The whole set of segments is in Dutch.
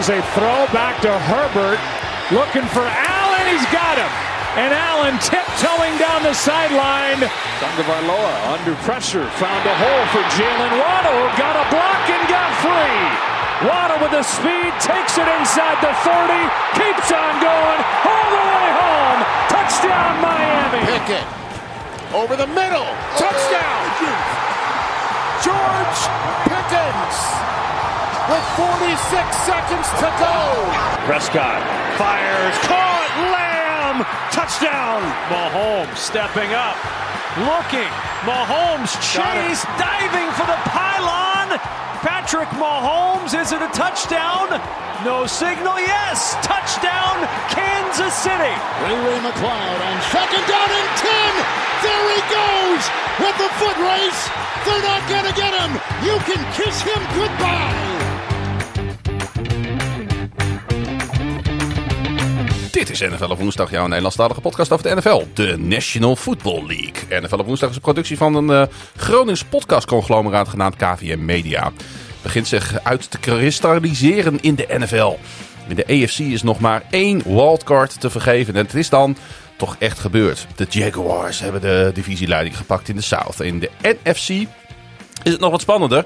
is a throw back to Herbert. Looking for Allen. He's got him. And Allen tiptoeing down the sideline. Tagovailoa under pressure. Found a hole for Jalen Waddle. Got a block and got free. Waddle with the speed. Takes it inside the 40. Keeps on going. All the way home. Touchdown Miami. Pickett over the middle. Touchdown. Oh, George Pickens with 46 seconds to go. Prescott fires. Caught. Lamb. Touchdown. Mahomes stepping up. Looking. Mahomes chase. Diving for the pylon. Patrick Mahomes. Is it a touchdown? No signal. Yes. Touchdown. Kansas City. Ray Ray McLeod on second down and 10. There he goes with the foot race. They're not going to get him. You can kiss him goodbye. Dit is NFL op woensdag, jouw Nederlandstalige podcast over de NFL, de National Football League. NFL op woensdag is een productie van een uh, Gronings podcastconglomeraat genaamd KVM Media. Begint zich uit te kristalliseren in de NFL. In de AFC is nog maar één wildcard te vergeven en het is dan toch echt gebeurd. De Jaguars hebben de divisieleiding gepakt in de South. In de NFC is het nog wat spannender.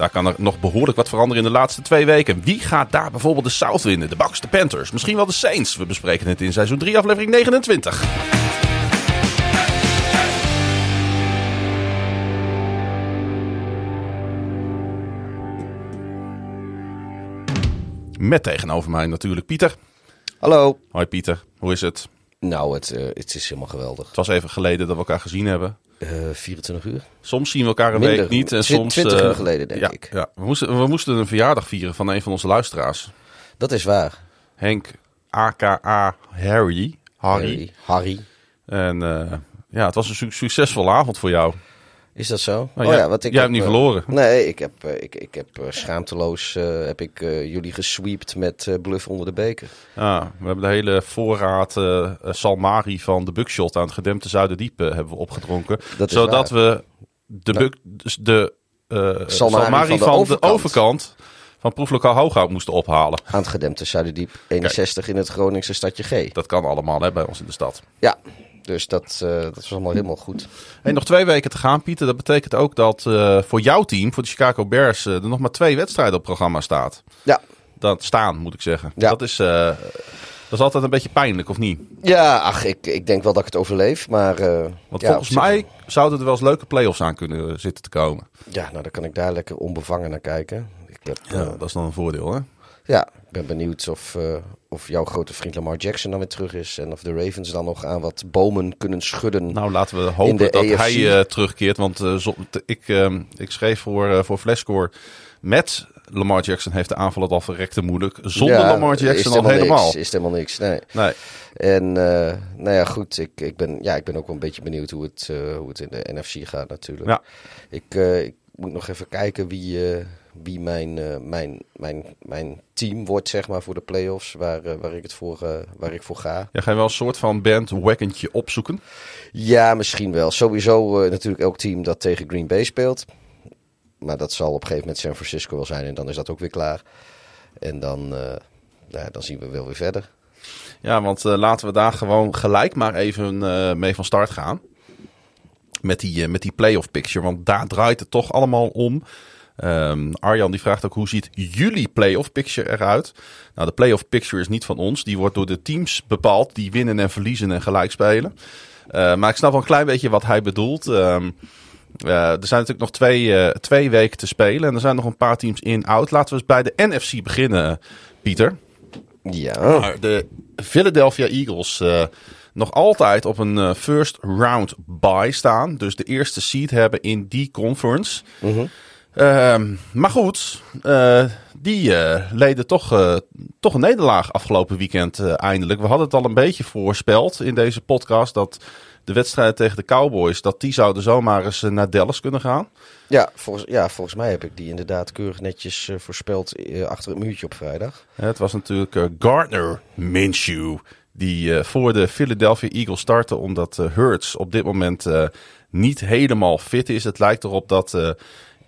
Daar kan er nog behoorlijk wat veranderen in de laatste twee weken. Wie gaat daar bijvoorbeeld de South winnen? De Bucks, de Panthers, misschien wel de Saints. We bespreken het in seizoen 3, aflevering 29. Met tegenover mij natuurlijk Pieter. Hallo. Hoi Pieter, hoe is het? Nou, het, uh, het is helemaal geweldig. Het was even geleden dat we elkaar gezien hebben. Uh, 24 uur? Soms zien we elkaar een Minder. week niet. En soms, 20 uh, uur geleden, denk ja, ik. Ja. We, moesten, we moesten een verjaardag vieren van een van onze luisteraars. Dat is waar. Henk aka Harry. Harry. Harry. En uh, ja, het was een su succesvolle avond voor jou. Is dat zo? Nou, jij, ja, wat ik jij heb, hebt niet uh, verloren. Nee, ik heb, uh, ik, ik heb schaamteloos heb ik, jullie gesweept met bluff onder de beker. Ah, we hebben de hele voorraad Salmari van de Buckshot aan het gedempte Zuiderdiep hebben we opgedronken. Dat zodat waar. we de, Nou. buk, dus de Salmari, Salmari van de van de overkant. overkant van proeflokaal Hooghout moesten ophalen. Aan het gedempte Zuiderdiep 61 in het Groningse stadje G. Dat kan allemaal hè, bij ons in de stad. Ja, dus dat, uh, dat was allemaal helemaal goed. Hey, nog twee weken te gaan, Pieter. Dat betekent ook dat uh, voor jouw team, voor de Chicago Bears, uh, er nog maar twee wedstrijden op programma staat. Ja. Dat staan, moet ik zeggen. Ja. Dat, is, dat is altijd een beetje pijnlijk, of niet? Ja, ach, ik, ik denk wel dat ik het overleef, maar... Want ja, volgens mij zouden er wel eens leuke play-offs aan kunnen zitten te komen. Ja, nou dan kan ik daar lekker onbevangen naar kijken. Ik heb, Ja, dat is dan een voordeel, hè? Ja, ik ben benieuwd of, uh, of jouw grote vriend Lamar Jackson dan weer terug is. En of de Ravens dan nog aan wat bomen kunnen schudden. Nou, laten we hopen dat hij uh, terugkeert. Want uh, zo, ik, uh, ik schreef voor, voor Flashscore met Lamar Jackson heeft de aanval het al verrekte moeilijk. Zonder Ja, Lamar Jackson al helemaal. Niks, is helemaal niks, nee. Nee. En uh, nou ja, goed, ik, ik, ben, ja, ik ben ook wel een beetje benieuwd hoe het, uh, hoe het in de NFC gaat natuurlijk. Ja. Ik, uh, ik moet nog even kijken wie, wie mijn, uh, mijn, mijn, mijn team wordt, zeg maar, voor de playoffs. Waar, uh, waar, ik, het voor, uh, waar ik voor ga. Ja, ga je wel een soort van bandwaggentje opzoeken? Ja, misschien wel. Sowieso natuurlijk elk team dat tegen Green Bay speelt. Maar dat zal op een gegeven moment San Francisco wel zijn. En dan is dat ook weer klaar. En dan, nou, dan zien we wel weer verder. Ja, want laten we daar gewoon gelijk maar even mee van start gaan. Met die, met die playoff picture. Want daar draait het toch allemaal om. Um, Arjan die vraagt ook hoe ziet jullie playoff picture eruit? Nou, de playoff picture is niet van ons. Die wordt door de teams bepaald die winnen en verliezen en gelijk spelen. Uh, maar ik snap wel een klein beetje wat hij bedoelt. Um, uh, er zijn natuurlijk nog twee, uh, twee weken te spelen. En er zijn nog een paar teams in-out. Laten we eens bij de NFC beginnen, Pieter. Ja. De Philadelphia Eagles nog altijd op een first round bye staan. Dus de eerste seed hebben in die conference. Mm -hmm. Uh, maar goed, uh, die leden toch, toch een nederlaag afgelopen weekend eindelijk. We hadden het al een beetje voorspeld in deze podcast dat de wedstrijd tegen de Cowboys, dat die zouden zomaar eens naar Dallas kunnen gaan. Ja, volgens, ja, volgens mij heb ik die inderdaad keurig netjes uh, voorspeld uh, achter het muurtje op vrijdag. Het was natuurlijk uh, Gardner Minshew die voor de Philadelphia Eagles startte, omdat Hurts op dit moment niet helemaal fit is. Het lijkt erop dat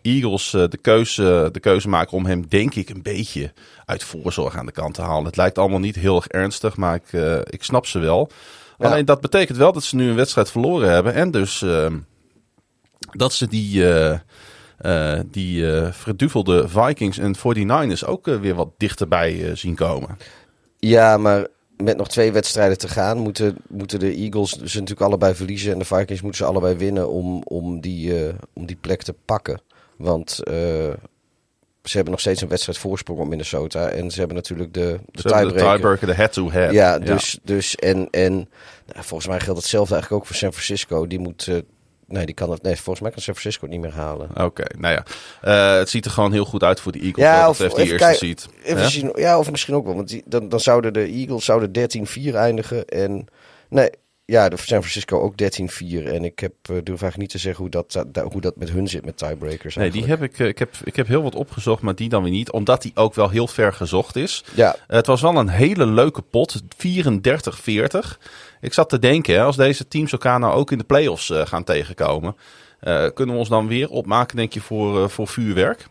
Eagles de, keuze, de keuze maken om hem, denk ik, een beetje uit voorzorg aan de kant te halen. Het lijkt allemaal niet heel erg ernstig, maar ik, ik snap ze wel. Alleen dat betekent wel dat ze nu een wedstrijd verloren hebben. En dus ehm, dat ze die, uh, die verduvelde Vikings en 49ers ook weer wat dichterbij zien komen. Ja, maar met nog twee wedstrijden te gaan, moeten, moeten de Eagles ze natuurlijk allebei verliezen. En de Vikings moeten ze allebei winnen om, om, die, om die plek te pakken. Want ze hebben nog steeds een wedstrijd voorsprong op Minnesota. En ze hebben natuurlijk de, de tiebreaker. De head-to-head. Ja, dus, dus en, en nou, volgens mij geldt hetzelfde eigenlijk ook voor San Francisco. Die moet... Uh, nee, die kan het. Nee, volgens mij kan San Francisco het niet meer halen. Oké, nou ja. Uh, het ziet er gewoon heel goed uit voor de Eagles. Ja, of even die eerste ziet. ja, of misschien ook wel. Want die, dan, dan zouden de Eagles zouden 13-4 eindigen. En nee, ja, de San Francisco ook 13-4. En ik heb, uh, durf eigenlijk niet te zeggen hoe dat, hoe dat met hun zit met tiebreakers. Nee, die heb ik, uh, ik, heb, ik heb heel wat opgezocht, maar die dan weer niet. Omdat die ook wel heel ver gezocht is. Ja. Het was wel een hele leuke pot. 34-40. Ik zat te denken, als deze teams elkaar nou ook in de playoffs gaan tegenkomen. kunnen we ons dan weer opmaken, denk je, voor, voor vuurwerk?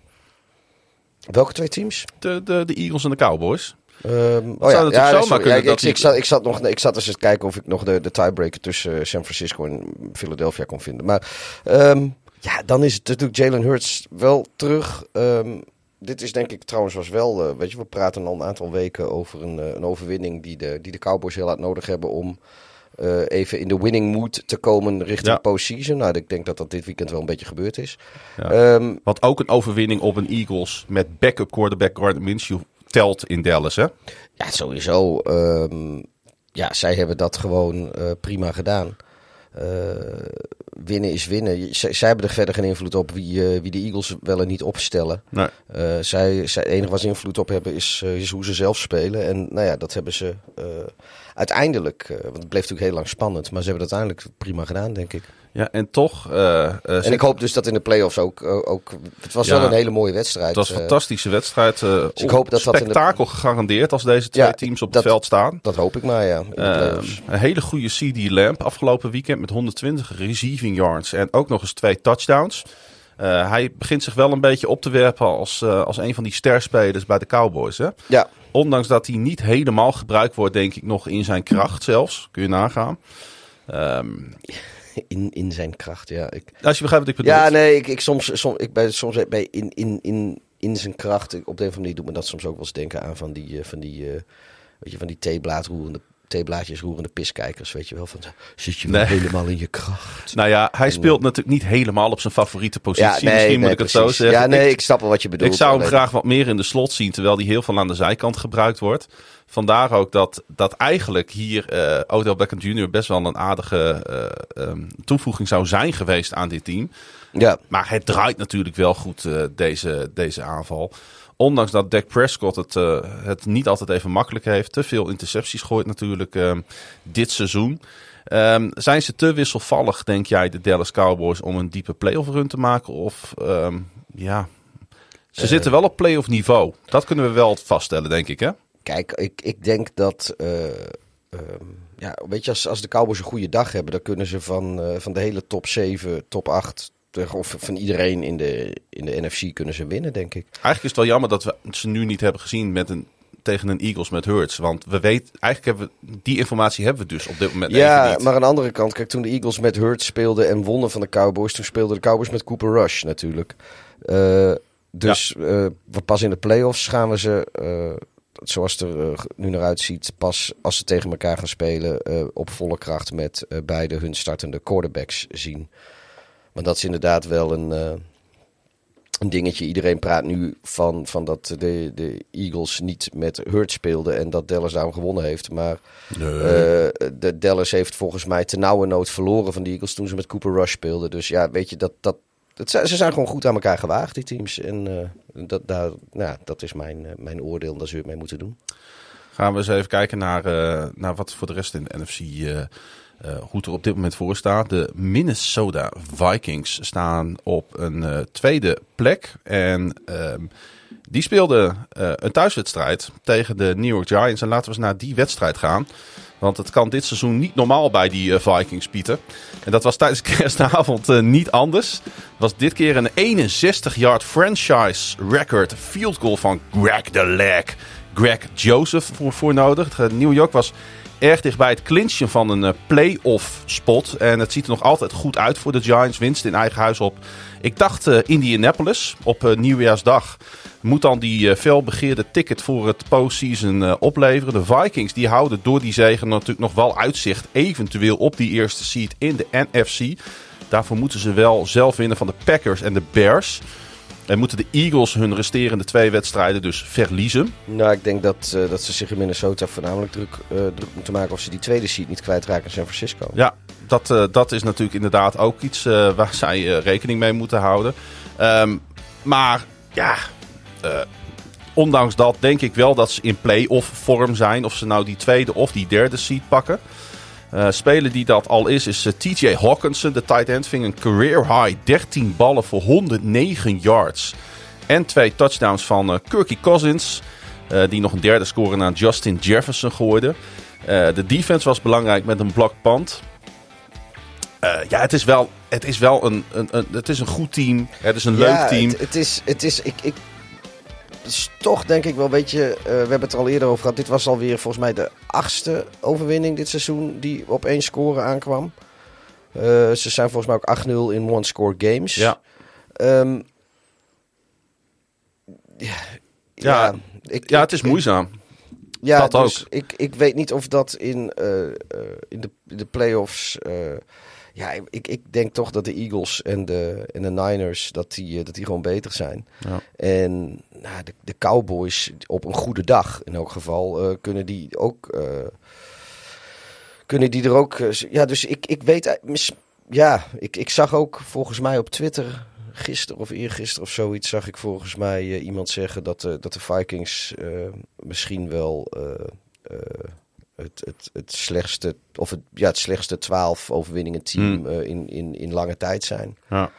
Welke twee teams? De, de, de Eagles en de Cowboys. Um, oh ja, ja, zo maar ik, ik, zat, ik, zat nog, ik zat eens te kijken of ik nog de, de tiebreaker tussen eh, San Francisco en Philadelphia kon vinden. Maar um, ja, dan is het natuurlijk Jalen Hurts wel terug. Um, dit is denk ik trouwens was wel, uh, weet je, we praten al een aantal weken over een, uh, een overwinning die de, die de Cowboys heel hard nodig hebben om uh, even in de winning mood te komen richting ja. postseason. Nou, ik denk dat dat dit weekend wel een beetje gebeurd is. Ja. Um, Want ook een overwinning op een Eagles met backup quarterback Gardner Minshew telt in Dallas, hè? Ja, sowieso. Um, ja, zij hebben dat gewoon uh, prima gedaan. Uh, winnen is winnen. zij hebben er verder geen invloed op wie, uh, wie de Eagles wel en niet opstellen. Nee. Zij, zij, het enige wat ze invloed op hebben is, is hoe ze zelf spelen. En nou ja, dat hebben ze uiteindelijk, want het bleef natuurlijk heel lang spannend, maar ze hebben het uiteindelijk prima gedaan, denk ik. Ja, en toch. Uh, uh, en ik hoop dus dat in de playoffs ook. Uh, ook het was ja, wel een hele mooie wedstrijd. Het was een fantastische wedstrijd. dus ik hoop dat spektakel dat de... gegarandeerd als deze twee ja, teams op dat, het veld staan. Dat hoop ik maar, ja. een hele goede CD Lamp afgelopen weekend met 120 receiving yards en ook nog eens twee touchdowns. hij begint zich wel een beetje op te werpen als, als een van die sterspelers bij de Cowboys. Hè? Ja. Ondanks dat hij niet helemaal gebruikt wordt, denk ik nog in zijn kracht zelfs. Kun je nagaan. Um, in, in zijn kracht. Ja, ik, Als je begrijpt wat ik bedoel. Ja, nee, ik, ik soms, soms, ik bij, soms bij in, in, in, in zijn kracht. Op de een of andere manier doet me dat soms ook wel eens denken aan van die, uh, van die, uh, weet je, van die theeblaadroerende theeblaadjes roerende piskijkers, weet je wel. Van, zit je nee. helemaal in je kracht? Nou ja, hij speelt natuurlijk niet helemaal op zijn favoriete positie. Ja, nee, Misschien moet ik het zo zeggen. Ja, nee, ik, ik snap wel wat je bedoelt. Ik zou hem graag wat meer in de slot zien, terwijl hij heel veel aan de zijkant gebruikt wordt. Vandaar ook dat, dat eigenlijk hier uh, Odell Beckham Jr. best wel een aardige uh, um, toevoeging zou zijn geweest aan dit team. Ja. Maar het draait natuurlijk wel goed, uh, deze, deze aanval. Ondanks dat Dak Prescott het, het niet altijd even makkelijk heeft. Te veel intercepties gooit natuurlijk ehm, dit seizoen. Um, zijn ze te wisselvallig, denk jij, de Dallas Cowboys, om een diepe playoff run te maken? Of ja, ze zitten wel op playoff niveau. Dat kunnen we wel vaststellen, denk ik, hè? Kijk, ik, ik denk dat. Uh, ja, weet je, als, als de Cowboys een goede dag hebben, dan kunnen ze van, van de hele top 7, top 8. Of van iedereen in de, in de NFC kunnen ze winnen, denk ik. Eigenlijk is het wel jammer dat we ze nu niet hebben gezien met een, tegen een Eagles met Hurts. Want we weten, eigenlijk hebben we, die informatie hebben we dus op dit moment Ja, maar aan de andere kant, kijk, toen de Eagles met Hurts speelden en wonnen van de Cowboys, toen speelden de Cowboys met Cooper Rush natuurlijk. Uh, dus ja. uh, pas in de playoffs gaan we ze zoals het er nu naar uitziet, pas als ze tegen elkaar gaan spelen, op volle kracht met beide hun startende quarterbacks zien. Want dat is inderdaad wel een, een dingetje. Iedereen praat nu van, van dat de, de Eagles niet met Hurt speelden en dat Dallas daarom gewonnen heeft. Maar nee. de Dallas heeft volgens mij te nauwe nood verloren van de Eagles toen ze met Cooper Rush speelden. Dus ja, weet je, dat, dat, het, ze zijn gewoon goed aan elkaar gewaagd, die teams. En uh, dat, daar, nou, dat is mijn, mijn oordeel en daar zullen we mee moeten doen. Gaan we eens even kijken naar, naar wat voor de rest in de NFC, hoe het er op dit moment voor staat. De Minnesota Vikings staan op een tweede plek. En ehm, Die speelde uh, een thuiswedstrijd tegen de New York Giants. En laten we eens naar die wedstrijd gaan. Want het kan dit seizoen niet normaal bij die Vikings, Pieter. En dat was tijdens kerstavond niet anders. Was dit keer een 61-yard franchise record field goal van Greg the Leg. Greg Joseph voor, voor nodig. New York was erg dichtbij het clinchen van een uh, play-off spot. En het ziet er nog altijd goed uit voor de Giants. Winst in eigen huis op, ik dacht uh, Indianapolis op uh, nieuwjaarsdag. Moet dan die felbegeerde ticket voor het postseason opleveren. De Vikings die houden door die zegen natuurlijk nog wel uitzicht eventueel op die eerste seed in de NFC. Daarvoor moeten ze wel zelf winnen van de Packers en de Bears. En moeten de Eagles hun resterende twee wedstrijden dus verliezen? Nou, ik denk dat, uh, dat ze zich in Minnesota voornamelijk druk, uh, druk moeten maken of ze die tweede seed niet kwijtraken in San Francisco. Ja, dat, uh, dat is natuurlijk inderdaad ook iets waar zij rekening mee moeten houden. Um, maar ja, ondanks dat denk ik wel dat ze in play-off vorm zijn. Of ze nou die tweede of die derde seed pakken. Uh, speler die dat al is, is uh, TJ Hawkinson. De tight end ving een career high 13 ballen voor 109 yards. En twee touchdowns van uh, Kirky Cousins. die nog een derde score naar Justin Jefferson gooide. de defense was belangrijk met een block punt. ja, het is wel, het is wel een, een, een, het is een goed team. Het is een ja, leuk team. Het, het, is, het is, ik, ik, is toch denk ik wel een beetje. Uh, we hebben het er al eerder over gehad. Dit was alweer volgens mij de achtste overwinning dit seizoen die op één score aankwam. Uh, ze zijn volgens mij ook 8-0 in one-score games. Ja. Um, ja, ja, ja, ik, ja, het is moeizaam. Ja, dat dus ook. Ik, ik weet niet of dat in, uh, in de, de playoffs ja, ik, ik denk toch dat de Eagles en de, en de Niners dat die, dat die gewoon beter zijn. Ja. En nou, de, de Cowboys op een goede dag in elk geval uh, kunnen die ook. Uh, kunnen die er ook. Uh, ja, dus ik, ik weet. Ja, ik, ik zag ook volgens mij op Twitter. Gisteren of eergisteren of zoiets zag ik volgens mij iemand zeggen dat, dat de Vikings misschien wel het, het, het slechtste, of het, ja, het slechtste 12 overwinningen team Hmm. uh, in, in, in lange tijd zijn. Ja.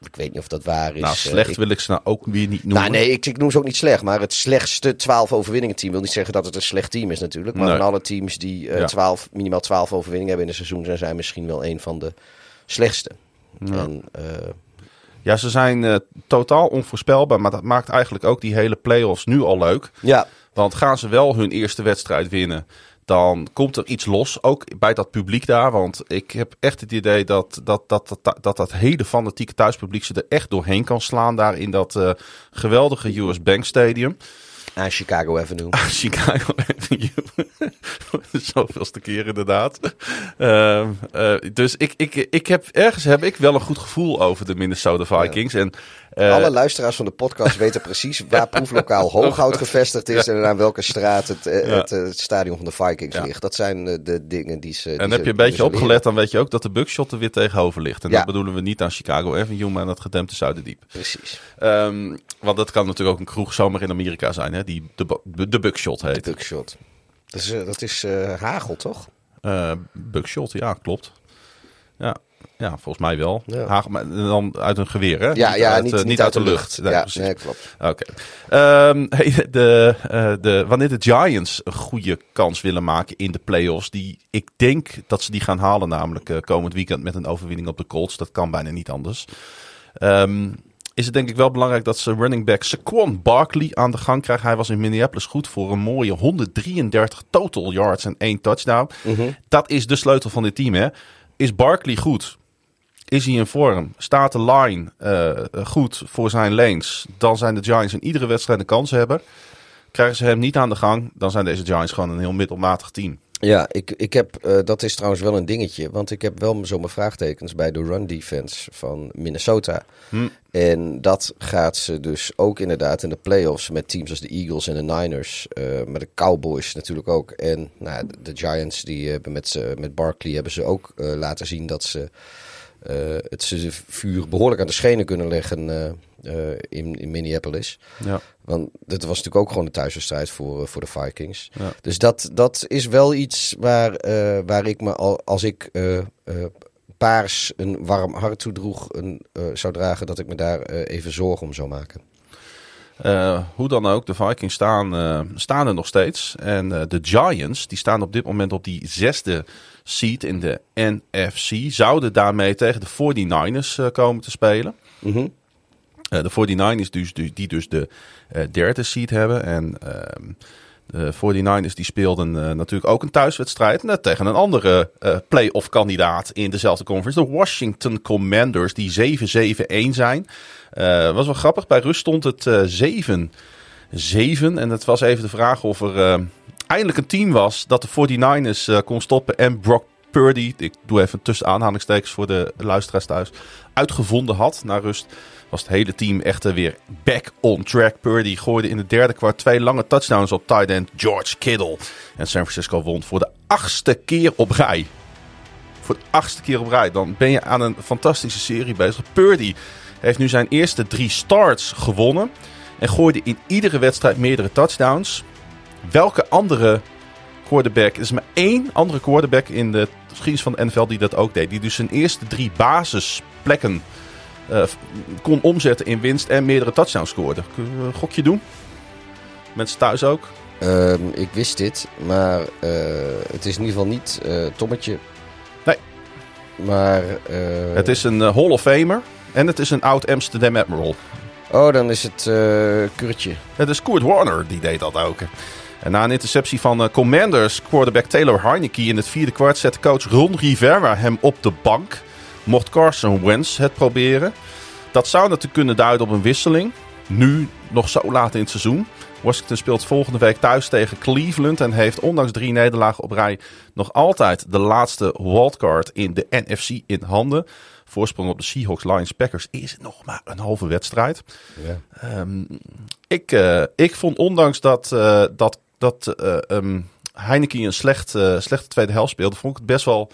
Ik weet niet of dat waar is. Nou, slecht uh, ik, wil ik ze nou ook weer niet noemen. Nou, nee, ik, ik noem ze ook niet slecht. Maar het slechtste 12 overwinningen team wil niet zeggen dat het een slecht team is natuurlijk. Maar Nee. van alle teams die uh, Ja. 12, minimaal 12 overwinningen hebben in een seizoen, zijn zij misschien wel een van de slechtste. Ja. En, uh, Ja, ze zijn eh, totaal onvoorspelbaar. Maar dat maakt eigenlijk ook die hele play-offs nu al leuk. ja, Want gaan ze wel hun eerste wedstrijd winnen, dan komt er iets los. Ook bij dat publiek daar. Want ik heb echt het idee dat dat, dat, dat, dat, dat hele fanatieke thuispubliek ze er echt doorheen kan slaan. Daar in dat eh, geweldige US Bank Stadium. Aan Chicago Avenue. Chicago Avenue. Zoveelste keer inderdaad. Ehm, eh, dus ik, ik, ik heb, ergens heb ik wel een goed gevoel over de Minnesota Vikings. En, eh, Alle luisteraars van de podcast weten precies waar proeflokaal Hooghout gevestigd is en aan welke straat het, eh, het, het stadion van de Vikings Ja. ligt. Dat zijn de dingen die ze. die En ze heb je een beetje opgelet, dan weet je ook dat de buckshot er weer tegenover ligt. En dat bedoelen we niet aan Chicago Avenue, maar aan het gedempte Zuiderdiep. Precies. Ehm, want dat kan natuurlijk ook een kroeg zomaar in Amerika zijn, hè, die de, de buckshot De heet. buckshot. Dat is, eh, dat is eh, hagel, toch? Buckshot, ja, klopt. Ja, ja volgens mij wel. Ja. Hagel, maar dan uit een geweer, hè? Ja, ja uit, niet, niet uit de lucht. Nee, ja, nee, klopt. Oké. Ehm, hey, de, de, wanneer de Giants een goede kans willen maken in de playoffs, die ik denk dat ze die gaan halen, namelijk komend weekend met een overwinning op de Colts. Dat kan bijna niet anders. Ehm, is het denk ik wel belangrijk dat ze running back Saquon Barkley aan de gang krijgen. Hij was in Minneapolis goed voor een mooie 133 total yards en één touchdown. Mhm. Dat is de sleutel van dit team, hè? Is Barkley goed? Is hij in vorm? Staat de line eh, goed voor zijn lanes? Dan zijn de Giants in iedere wedstrijd een kans hebben. Krijgen ze hem niet aan de gang, dan zijn deze Giants gewoon een heel middelmatig team. Ja, ik, ik heb, eh, dat is trouwens wel een dingetje. Want ik heb wel zo mijn vraagtekens bij de run defense van Minnesota. Hm. En dat gaat ze dus ook inderdaad in de playoffs met teams als de Eagles en de Niners. eh met de Cowboys natuurlijk ook. En nou, de, de Giants, die hebben met, met Barkley hebben ze ook eh, laten zien dat ze het vuur behoorlijk aan de schenen kunnen leggen eh, in, in Minneapolis. Ja. Want dit was natuurlijk ook gewoon een thuiswedstrijd voor, eh, voor de Vikings. Ja. Dus dat, dat is wel iets waar, eh, waar ik me al, als ik paars een warm hart toedroeg, een, zou dragen, dat ik me daar even zorgen om zou maken. Uh, hoe dan ook, de Vikings staan, uh, staan er nog steeds. En uh, de Giants, die staan op dit moment op die zesde seed in de NFC. Zouden daarmee tegen de 49ers komen te spelen. Mm -hmm. De 49ers dus, die dus de derde seed hebben. En ehm, de 49ers die speelden natuurlijk ook een thuiswedstrijd net tegen een andere playoff kandidaat in dezelfde conference. De Washington Commanders, die 7-7-1 zijn. Was wel grappig. Bij rust stond het uh, 7-7. En het was even de vraag of er eindelijk een team was dat de 49ers kon stoppen. En Brock Purdy, ik doe even tussen aanhalingstekens voor de luisteraars thuis, uitgevonden had. Na rust was het hele team echt weer back on track. Purdy gooide in de derde kwart twee lange touchdowns op tight end George Kittle. En San Francisco won voor de achtste keer op rij. Voor de achtste keer op rij. Dan ben je aan een fantastische serie bezig. Purdy heeft nu zijn eerste drie starts gewonnen. En gooide in iedere wedstrijd meerdere touchdowns. Welke andere quarterback, er is maar één andere quarterback in de geschiedenis van de NFL die dat ook deed. Die dus zijn eerste drie basisplekken uh, kon omzetten in winst en meerdere touchdowns scoorde. Kun je een gokje doen? Mensen thuis ook? Uh, ik wist dit, maar uh, het is in ieder geval niet uh, Tommetje. Nee. Maar... het is een Hall of Famer. En het is een oud Amsterdam Admiral. Oh, dan is het Kurtje. Het is Kurt Warner, die deed dat ook. En na een interceptie van Commanders, quarterback Taylor Heineke in het vierde kwart zette coach Ron Rivera hem op de bank. Mocht Carson Wentz het proberen. Dat zou natuurlijk kunnen duiden op een wisseling. Nu, nog zo laat in het seizoen. Washington speelt volgende week thuis tegen Cleveland en heeft ondanks drie nederlagen op rij nog altijd de laatste wildcard in de NFC in handen voorsprong op de Seahawks, Lions, Packers is nog maar een halve wedstrijd. Ja. Um, ik, uh, ik vond ondanks dat, uh, dat, dat uh, um, Heineken een slecht, slechte tweede helft speelde, vond ik het best wel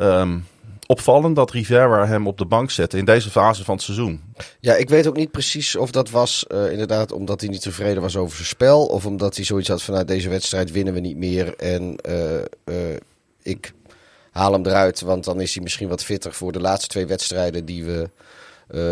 um, opvallend dat Rivera hem op de bank zette in deze fase van het seizoen. Ja, ik weet ook niet precies of dat was inderdaad omdat hij niet tevreden was over zijn spel. Of omdat hij zoiets had van nou, deze wedstrijd winnen we niet meer. En ik haal hem eruit, want dan is hij misschien wat fitter voor de laatste twee wedstrijden die we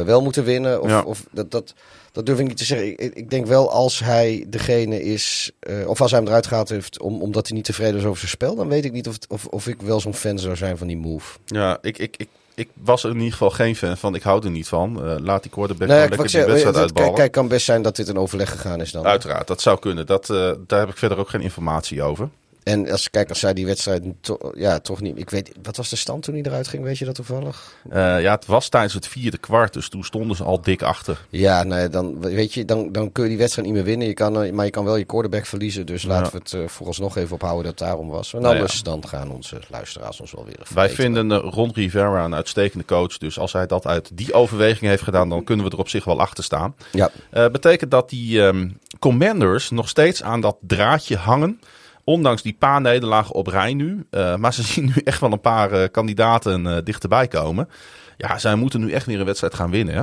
wel moeten winnen. Of, ja. of dat, dat, dat durf ik niet te zeggen. Ik, ik denk wel als hij degene is, uh, of als hij hem eruit gehaald heeft om, omdat hij niet tevreden is over zijn spel, dan weet ik niet of, of, of ik wel zo'n fan zou zijn van die move. Ja, ik, ik, ik, ik was er in ieder geval geen fan van. Ik hou er niet van. Uh, laat die quarterback nee, lekker die wedstrijd uitballen. Kijk, kan best zijn dat dit een overleg gegaan is dan. Uiteraard, dat zou kunnen. Dat, uh, daar heb ik verder ook geen informatie over. En als kijk, als zij die wedstrijd to, ja, toch niet. Ik weet, wat was de stand toen hij eruit ging? Weet je dat toevallig? Uh, ja, het was tijdens het vierde kwart, dus toen stonden ze al dik achter. Ja, nee, dan weet je, dan, dan kun je die wedstrijd niet meer winnen. Je kan, maar je kan wel je quarterback verliezen. Dus laten we het uh, vooralsnog even ophouden dat het daarom was. En anders ja. dan gaan onze luisteraars ons wel weer. Wij vinden uh, Ron Rivera een uitstekende coach. Dus als hij dat uit die overweging heeft gedaan, dan kunnen we er op zich wel achter staan. Ja. Betekent dat die um, commanders nog steeds aan dat draadje hangen. Ondanks die paar nederlagen op rij nu. Uh, maar ze zien nu echt wel een paar uh, kandidaten uh, dichterbij komen. Ja, zij moeten nu echt weer een wedstrijd gaan winnen. Hè?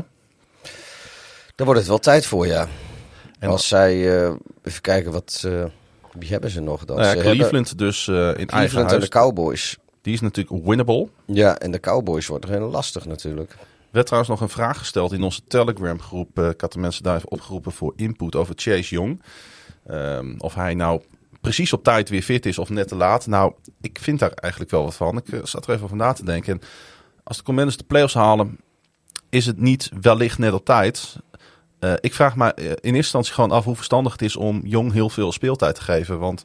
Dan wordt het wel tijd voor, ja. En Als zij, even kijken, wat, wie hebben ze nog dan? Nou ja, ze Cleveland hebben, dus in Cleveland eigen huis. en de Cowboys. Die is natuurlijk winnable. Ja, en de Cowboys wordt heel lastig natuurlijk. Er werd trouwens nog een vraag gesteld in onze Telegram groep. ik had de mensen daar even opgeroepen voor input over Chase Young. Um, of hij nou precies op tijd weer fit is of net te laat. Nou, ik vind daar eigenlijk wel wat van. Ik uh, zat er even over na te denken. En als de Commanders de playoffs halen, is het niet wellicht net op tijd. Uh, ik vraag me in eerste instantie gewoon af hoe verstandig het is om Jong heel veel speeltijd te geven. Want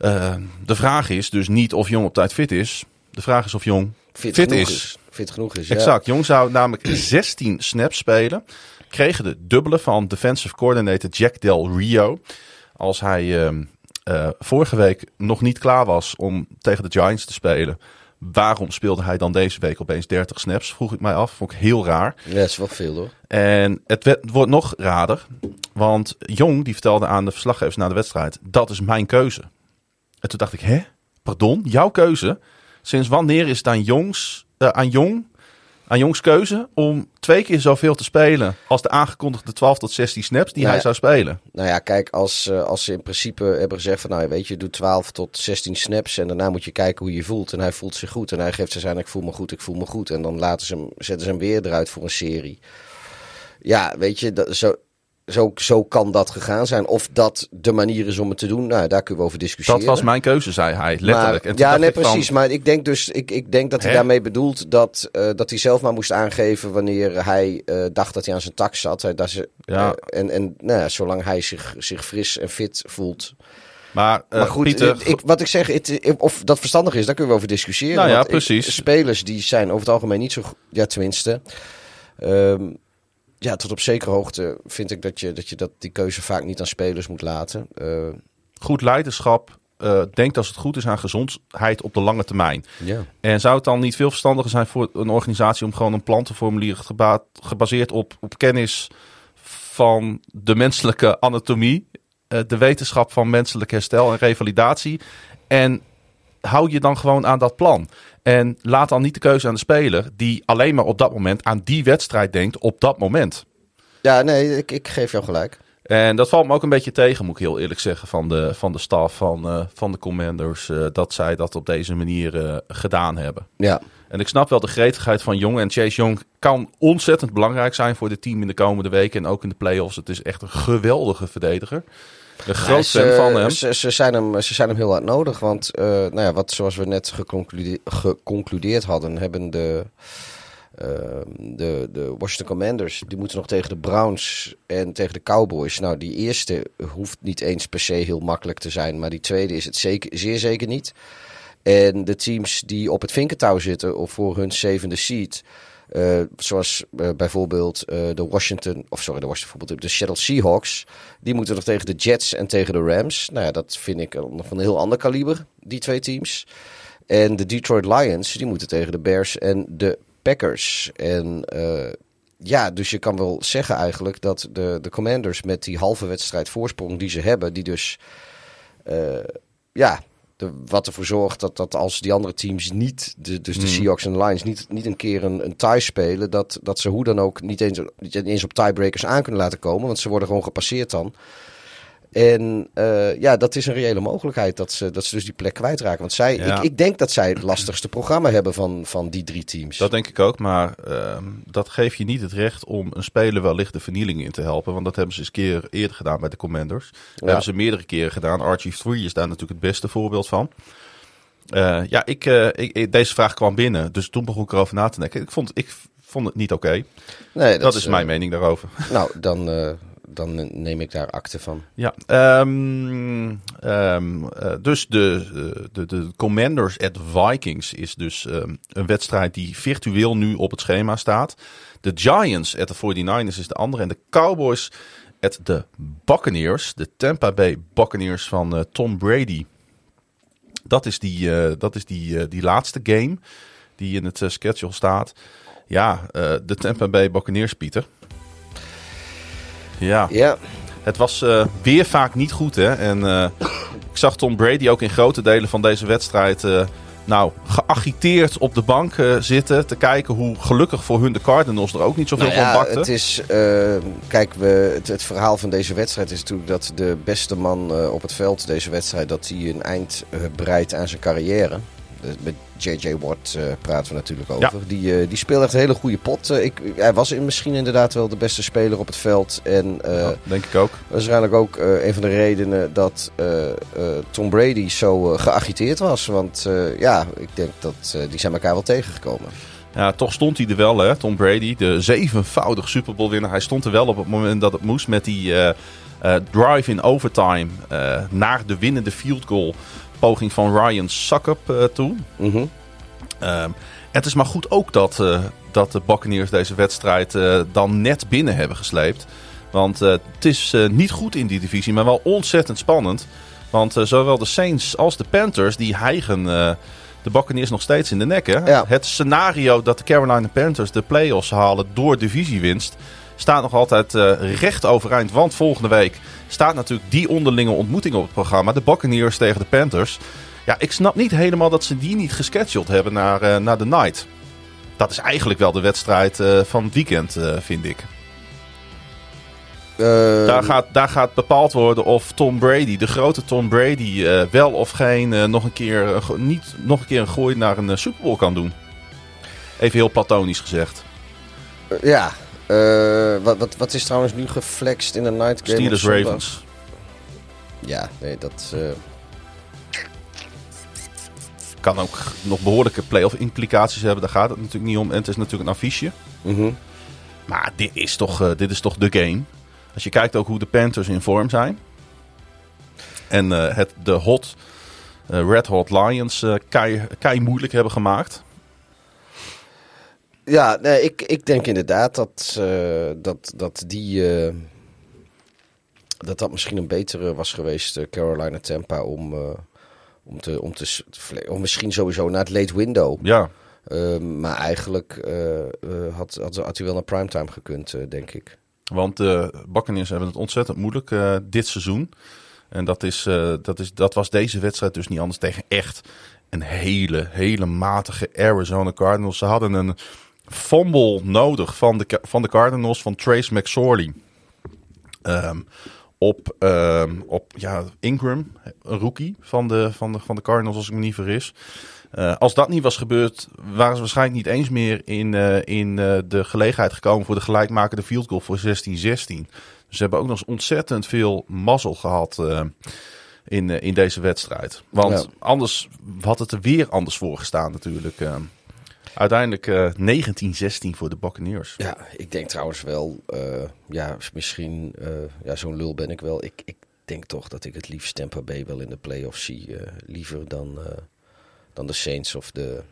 uh, de vraag is dus niet of Jong op tijd fit is. De vraag is of Jong fit, is. is. Fit genoeg is, Exact. Jong zou namelijk 16 snaps spelen. Kregen de dubbele van defensive coordinator Jack Del Rio. Als hij uh, uh, vorige week nog niet klaar was om tegen de Giants te spelen. Waarom speelde hij dan deze week opeens 30 snaps? Vroeg ik mij af. Vond ik heel raar. Ja, dat is wel veel hoor. En het, werd, het wordt nog raarder. Want Jong die vertelde aan de verslaggevers na de wedstrijd. Dat is mijn keuze. En toen dacht ik, hè? Pardon? Jouw keuze? Sinds wanneer is het aan Jongs, uh, aan Jong aan Jongs keuze om twee keer zoveel te spelen als de aangekondigde 12 tot 16 snaps die Nou hij zou spelen. Nou ja, kijk, als, uh, als ze in principe hebben gezegd van, nou weet je, doe 12 tot 16 snaps en daarna moet je kijken hoe je voelt. En hij voelt zich goed en hij geeft ze zijn, ik voel me goed, ik voel me goed. En dan laten ze hem, zetten ze hem weer eruit voor een serie. Ja, weet je, dat, zo, zo, zo kan dat gegaan zijn. Of dat de manier is om het te doen, nou, daar kunnen we over discussiëren. Dat was mijn keuze, zei hij, letterlijk. Maar, ja, nee, precies. Maar ik denk dus, ik, ik denk dat hij daarmee bedoelt dat, uh, dat hij zelf maar moest aangeven wanneer hij uh, dacht dat hij aan zijn tak zat. Hij, dat ze, ja. Uh, en en nou ja, zolang hij zich, zich fris en fit voelt. Maar, maar goed, Pieter, ik, wat ik zeg, het, of dat verstandig is, daar kunnen we over discussiëren. Nou ja, precies. Ik, spelers die zijn over het algemeen niet zo, ja tenminste. Um, ja, tot op zekere hoogte vind ik dat je, dat je dat die keuze vaak niet aan spelers moet laten. Uh, Goed leiderschap uh, denkt als het goed is aan gezondheid op de lange termijn. Ja. En zou het dan niet veel verstandiger zijn voor een organisatie om gewoon een plan te formuleren geba gebaseerd op, op kennis van de menselijke anatomie, uh, de wetenschap van menselijk herstel en revalidatie. En hou je dan gewoon aan dat plan. En laat dan niet de keuze aan de speler die alleen maar op dat moment aan die wedstrijd denkt op dat moment. Ja, nee, ik, ik geef jou gelijk. En dat valt me ook een beetje tegen, moet ik heel eerlijk zeggen, van de, van de staf van, uh, van de commanders. Uh, dat zij dat op deze manier uh, gedaan hebben. Ja. En ik snap wel de gretigheid van Jong. En Chase Jong kan ontzettend belangrijk zijn voor dit team in de komende weken. En ook in de playoffs. Het is echt een geweldige verdediger. Een groot ja, fan van hem. Ze, ze, zijn hem. ze zijn hem heel hard nodig. Want uh, nou ja, wat, zoals we net geconcludeerd, geconcludeerd hadden, hebben de, uh, de, de Washington Commanders. die moeten nog tegen de Browns en tegen de Cowboys. Nou, die eerste hoeft niet eens per se heel makkelijk te zijn. Maar die tweede is het zeker, zeer zeker niet. En de teams die op het vinkentouw zitten of voor hun zevende seed. Uh, zoals uh, bijvoorbeeld uh, de Washington, of sorry, de Washington de Seattle Seahawks. Die moeten nog tegen de Jets en tegen de Rams. Nou ja, dat vind ik nog van een heel ander kaliber, die twee teams. En de Detroit Lions, die moeten tegen de Bears en de Packers. En ja, dus je kan wel zeggen eigenlijk dat de, de Commanders met die halve wedstrijd voorsprong die ze hebben, die dus ja, de, wat ervoor zorgt dat, dat als die andere teams niet, de, dus de Hmm. Seahawks en de Lions, niet, niet een keer een, een tie spelen, dat, dat ze hoe dan ook niet eens, niet eens op tiebreakers aan kunnen laten komen, want ze worden gewoon gepasseerd dan. En uh, ja, dat is een reële mogelijkheid dat ze, dat ze dus die plek kwijtraken. Want zij, Ja. ik, ik denk dat zij het lastigste programma hebben van, van die drie teams. Dat denk ik ook, maar ehm, dat geeft je niet het recht om een speler wellicht de vernieling in te helpen. Want dat hebben ze eens een keer eerder gedaan bij de Commanders. Dat Ja. hebben ze meerdere keren gedaan. Archie 3 is daar natuurlijk het beste voorbeeld van. Eh, ja, ik, eh, ik, deze vraag kwam binnen, dus toen begon ik erover na te denken. Ik vond, ik vond het niet oké. nee, Dat, is eh, mijn mening daarover. Nou, dan, eh, dan neem ik daar akte van. Ja, ehm, ehm, eh, dus de, eh, de, de Commanders at Vikings is dus ehm, een wedstrijd die virtueel nu op het schema staat. De Giants at de 49ers is de andere. En de Cowboys at de Buccaneers, de Tampa Bay Buccaneers van eh, Tom Brady. Dat is die, dat is die, die laatste game die in het schedule staat. Ja, de Tampa Bay Buccaneers, Pieter. Ja. Ja, Het was eh, weer vaak niet goed, hè? En eh, ik zag Tom Brady ook in grote delen van deze wedstrijd. eh, nou, geagiteerd op de bank zitten. Te kijken hoe gelukkig voor hun de Cardinals er ook niet zoveel Nou van ja, bakten. het is, kijk, we, het, het verhaal van deze wedstrijd is natuurlijk dat de beste man op het veld deze wedstrijd, dat hij een eind bereidt aan zijn carrière. Met J.J. Watt eh, praten we natuurlijk over. Die, eh, die speelde echt een hele goede pot. Eh, ik, hij was misschien inderdaad wel de beste speler op het veld. En Ja, denk ik ook. waarschijnlijk ook een van de redenen dat Tom Brady zo geagiteerd was. Want ja, ik denk dat die zijn elkaar wel tegengekomen. Ja, toch stond hij er wel, hè, Tom Brady, de zevenvoudig Super Bowl winnaar. Hij stond er wel op het moment dat het moest met die drive in overtime naar de winnende field goal. Poging van Ryan Suckup eh toe. Ehm, het is maar goed ook dat, eh, dat de Buccaneers deze wedstrijd eh, dan net binnen hebben gesleept. Want het is niet goed in die divisie, maar wel ontzettend spannend. Want zowel de Saints als de Panthers die hijgen de Buccaneers nog steeds in de nek. Hè? Ja. Het scenario dat de Carolina Panthers de playoffs halen door divisiewinst staat nog altijd eh, recht overeind. Want volgende week staat natuurlijk die onderlinge ontmoeting op het programma. De Buccaneers tegen de Panthers. Ja, ik snap niet helemaal dat ze die niet gescheduled hebben naar, eh, naar de night. Dat is eigenlijk wel de wedstrijd eh, van het weekend, vind ik. Daar gaat, daar gaat bepaald worden of Tom Brady, de grote Tom Brady, wel of geen nog, een keer, niet, nog een keer een gooi naar een Super Bowl kan doen. Even heel platonisch gezegd. Ja, Eh, wat, wat, wat is trouwens nu geflext in de night game? Steelers? Ravens. Ja, nee, dat... eh, Kan ook nog behoorlijke playoff implicaties hebben. Daar gaat het natuurlijk niet om. En het is natuurlijk een affiche. mhm. Maar dit is toch, eh, dit is toch de game. Als je kijkt ook hoe de Panthers in vorm zijn. En het, de hot, Red Hot Lions kei, kei moeilijk hebben gemaakt. Ja, nee, ik, ik denk inderdaad dat, eh, dat, dat die. eh, dat dat misschien een betere was geweest, eh, Carolina Tampa, om, om, te, om, te, of misschien sowieso naar het late window. Ja, Eh, maar eigenlijk had, had, had hij wel naar primetime gekund, denk ik. want de Buccaneers hebben het ontzettend moeilijk dit seizoen. En dat, is, dat, is, dat was deze wedstrijd dus niet anders tegen echt een hele, hele matige Arizona Cardinals. Ze hadden een fumble nodig van de, van de Cardinals, van Trace McSorley. Ehm, op, ehm, op ja, Ingram, een rookie van de, van, de, van de Cardinals, als ik me niet vergis. Eh, als dat niet was gebeurd, waren ze waarschijnlijk niet eens meer in, eh, in eh, de gelegenheid gekomen voor de gelijkmakende field goal voor 16-16. Dus ze hebben ook nog eens ontzettend veel mazzel gehad eh, in, in deze wedstrijd. Want Ja. anders had het er weer anders voor gestaan natuurlijk. Uiteindelijk eh 19-16 voor de Buccaneers. Ja, ik denk trouwens wel, eh, ja, misschien, eh, ja, zo'n lul ben ik wel. Ik, ik denk toch dat ik het liefst Tampa Bay wel in de playoffs zie. liever dan, dan de Saints of de,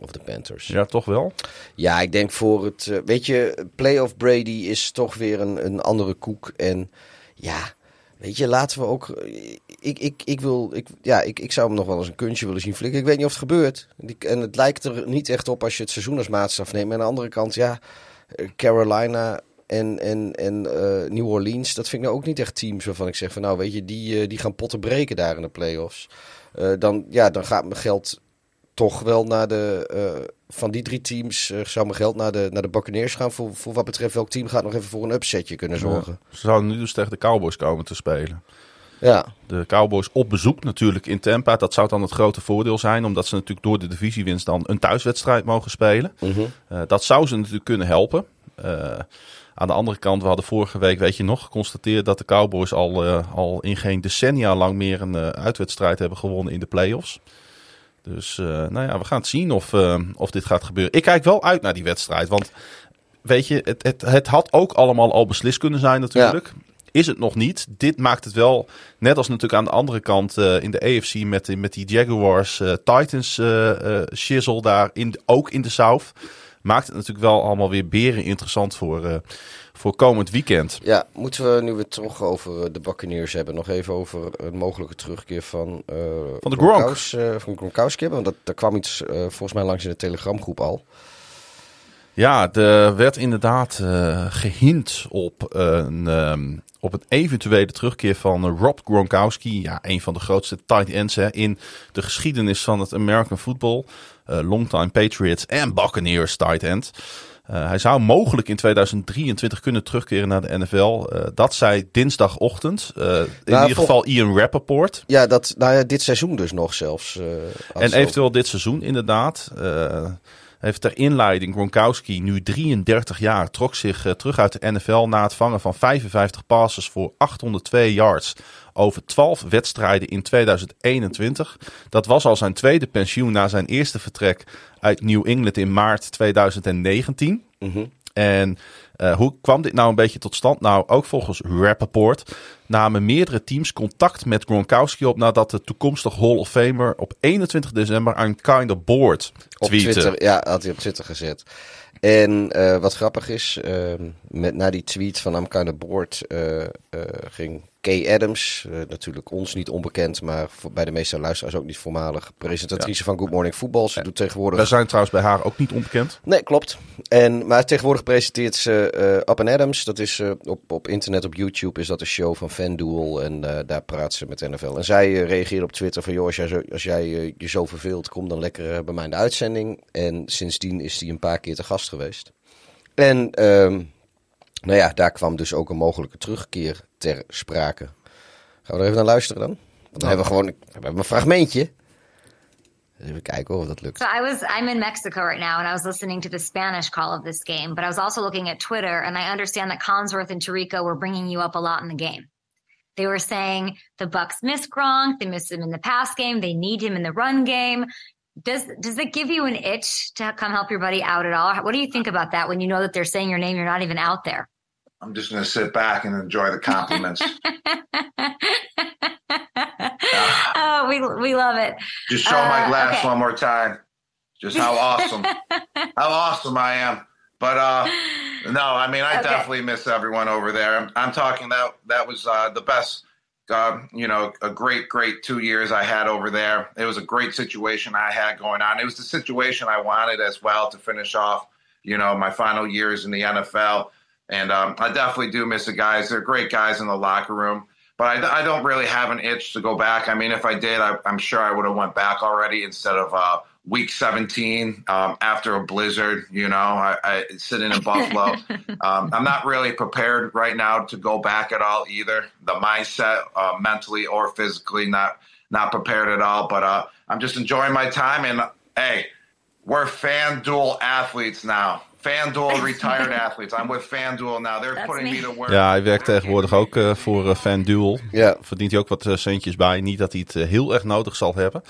of de Panthers. Ja, toch wel? Ja, ik denk voor het. weet je, playoff Brady is toch weer een, een andere koek. En ja, weet je, laten we ook. eh, Ik, ik, ik, wil, ik, ja, ik, ik zou hem nog wel eens een kunstje willen zien flikken. Ik weet niet of het gebeurt. En het lijkt er niet echt op als je het seizoen als maatstaf neemt. Maar aan de andere kant, ja, eh, Carolina. En, en, en eh, New Orleans, dat vind ik nou ook niet echt teams waarvan ik zeg van nou weet je, die, die gaan potten breken daar in de playoffs. Dan, ja, dan gaat mijn geld toch wel naar de. eh, van die drie teams eh, zou mijn geld naar de, naar de Buccaneers gaan. Voor, voor wat betreft welk team gaat nog even voor een upsetje kunnen zorgen. Ze zouden nu dus tegen de Cowboys komen te spelen. Ja, De Cowboys op bezoek natuurlijk in Tampa. Dat zou dan het grote voordeel zijn. Omdat ze natuurlijk door de divisiewinst dan een thuiswedstrijd mogen spelen. Mhm. Eh, dat zou ze natuurlijk kunnen helpen. Aan de andere kant, we hadden vorige week, weet je nog, geconstateerd dat de Cowboys al, al in geen decennia lang meer een uitwedstrijd hebben gewonnen in de playoffs. Dus eh, nou ja, we gaan het zien of, eh, of dit gaat gebeuren. Ik kijk wel uit naar die wedstrijd. Want weet je, het, het, het had ook allemaal al beslist kunnen zijn natuurlijk. Is het nog niet. Dit maakt het wel, net als natuurlijk aan de andere kant eh, in de AFC met, die- met die Jaguars Titans shizzle daar, in, ook in de South. Maakt het natuurlijk wel allemaal weer beren interessant voor, voor komend weekend. ja, moeten we nu we het toch over eh, de Buccaneers hebben, nog even over een mogelijke terugkeer van, eh Van de Gronk. Eh, van Gronkowski. Want dat, daar kwam iets volgens mij langs in de telegramgroep al. Ja, er werd inderdaad eh gehint op een, ehm, op een eventuele terugkeer van Rob Gronkowski. Ja, een van de grootste tight ends hè, in de geschiedenis van het American football. Longtime Patriots en Buccaneers tight end. Eh, hij zou mogelijk in 2023 kunnen terugkeren naar de NFL. Eh, dat zei dinsdagochtend. Eh, in Nou, ieder geval Ian Rappaport. Ja, dat, nou ja, dit seizoen dus nog zelfs. En eventueel dit seizoen inderdaad. Heeft ter inleiding Gronkowski, nu 33 jaar, trok zich terug uit de NFL na het vangen van 55 passes voor 802 yards over 12 wedstrijden in 2021. Dat was al zijn tweede pensioen na zijn eerste vertrek uit New England in maart 2019. Mhm. En eh, hoe kwam dit nou een beetje tot stand? Nou, ook volgens Rappaport namen meerdere teams contact met Gronkowski op nadat de toekomstig Hall of Famer op 21 december aan kind of board Op. Twitter, ja, had hij op Twitter gezet. En eh, wat grappig is, ehm, met, na die tweet van I'm kind of bored eh, ging Kay Adams, eh, natuurlijk ons niet onbekend, maar voor, bij de meeste luisteraars ook niet voormalig, presentatrice van Good Morning Football. Ze doet tegenwoordig... Wij zijn trouwens bij haar ook niet onbekend. Nee, klopt. En, maar tegenwoordig presenteert ze eh Up and Adams. Dat is eh, op, op internet, op YouTube, is dat een show van FanDuel. En daar praat ze met NFL. En zij reageerde op Twitter van... joh, als jij, zo, als jij je zo verveelt, kom dan lekker bij mij in de uitzending. En sindsdien is hij een paar keer te gast geweest. En ehm, nou ja, daar kwam dus ook een mogelijke terugkeer ter sprake. Gaan we er even naar luisteren dan? Want dan hebben we gewoon we hebben een fragmentje. Even kijken of dat lukt. So I was I'm in Mexico right now and I was listening to the Spanish call of this game, but I was also looking at Twitter and I understand that Consworth and Tarico were bringing you up a lot in the game. They were saying the Bucks miss Gronk, they miss him in the pass game, they need him in the run game. Does does it give you an itch to come help your buddy out at all? What do you think about that when you know that they're saying your name, you're not even out there? I'm just going to sit back and enjoy the compliments. oh, we we love it. just show my Uh, glass okay. one more time. Just how awesome, how awesome I am. But uh, no, I mean, I Okay. definitely miss everyone over there. I'm, I'm talking that that was uh, the best. Uh, you know, a great, great two years I had over there. It was a great situation I had going on. It was the situation I wanted as well to finish off, you know, my final years in the NFL. And um, I definitely do miss the guys. They're great guys in the locker room. But I, I don't really have an itch to go back. I mean, if I did, I, I'm sure I would have went back already instead of uh, week 17 um, after a blizzard. You know, I, I sitting in Buffalo. um, I'm not really prepared right now to go back at all either. The mindset, uh, mentally or physically, not not prepared at all. But uh, I'm just enjoying my time. And hey, we're FanDuel athletes now. FanDuel retired athletes. I'm with FanDuel now. They're That's putting me. me to work. Ja, hij werkt tegenwoordig ook eh, voor eh, FanDuel. Ja. Verdient hij ook wat eh, centjes bij. Niet dat hij het heel erg nodig zal hebben.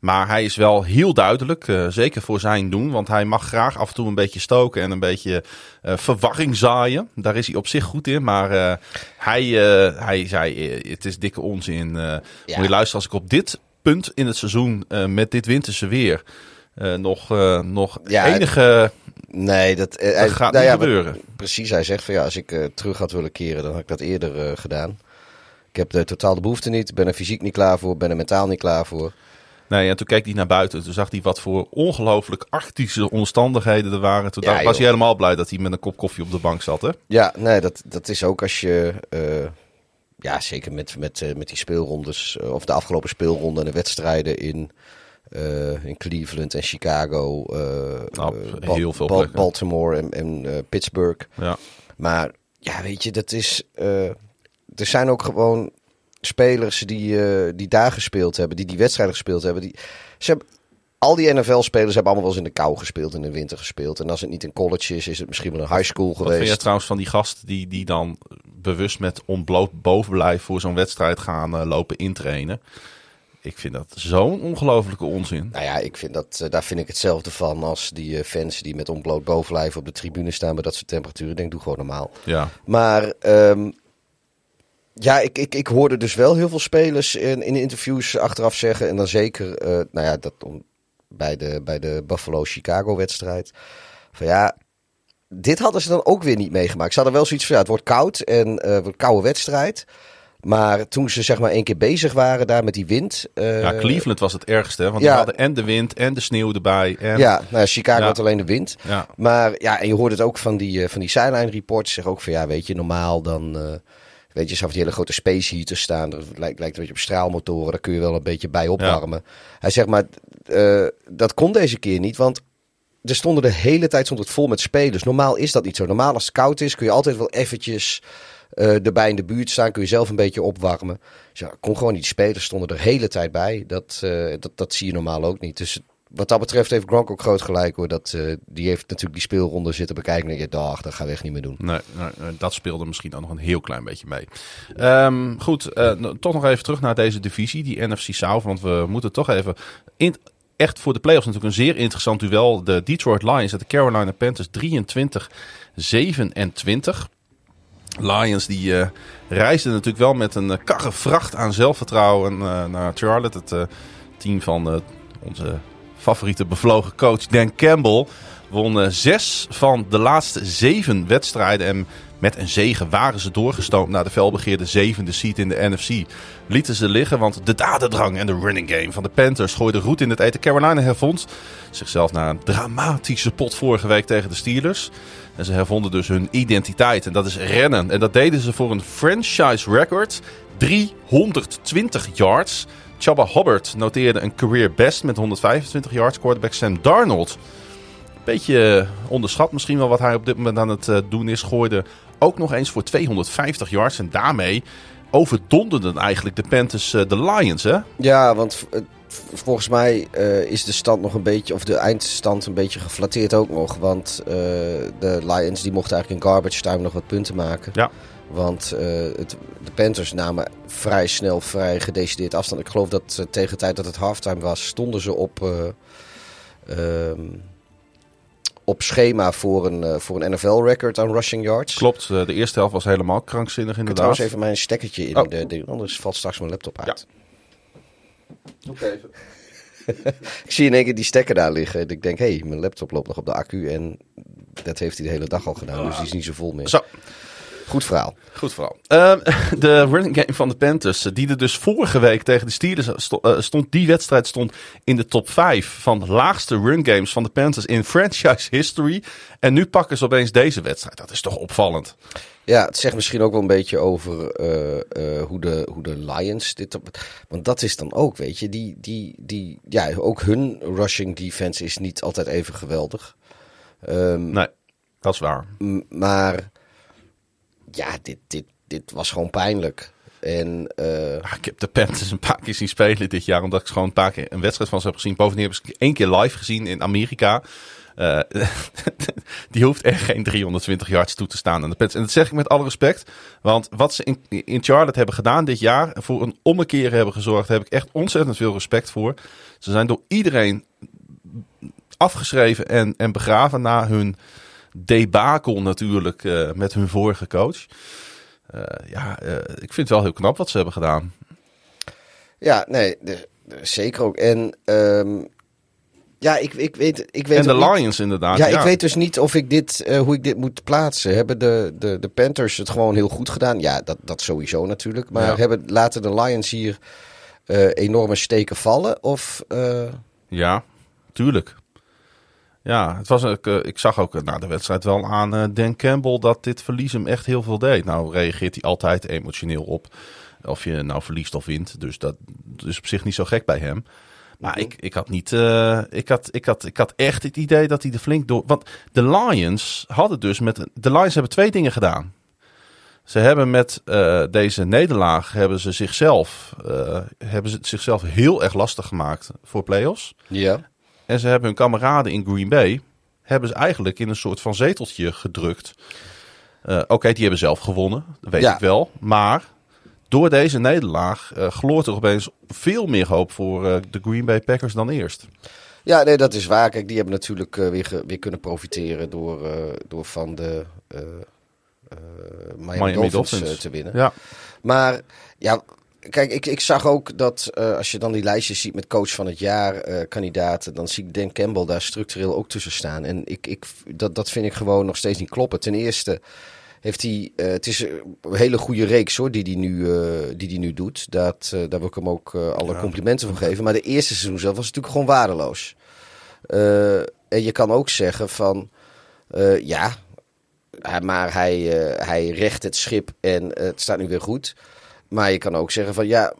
Maar hij is wel heel duidelijk, eh, zeker voor zijn doen. Want hij mag graag af en toe een beetje stoken en een beetje eh, verwarring zaaien. Daar is hij op zich goed in. Maar eh, hij, eh, hij zei, het is dikke onzin. eh Moet je luisteren, als ik op dit punt in het seizoen eh, met dit winterse weer... eh, nog, eh, nog Ja, enige... Nee, dat, eh, Dat hij- gaat nou niet ja, gebeuren. Precies, hij zegt van ja, als ik eh, terug had willen keren, dan had ik dat eerder eh, gedaan. Ik heb de totaal de behoefte niet, ben er fysiek niet klaar voor, ben er mentaal niet klaar voor. Nee, en toen keek hij naar buiten. Toen zag hij wat voor ongelooflijk arctische omstandigheden er waren. Toen Ja, dacht- was hij helemaal blij dat hij met een kop koffie op de bank zat. Hè? Ja, nee, dat, dat is ook als je, ja, zeker met, met, met die speelrondes, of de afgelopen speelronden en de wedstrijden in, eh, in Cleveland en Chicago, eh, Nou, eh, heel veel plekken. Baltimore en, en Pittsburgh. Ja. Maar ja, weet je, dat is. er zijn ook gewoon spelers die, die daar gespeeld hebben, die die wedstrijden gespeeld hebben. Die, ze hebben al die NFL-spelers hebben allemaal wel eens in de kou gespeeld, in de winter gespeeld. En als het niet in college is, is het misschien wel een high school Wat vind geweest. trouwens van die gast die, die dan bewust met ontbloot bovenblijf voor zo'n wedstrijd gaan lopen intrainen? Ik vind dat zo'n ongelofelijke onzin. Nou ja, ik vind dat, eh, daar vind ik hetzelfde van als die eh, fans die met ontbloot bovenlijf op de tribune staan bij dat soort temperaturen. Ik denk, doe gewoon normaal. Ja, Maar ehm, ja, ik, ik, ik hoorde dus wel heel veel spelers in, in interviews achteraf zeggen. En dan zeker, eh, nou ja, dat om, bij de, bij de Buffalo-Chicago wedstrijd. Van ja, dit hadden ze dan ook weer niet meegemaakt. Ze hadden wel zoiets van, ja, het wordt koud en wordt een koude wedstrijd. Maar toen ze zeg maar één keer bezig waren daar met die wind. eh, ja Cleveland was het ergste. hè, Want ja. die hadden en de wind en de sneeuw erbij. En, Ja, nou, Chicago Ja. had alleen de wind. Ja. Maar ja, en je hoort het ook van die, eh, van die sideline reports. Zeg ook van ja, weet je, normaal dan. eh, weet je, van die hele grote space heaters staan. Dat lijkt, lijkt een beetje op straalmotoren. Daar kun je wel een beetje bij opwarmen. Hij zegt maar, dat kon deze keer niet. Want er stonden de hele tijd stond het vol met spelers. Normaal is dat niet zo. Normaal als het koud is, kun je altijd wel eventjes eh, erbij in de buurt staan. Kun je zelf een beetje opwarmen. Dus ja, kon gewoon niet. Die spelers stonden er de hele tijd bij. Dat, eh, dat, dat zie je normaal ook niet. Dus wat dat betreft heeft Gronk ook groot gelijk hoor. Dat, eh, die heeft natuurlijk die speelronde zitten bekijken. En je, dag, dat gaan we echt niet meer doen. Nee, dat speelde misschien ook nog een heel klein beetje mee. Ehm, goed, toch nog even terug naar deze divisie, die NFC South. Want we moeten toch even... In, echt voor de playoffs natuurlijk een zeer interessant duel. De Detroit Lions en de Carolina Panthers 23-27. Lions die eh reisden natuurlijk wel met een eh, karre vracht aan zelfvertrouwen eh, naar Charlotte. Het team van onze favoriete bevlogen coach Dan Campbell won zes van de laatste zeven wedstrijden. En met een zege waren ze doorgestoomd naar de felbegeerde zevende seat in de NFC. Lieten ze liggen, want de dadendrang en de running game van de Panthers gooiden roet in het eten. Carolina hervond zichzelf na een dramatische pot vorige week tegen de Steelers. En ze hervonden dus hun identiteit en dat is rennen. En dat deden ze voor een franchise record 320 yards. Chubba Hubbard noteerde een career best met 125 yards. Quarterback Sam Darnold beetje eh, onderschat misschien wel wat hij op dit moment aan het eh, doen is. Gooide ook nog eens voor 250 yards. En daarmee overdonderden eigenlijk de Panthers eh, de Lions, hè? Ja, want v- volgens mij eh, is de stand nog een beetje, of de eindstand een beetje geflatteerd ook nog. Want eh, de Lions die mochten eigenlijk in garbage time nog wat punten maken. Ja. Want eh, het, de Panthers namen vrij snel, vrij gedecideerd afstand. Ik geloof dat eh, tegen de tijd dat het halftime was, stonden ze op, eh, ehm, op schema voor een, eh, voor een NFL-record aan rushing yards. Klopt, eh, de eerste helft was helemaal krankzinnig Ik inderdaad. trouwens even mijn stekkertje in Oh. de ding, anders valt straks mijn laptop uit. Oké. Ik zie in één keer die stekker daar liggen. En ik denk, hé, hey, mijn laptop loopt nog op de accu. En dat heeft hij de hele dag al gedaan. Dus die is niet zo vol meer. Zo, Goed verhaal. goed vooral. de running game van de Panthers, eh, die er dus vorige week tegen de Steelers sto- eh, stond, die wedstrijd stond in de top 5 van de laagste run games van de Panthers in franchise history. En nu pakken ze opeens deze wedstrijd. Dat is toch opvallend. Ja, het zegt misschien ook wel een beetje over eh, eh, hoe, de, hoe de Lions dit... Op, want dat is dan ook, weet je, die, die, die, ja, ook hun rushing defense is niet altijd even geweldig. Ehm, Nee, dat is waar. maar ja, dit, dit, dit was gewoon pijnlijk. En eh, Ah, Ik heb de Panthers een paar keer zien spelen dit jaar, omdat ik gewoon een paar keer een wedstrijd van ze heb gezien. Bovendien heb ik één keer live gezien in Amerika. Eh, die hoeft echt geen 320 yards toe te staan aan de Panthers. En dat zeg ik met alle respect, want wat ze in, in Charlotte hebben gedaan dit jaar, voor een ommekeer hebben gezorgd, heb ik echt ontzettend veel respect voor. Ze zijn door iedereen afgeschreven en, en begraven na hun debakel natuurlijk eh, met hun vorige coach. Eh, ja, eh, ik vind het wel heel knap wat ze hebben gedaan. ja, nee, de- de- zeker ook. En ehm, ja, ik, ik weet, ik weet En de niet- Lions inderdaad. Ja, ik weet dus niet of ik dit, hoe ik dit moet plaatsen. Hebben de, de, de Panthers het gewoon heel goed gedaan? Ja, dat, dat sowieso natuurlijk. Maar Ja. hebben, laten de Lions hier eh, enorme steken vallen? Of, Ja, tuurlijk. Ja, het was ook, eh, ik zag ook eh, na de wedstrijd wel aan eh, Dan Campbell dat dit verlies hem echt heel veel deed. Nou reageert hij altijd emotioneel op of je nou verliest of wint. Dus dat is op zich niet zo gek bij hem. Maar ik, ik had niet. ik, had, ik, had, ik had echt het idee dat hij er flink door. Want de Lions hadden dus met. De Lions hebben twee dingen gedaan. Ze hebben met deze nederlaag hebben ze zichzelf, hebben ze zichzelf heel erg lastig gemaakt voor playoffs. ja. En ze hebben hun kameraden in Green Bay hebben ze eigenlijk in een soort van zeteltje gedrukt. Eh, Oké, die hebben zelf gewonnen, dat weet Ja. ik wel. Maar door deze nederlaag eh, gloort er opeens veel meer hoop voor eh, de Green Bay Packers dan eerst. ja, nee, dat is waar. Kijk, die hebben natuurlijk weer, weer kunnen profiteren door, door van de Miami, Miami Dolphins, Dolphins. te winnen. Ja, Maar ja, kijk, ik, ik zag ook dat eh, als je dan die lijstjes ziet met coach van het jaar eh, kandidaten, dan zie ik Dan Campbell daar structureel ook tussen staan. En ik, ik, dat, dat vind ik gewoon nog steeds niet kloppen. Ten eerste heeft hij, eh, het is een hele goede reeks hoor, die hij nu, die die nu doet. Dat, daar wil ik hem ook alle complimenten voor geven. Maar de eerste seizoen zelf was natuurlijk gewoon waardeloos. En je kan ook zeggen van, ja, maar hij, hij recht het schip en het staat nu weer goed. Maar je kan ook zeggen van ja,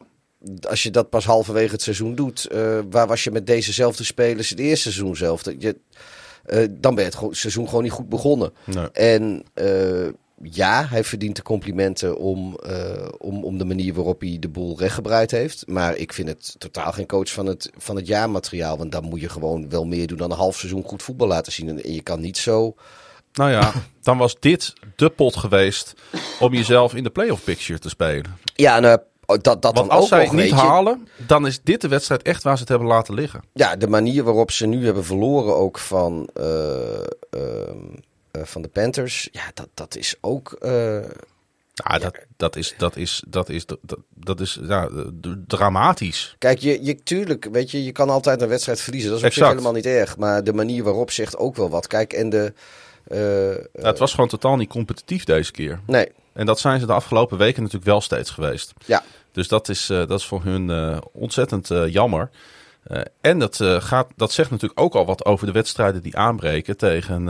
als je dat pas halverwege het seizoen doet, eh, waar was je met dezezelfde spelers het eerste seizoen zelf? Je, eh, dan ben je het seizoen gewoon niet goed begonnen. nee. En eh, ja, hij verdient de complimenten om, om, om de manier waarop hij de boel rechtgebreid heeft. Maar ik vind het totaal geen coach van het, van het jaarmateriaal. Want dan moet je gewoon wel meer doen dan een half seizoen goed voetbal laten zien. En je kan niet zo... Nou ja, dan was dit de pot geweest om jezelf in de playoff picture te spelen. Ja, en, eh, dat, dat Want dan als ook zij nog, het niet halen, dan is dit de wedstrijd echt waar ze het hebben laten liggen. Ja, de manier waarop ze nu hebben verloren ook van, eh, ehm, eh, van de Panthers. Ja, dat, dat is ook... eh, Ja, dat, dat is, dat is, dat is, dat, dat is ja, dramatisch. Kijk, je, je, tuurlijk, weet je, je kan altijd een wedstrijd verliezen. Dat is op zich helemaal niet erg. Maar de manier waarop zegt ook wel wat. Kijk, en de... eh, het was gewoon totaal niet competitief deze keer. nee, En dat zijn ze de afgelopen weken natuurlijk wel steeds geweest. ja. Dus dat is, eh, dat is voor hun eh, ontzettend jammer. En dat, gaat, dat zegt natuurlijk ook al wat over de wedstrijden die aanbreken tegen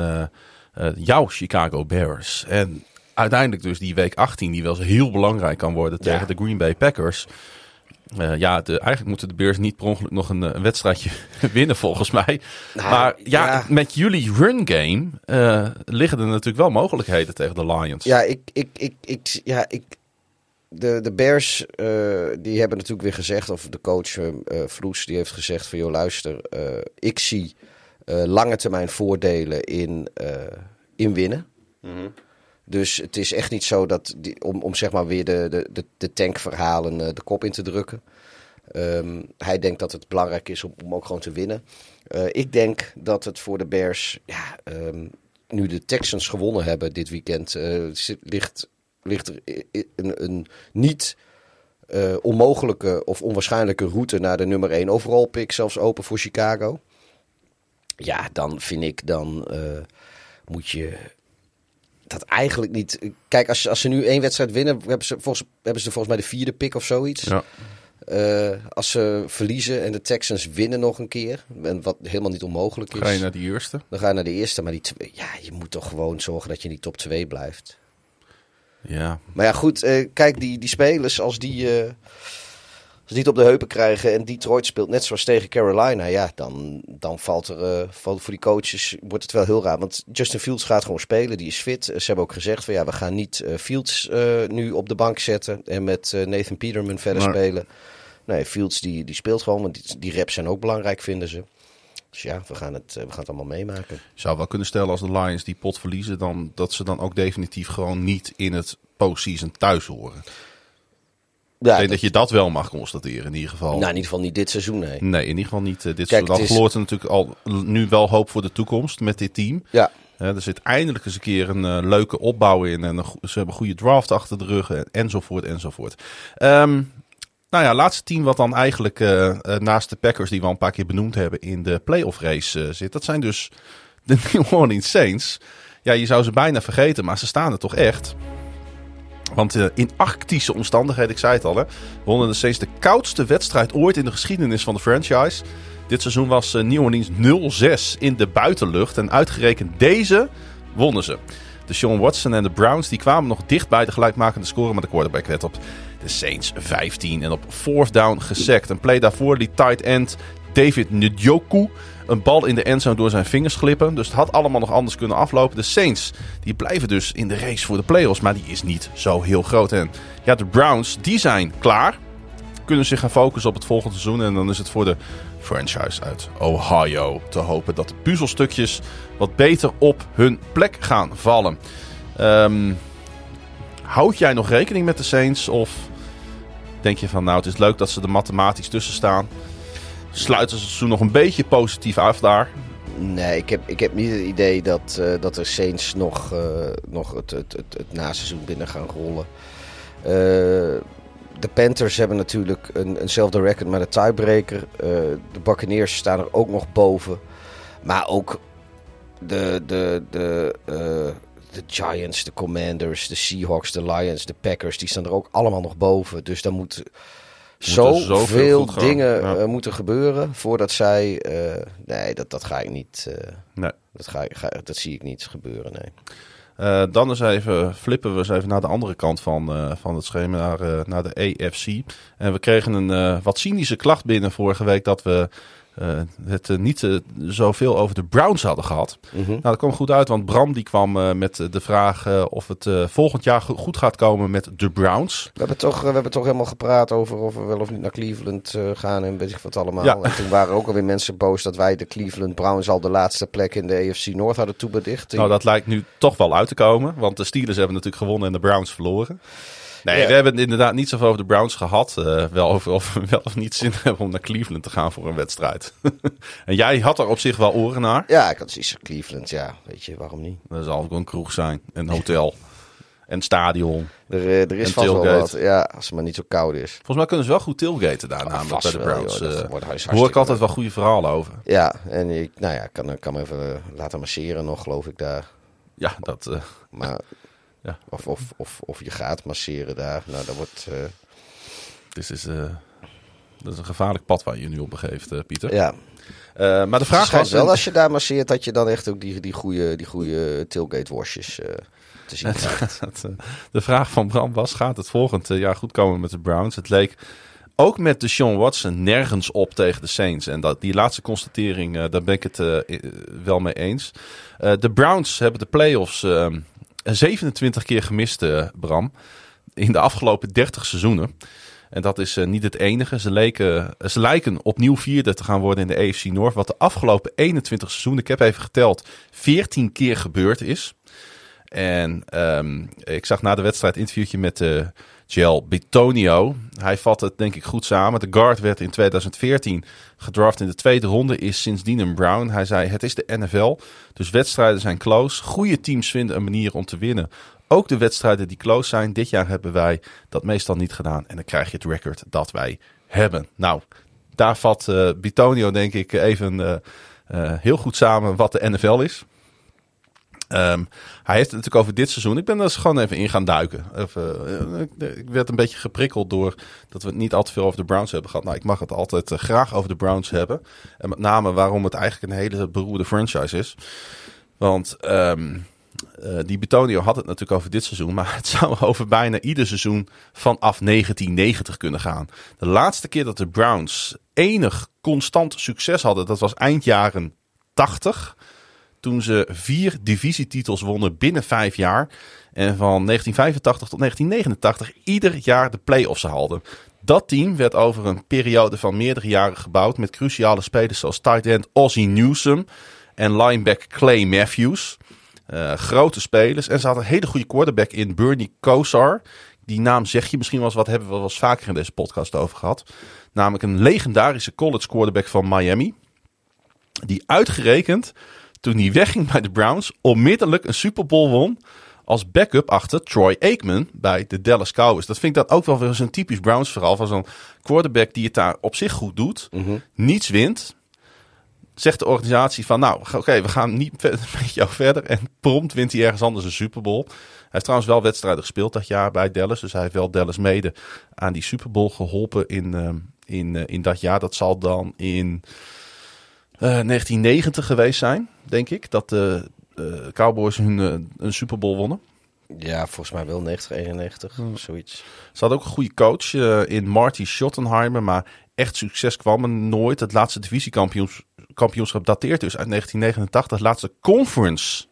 eh, jouw Chicago Bears. En uiteindelijk dus die week 18, die wel eens heel belangrijk kan worden tegen Ja. de Green Bay Packers. Eh, ja, de, eigenlijk moeten de Bears niet per ongeluk nog een, eh, een wedstrijdje winnen volgens mij. Nou, maar ja, ja. met jullie run game eh, liggen er natuurlijk wel mogelijkheden tegen de Lions. Ja, ik, ik, ik, ik, ja, ik, de, de Bears, eh, die hebben natuurlijk weer gezegd, of de coach uh, Vloes, die heeft gezegd van, joh luister, ik zie lange termijn voordelen in, in winnen. Mhm. Dus het is echt niet zo dat, die, om, om zeg maar weer de, de, de, de tankverhalen de kop in te drukken. Ehm, hij denkt dat het belangrijk is om, ook gewoon te winnen. ik denk dat het voor de Bears, ja, ehm, nu de Texans gewonnen hebben dit weekend, ligt ligt er een, een niet onmogelijke of onwaarschijnlijke route naar de nummer 1 overall pick, zelfs open voor Chicago. Ja, dan vind ik, dan moet je dat eigenlijk niet. Kijk, als, als ze nu één wedstrijd winnen, hebben ze, volgens, hebben ze volgens mij de vierde pick of zoiets. Ja. Uh, als ze verliezen en de Texans winnen nog een keer, en wat helemaal niet onmogelijk is. Ga je naar de eerste? Dan ga je naar de eerste, maar die twee, ja, je moet toch gewoon zorgen dat je in die top 2 blijft. Ja. Maar ja, goed, uh, kijk, die, die spelers, als die, uh, als die het op de heupen krijgen en Detroit speelt net zoals tegen Carolina, ja, dan, dan valt er uh, valt voor die coaches wordt het wel heel raar. Want Justin Fields gaat gewoon spelen, die is fit. Ze hebben ook gezegd van ja, we gaan niet Fields nu op de bank zetten en met Nathan Peterman verder maar... spelen. Nee, Fields die, die speelt gewoon, want die, die reps zijn ook belangrijk, vinden ze. Dus ja, we gaan, het, we gaan het allemaal meemaken. Zou wel kunnen stellen als de Lions die pot verliezen, dan, dat ze dan ook definitief gewoon niet in het postseason thuis horen. Ja, ik denk dat, je dat wel mag constateren in ieder geval. Nou, in ieder geval niet dit seizoen, nee. Nee, in ieder geval niet uh, dit seizoen. Dan is... verloort er natuurlijk al nu wel hoop voor de toekomst met dit team. Ja. Uh, er zit eindelijk eens een keer een uh, leuke opbouw in. En ze hebben een goede draft achter de rug en, enzovoort enzovoort. Um, nou ja, laatste team wat dan eigenlijk uh, naast de Packers, die we al een paar keer benoemd hebben, in de playoff race zit. Dat zijn dus de New Orleans Saints. Ja, je zou ze bijna vergeten, maar ze staan er toch echt. Want uh, in arctische omstandigheden, ik zei het al, hè, wonnen de Saints de koudste wedstrijd ooit in de geschiedenis van de franchise. Dit seizoen was New Orleans 0-6 in de buitenlucht. En uitgerekend deze wonnen ze. De Sean Watson en de Browns die kwamen nog dicht bij de gelijkmakende score, maar de quarterback werd op de Saints 15 en op fourth down gesekt. Een play daarvoor liet tight end David Njoku een bal in de endzone door zijn vingers glippen. Dus het had allemaal nog anders kunnen aflopen. De Saints die blijven dus in de race voor de playoffs, maar die is niet zo heel groot. En ja, de Browns die zijn klaar. Kunnen zich gaan focussen op het volgende seizoen. En dan is het voor de franchise uit Ohio te hopen dat de puzzelstukjes wat beter op hun plek gaan vallen. Um, houd jij nog rekening met de Saints? Of denk je van nou, het is leuk dat ze er mathematisch tussen staan? Sluiten ze het seizoen nog een beetje positief af daar? Nee, ik heb, ik heb niet het idee dat, uh, dat de Saints nog, uh, nog het, het, het, het naseizoen binnen gaan rollen. Uh, de Panthers hebben natuurlijk een, eenzelfde record met een tiebreaker. de Buccaneers staan er ook nog boven. Maar ook de, de, de, de Giants, de Commanders, de Seahawks, de Lions, de Packers, die staan er ook allemaal nog boven. Dus daar moet zoveel veel dingen ja. uh, moeten gebeuren voordat zij. Uh, nee, dat, dat ga ik niet. Uh, nee. Dat, ga, ga, dat zie ik niet gebeuren. Nee. Uh, dan eens even flippen we eens even naar de andere kant van, uh, van het schema, naar, uh, naar de AFC. En we kregen een wat cynische klacht binnen vorige week dat we uh, het uh, niet uh, zoveel over de Browns hadden gehad. Mm -hmm. Nou, dat kwam goed uit, want Bram die kwam met de vraag of het volgend jaar goed gaat komen met de Browns. We hebben toch, we hebben toch helemaal gepraat over of we wel of niet naar Cleveland gaan en weet ik wat allemaal. Ja. En toen waren ook alweer mensen boos dat wij de Cleveland Browns al de laatste plek in de AFC North hadden toebedicht. Nou, dat lijkt nu toch wel uit te komen, want de Steelers hebben natuurlijk gewonnen en de Browns verloren. Nee, ja. we hebben het inderdaad niet zoveel over de Browns gehad. Uh, wel over of we wel of niet zin hebben om naar Cleveland te gaan voor een wedstrijd. en jij had er op zich wel oren naar. Ja, ik had zoiets Cleveland, ja. Weet je, waarom niet? Er zal ook een kroeg zijn, een hotel. en stadion. Er, uh, er is vast wel wat, ja, als het maar niet zo koud is. Volgens mij kunnen ze wel goed tailgaten daar, namelijk bij de Browns. Wel, joh, uh, hoor ik altijd wel goede verhalen over. Ja, en ik, nou ja, kan, kan me even laten masseren nog, geloof ik, daar. Ja, dat... Uh, maar ja. Of, of, of, of je gaat masseren daar. Nou, dat wordt. Uh... Dit is, uh, dat is een gevaarlijk pad waar je je nu op begeeft, uh, Pieter. Ja. maar de vraag was. wel, als je daar masseert, dat je dan echt ook die, die goede, die goede tailgate-worstjes te zien krijgt. de vraag van Bram was: gaat het volgend jaar goed komen met de Browns? Het leek ook met de Sean Watson nergens op tegen de Saints. En dat, die laatste constatering, daar ben ik het wel mee eens. de Browns hebben de playoffs 27 keer gemist, uh, Bram. in de afgelopen 30 seizoenen. En dat is niet het enige. Ze, leken, ze lijken opnieuw vierde te gaan worden in de AFC North. Wat de afgelopen 21 seizoenen, ik heb even geteld, 14 keer gebeurd is. En ehm, ik zag na de wedstrijd interviewtje met uh, Gel Bitonio. Hij vat het denk ik goed samen. De guard werd in 2014 gedraft in de tweede ronde. Is sindsdien een Brown. Hij zei het is de NFL. Dus wedstrijden zijn close. Goede teams vinden een manier om te winnen. Ook de wedstrijden die close zijn. Dit jaar hebben wij dat meestal niet gedaan. En dan krijg je het record dat wij hebben. Nou, daar vat uh, Bitonio denk ik even uh, heel goed samen wat de NFL is. Um, hij heeft het natuurlijk over dit seizoen. Ik ben eens gewoon even in gaan duiken. Even, uh, ik werd een beetje geprikkeld door dat we het niet al te veel over de Browns hebben gehad. Nou, ik mag het altijd uh, graag over de Browns hebben. En met name waarom het eigenlijk een hele beroerde franchise is. Want um, die Betonio had het natuurlijk over dit seizoen. Maar het zou over bijna ieder seizoen vanaf 1990 kunnen gaan. De laatste keer dat de Browns enig constant succes hadden, dat was eind jaren 80 toen ze vier divisietitels wonnen binnen vijf jaar. En van 1985 tot 1989 ieder jaar de play-offs haalden. Dat team werd over een periode van meerdere jaren gebouwd met cruciale spelers zoals tight end Ozzie Newsome en linebacker Clay Matthews. Uh, grote spelers. En ze hadden een hele goede quarterback in Bernie Kosar. Die naam zeg je misschien wel eens wat, hebben we wel eens vaker in deze podcast over gehad. Namelijk een legendarische college quarterback van Miami. Die uitgerekend toen hij wegging bij de Browns, onmiddellijk een Super Bowl won als backup achter Troy Aikman bij de Dallas Cowboys. Dat vind ik dan ook wel weer zo'n typisch Browns verhaal van zo'n quarterback die het daar op zich goed doet, Mhm. niets wint. Zegt de organisatie van, nou, oké, we gaan niet met jou verder. En prompt wint hij ergens anders een Super Bowl. Hij heeft trouwens wel wedstrijden gespeeld dat jaar bij Dallas. Dus hij heeft wel Dallas mede aan die Super Bowl geholpen in, uh, in, uh, in dat jaar. Dat zal dan in 1990 geweest zijn, denk ik. Dat de Cowboys hun een Super Bowl wonnen. Ja, volgens mij wel 90, 91, Hmm. zoiets. Ze hadden ook een goede coach in Marty Schottenheimer. Maar echt succes kwam er nooit. Het laatste divisiekampioenschap dateert dus uit 1989. Het laatste conference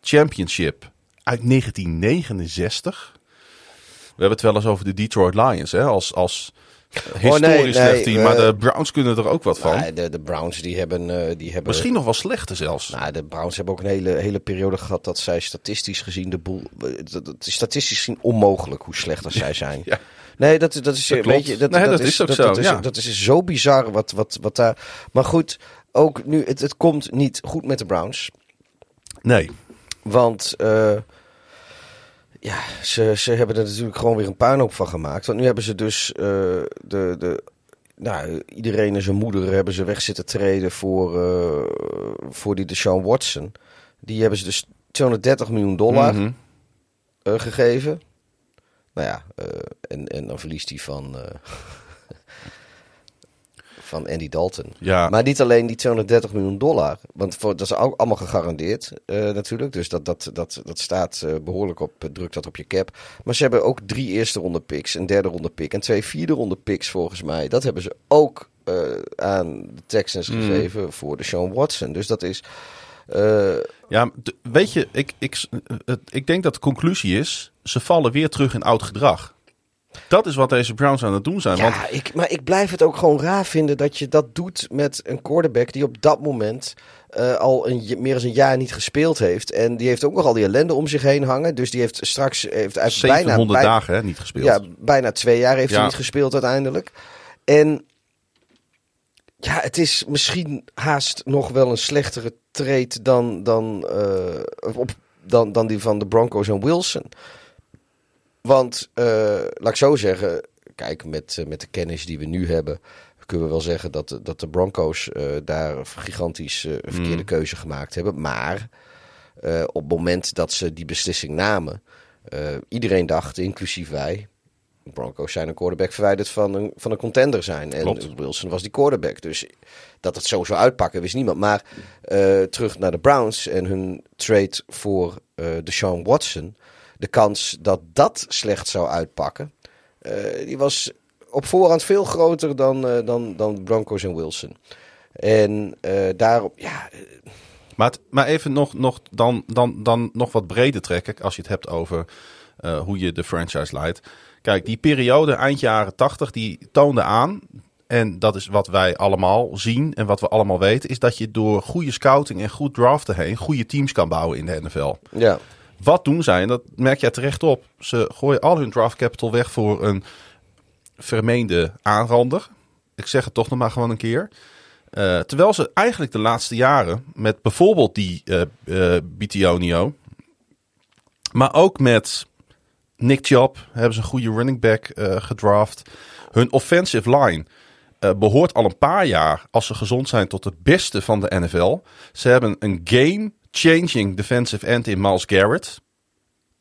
championship uit 1969. We hebben het wel eens over de Detroit Lions. Hè? Als, als historisch oh, nee, slecht nee, team. maar de Browns kunnen er ook wat van. Nee, de, de Browns die hebben, uh, die hebben... Misschien nog wel slechter zelfs. Nou, de Browns hebben ook een hele, hele periode gehad dat zij statistisch gezien de boel... Het is statistisch gezien onmogelijk hoe slecht als zij zijn. ja. Nee, dat, dat is... Dat weet je, dat, nee, dat, dat, is, is ook dat, zo, dat, is, ja. dat is zo bizar wat, wat, wat daar... Maar goed, ook nu, het, het komt niet goed met de Browns. Nee. Want... Uh, ja, ze, ze hebben er natuurlijk gewoon weer een puinhoop van gemaakt. Want nu hebben ze dus uh, de, de, nou, iedereen en zijn moeder hebben ze weg zitten treden voor, uh, voor die Deshaun Watson. Die hebben ze dus 230 miljoen dollar Mhm. mm -hmm. uh, gegeven. Nou ja, uh, en, en dan verliest hij van, van Andy Dalton. Ja. Maar niet alleen die 230 miljoen dollar. Want voor, dat is ook allemaal gegarandeerd uh, natuurlijk. Dus dat, dat, dat, dat staat uh, behoorlijk op, drukt dat op je cap. Maar ze hebben ook drie eerste ronde picks, een derde ronde pick en twee vierde ronde picks volgens mij. Dat hebben ze ook aan de Texans Mm. gegeven voor de Sean Watson. Dus dat is... Ja, weet je, ik, ik, ik denk dat de conclusie is, ze vallen weer terug in oud gedrag. Dat is wat deze Browns aan het doen zijn. Ja, want... ik, maar ik blijf het ook gewoon raar vinden dat je dat doet met een quarterback die op dat moment uh, al een, meer dan een jaar niet gespeeld heeft. En die heeft ook nog al die ellende om zich heen hangen. Dus die heeft straks... Heeft 700 bijna, dagen hè, niet gespeeld. Ja, bijna twee jaar heeft ja. hij niet gespeeld uiteindelijk. En ja, het is misschien haast nog wel een slechtere trade dan, dan, uh, op, dan, dan die van de Broncos en Wilson. Want, uh, laat ik zo zeggen, kijk, met, uh, met de kennis die we nu hebben, kunnen we wel zeggen dat, dat de Broncos uh, daar gigantisch een verkeerde mm. keuze gemaakt hebben. Maar op het moment dat ze die beslissing namen, iedereen dacht, inclusief wij, de Broncos zijn een quarterback verwijderd van een, van een contender zijn. En Klopt. Wilson was die quarterback. Dus dat het zo zou uitpakken, wist niemand. Maar uh, terug naar de Browns en hun trade voor uh, Deshaun Watson. De kans dat dat slecht zou uitpakken, uh, die was op voorhand veel groter dan, dan, dan Broncos en Wilson. En daarop, ja, Maar, het- maar even nog, nog, dan, dan, dan nog wat breder trekken. Als je het hebt over eh, hoe je de franchise leidt. Kijk, die periode eind jaren 80, die toonde aan. En dat is wat wij allemaal zien en wat we allemaal weten. Is dat je door goede scouting en goed draften heen goede teams kan bouwen in de NFL. Ja. Wat doen zij? En dat merk jij terecht op. Ze gooien al hun draft capital weg voor een vermeende aanrander. Ik zeg het toch nog maar gewoon een keer. Eh, terwijl ze eigenlijk de laatste jaren met bijvoorbeeld die eh, Bitionio, maar ook met Nick Chubb hebben ze een goede running back gedraft. Hun offensive line eh, behoort al een paar jaar, als ze gezond zijn, tot het beste van de NFL. Ze hebben een game-changing defensive end in Miles Garrett.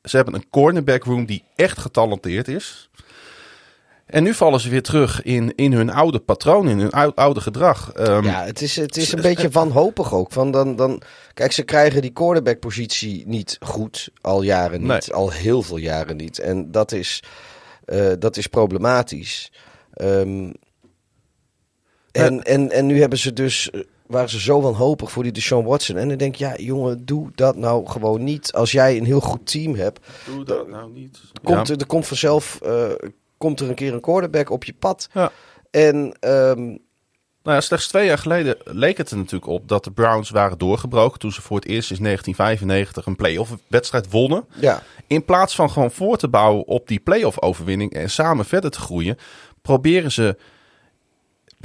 Ze hebben een cornerback room die echt getalenteerd is. En nu vallen ze weer terug in, in hun oude patroon, in hun ou- oude gedrag. Ehm, Ja, het is, het is een beetje wanhopig ook. Van dan, dan, kijk, ze krijgen die quarterback-positie niet goed. Al jaren niet. Nee. Al heel veel jaren niet. En dat is, eh, dat is problematisch. Ehm, en, en, en nu hebben ze dus, eh, waren ze zo wanhopig voor die Deshaun Watson. En dan denk ik, ja jongen, doe dat nou gewoon niet. Als jij een heel goed team hebt, Doe dat nou niet. komt Ja. er, er komt vanzelf eh, komt er een keer een quarterback op je pad. Ja. En ehm, Nou ja, slechts twee jaar geleden leek het er natuurlijk op dat de Browns waren doorgebroken. Toen ze voor het eerst sinds 1995 een playoff wedstrijd wonnen. ja, In plaats van gewoon voor te bouwen op die playoff overwinning en samen verder te groeien, proberen ze.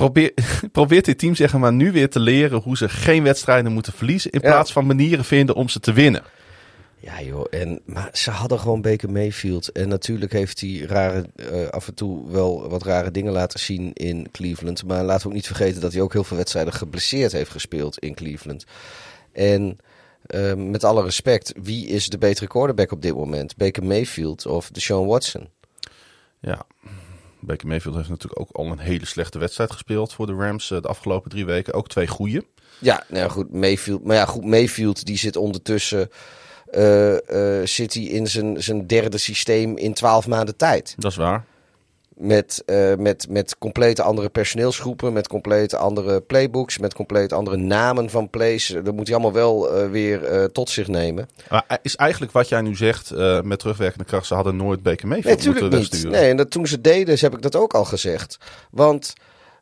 Probeer, probeert dit team zeg maar nu weer te leren hoe ze geen wedstrijden moeten verliezen. In Ja. plaats van manieren vinden om ze te winnen. Ja joh, en, maar ze hadden gewoon Baker Mayfield. En natuurlijk heeft hij rare, eh, af en toe wel wat rare dingen laten zien in Cleveland. Maar laten we ook niet vergeten dat hij ook heel veel wedstrijden geblesseerd heeft gespeeld in Cleveland. En eh, met alle respect, wie is de betere quarterback op dit moment? Baker Mayfield of Deshaun Watson? Ja, Baker Mayfield heeft natuurlijk ook al een hele slechte wedstrijd gespeeld voor de Rams eh, de afgelopen drie weken. Ook twee goede. Ja, nou ja, goed, Mayfield. Maar ja, goed, Mayfield die zit ondertussen eh, eh, zit hij in zijn, zijn derde systeem in twaalf maanden tijd. Dat is waar. Met, eh, met, met compleet andere personeelsgroepen, met compleet andere playbooks, met compleet andere namen van plays. Dat moet hij allemaal wel eh, weer eh, tot zich nemen. Maar is eigenlijk wat jij nu zegt met terugwerkende kracht, ze hadden nooit Baker Nee, moeten wegsturen. Nee, en dat, toen ze deden, heb ik dat ook al gezegd. Want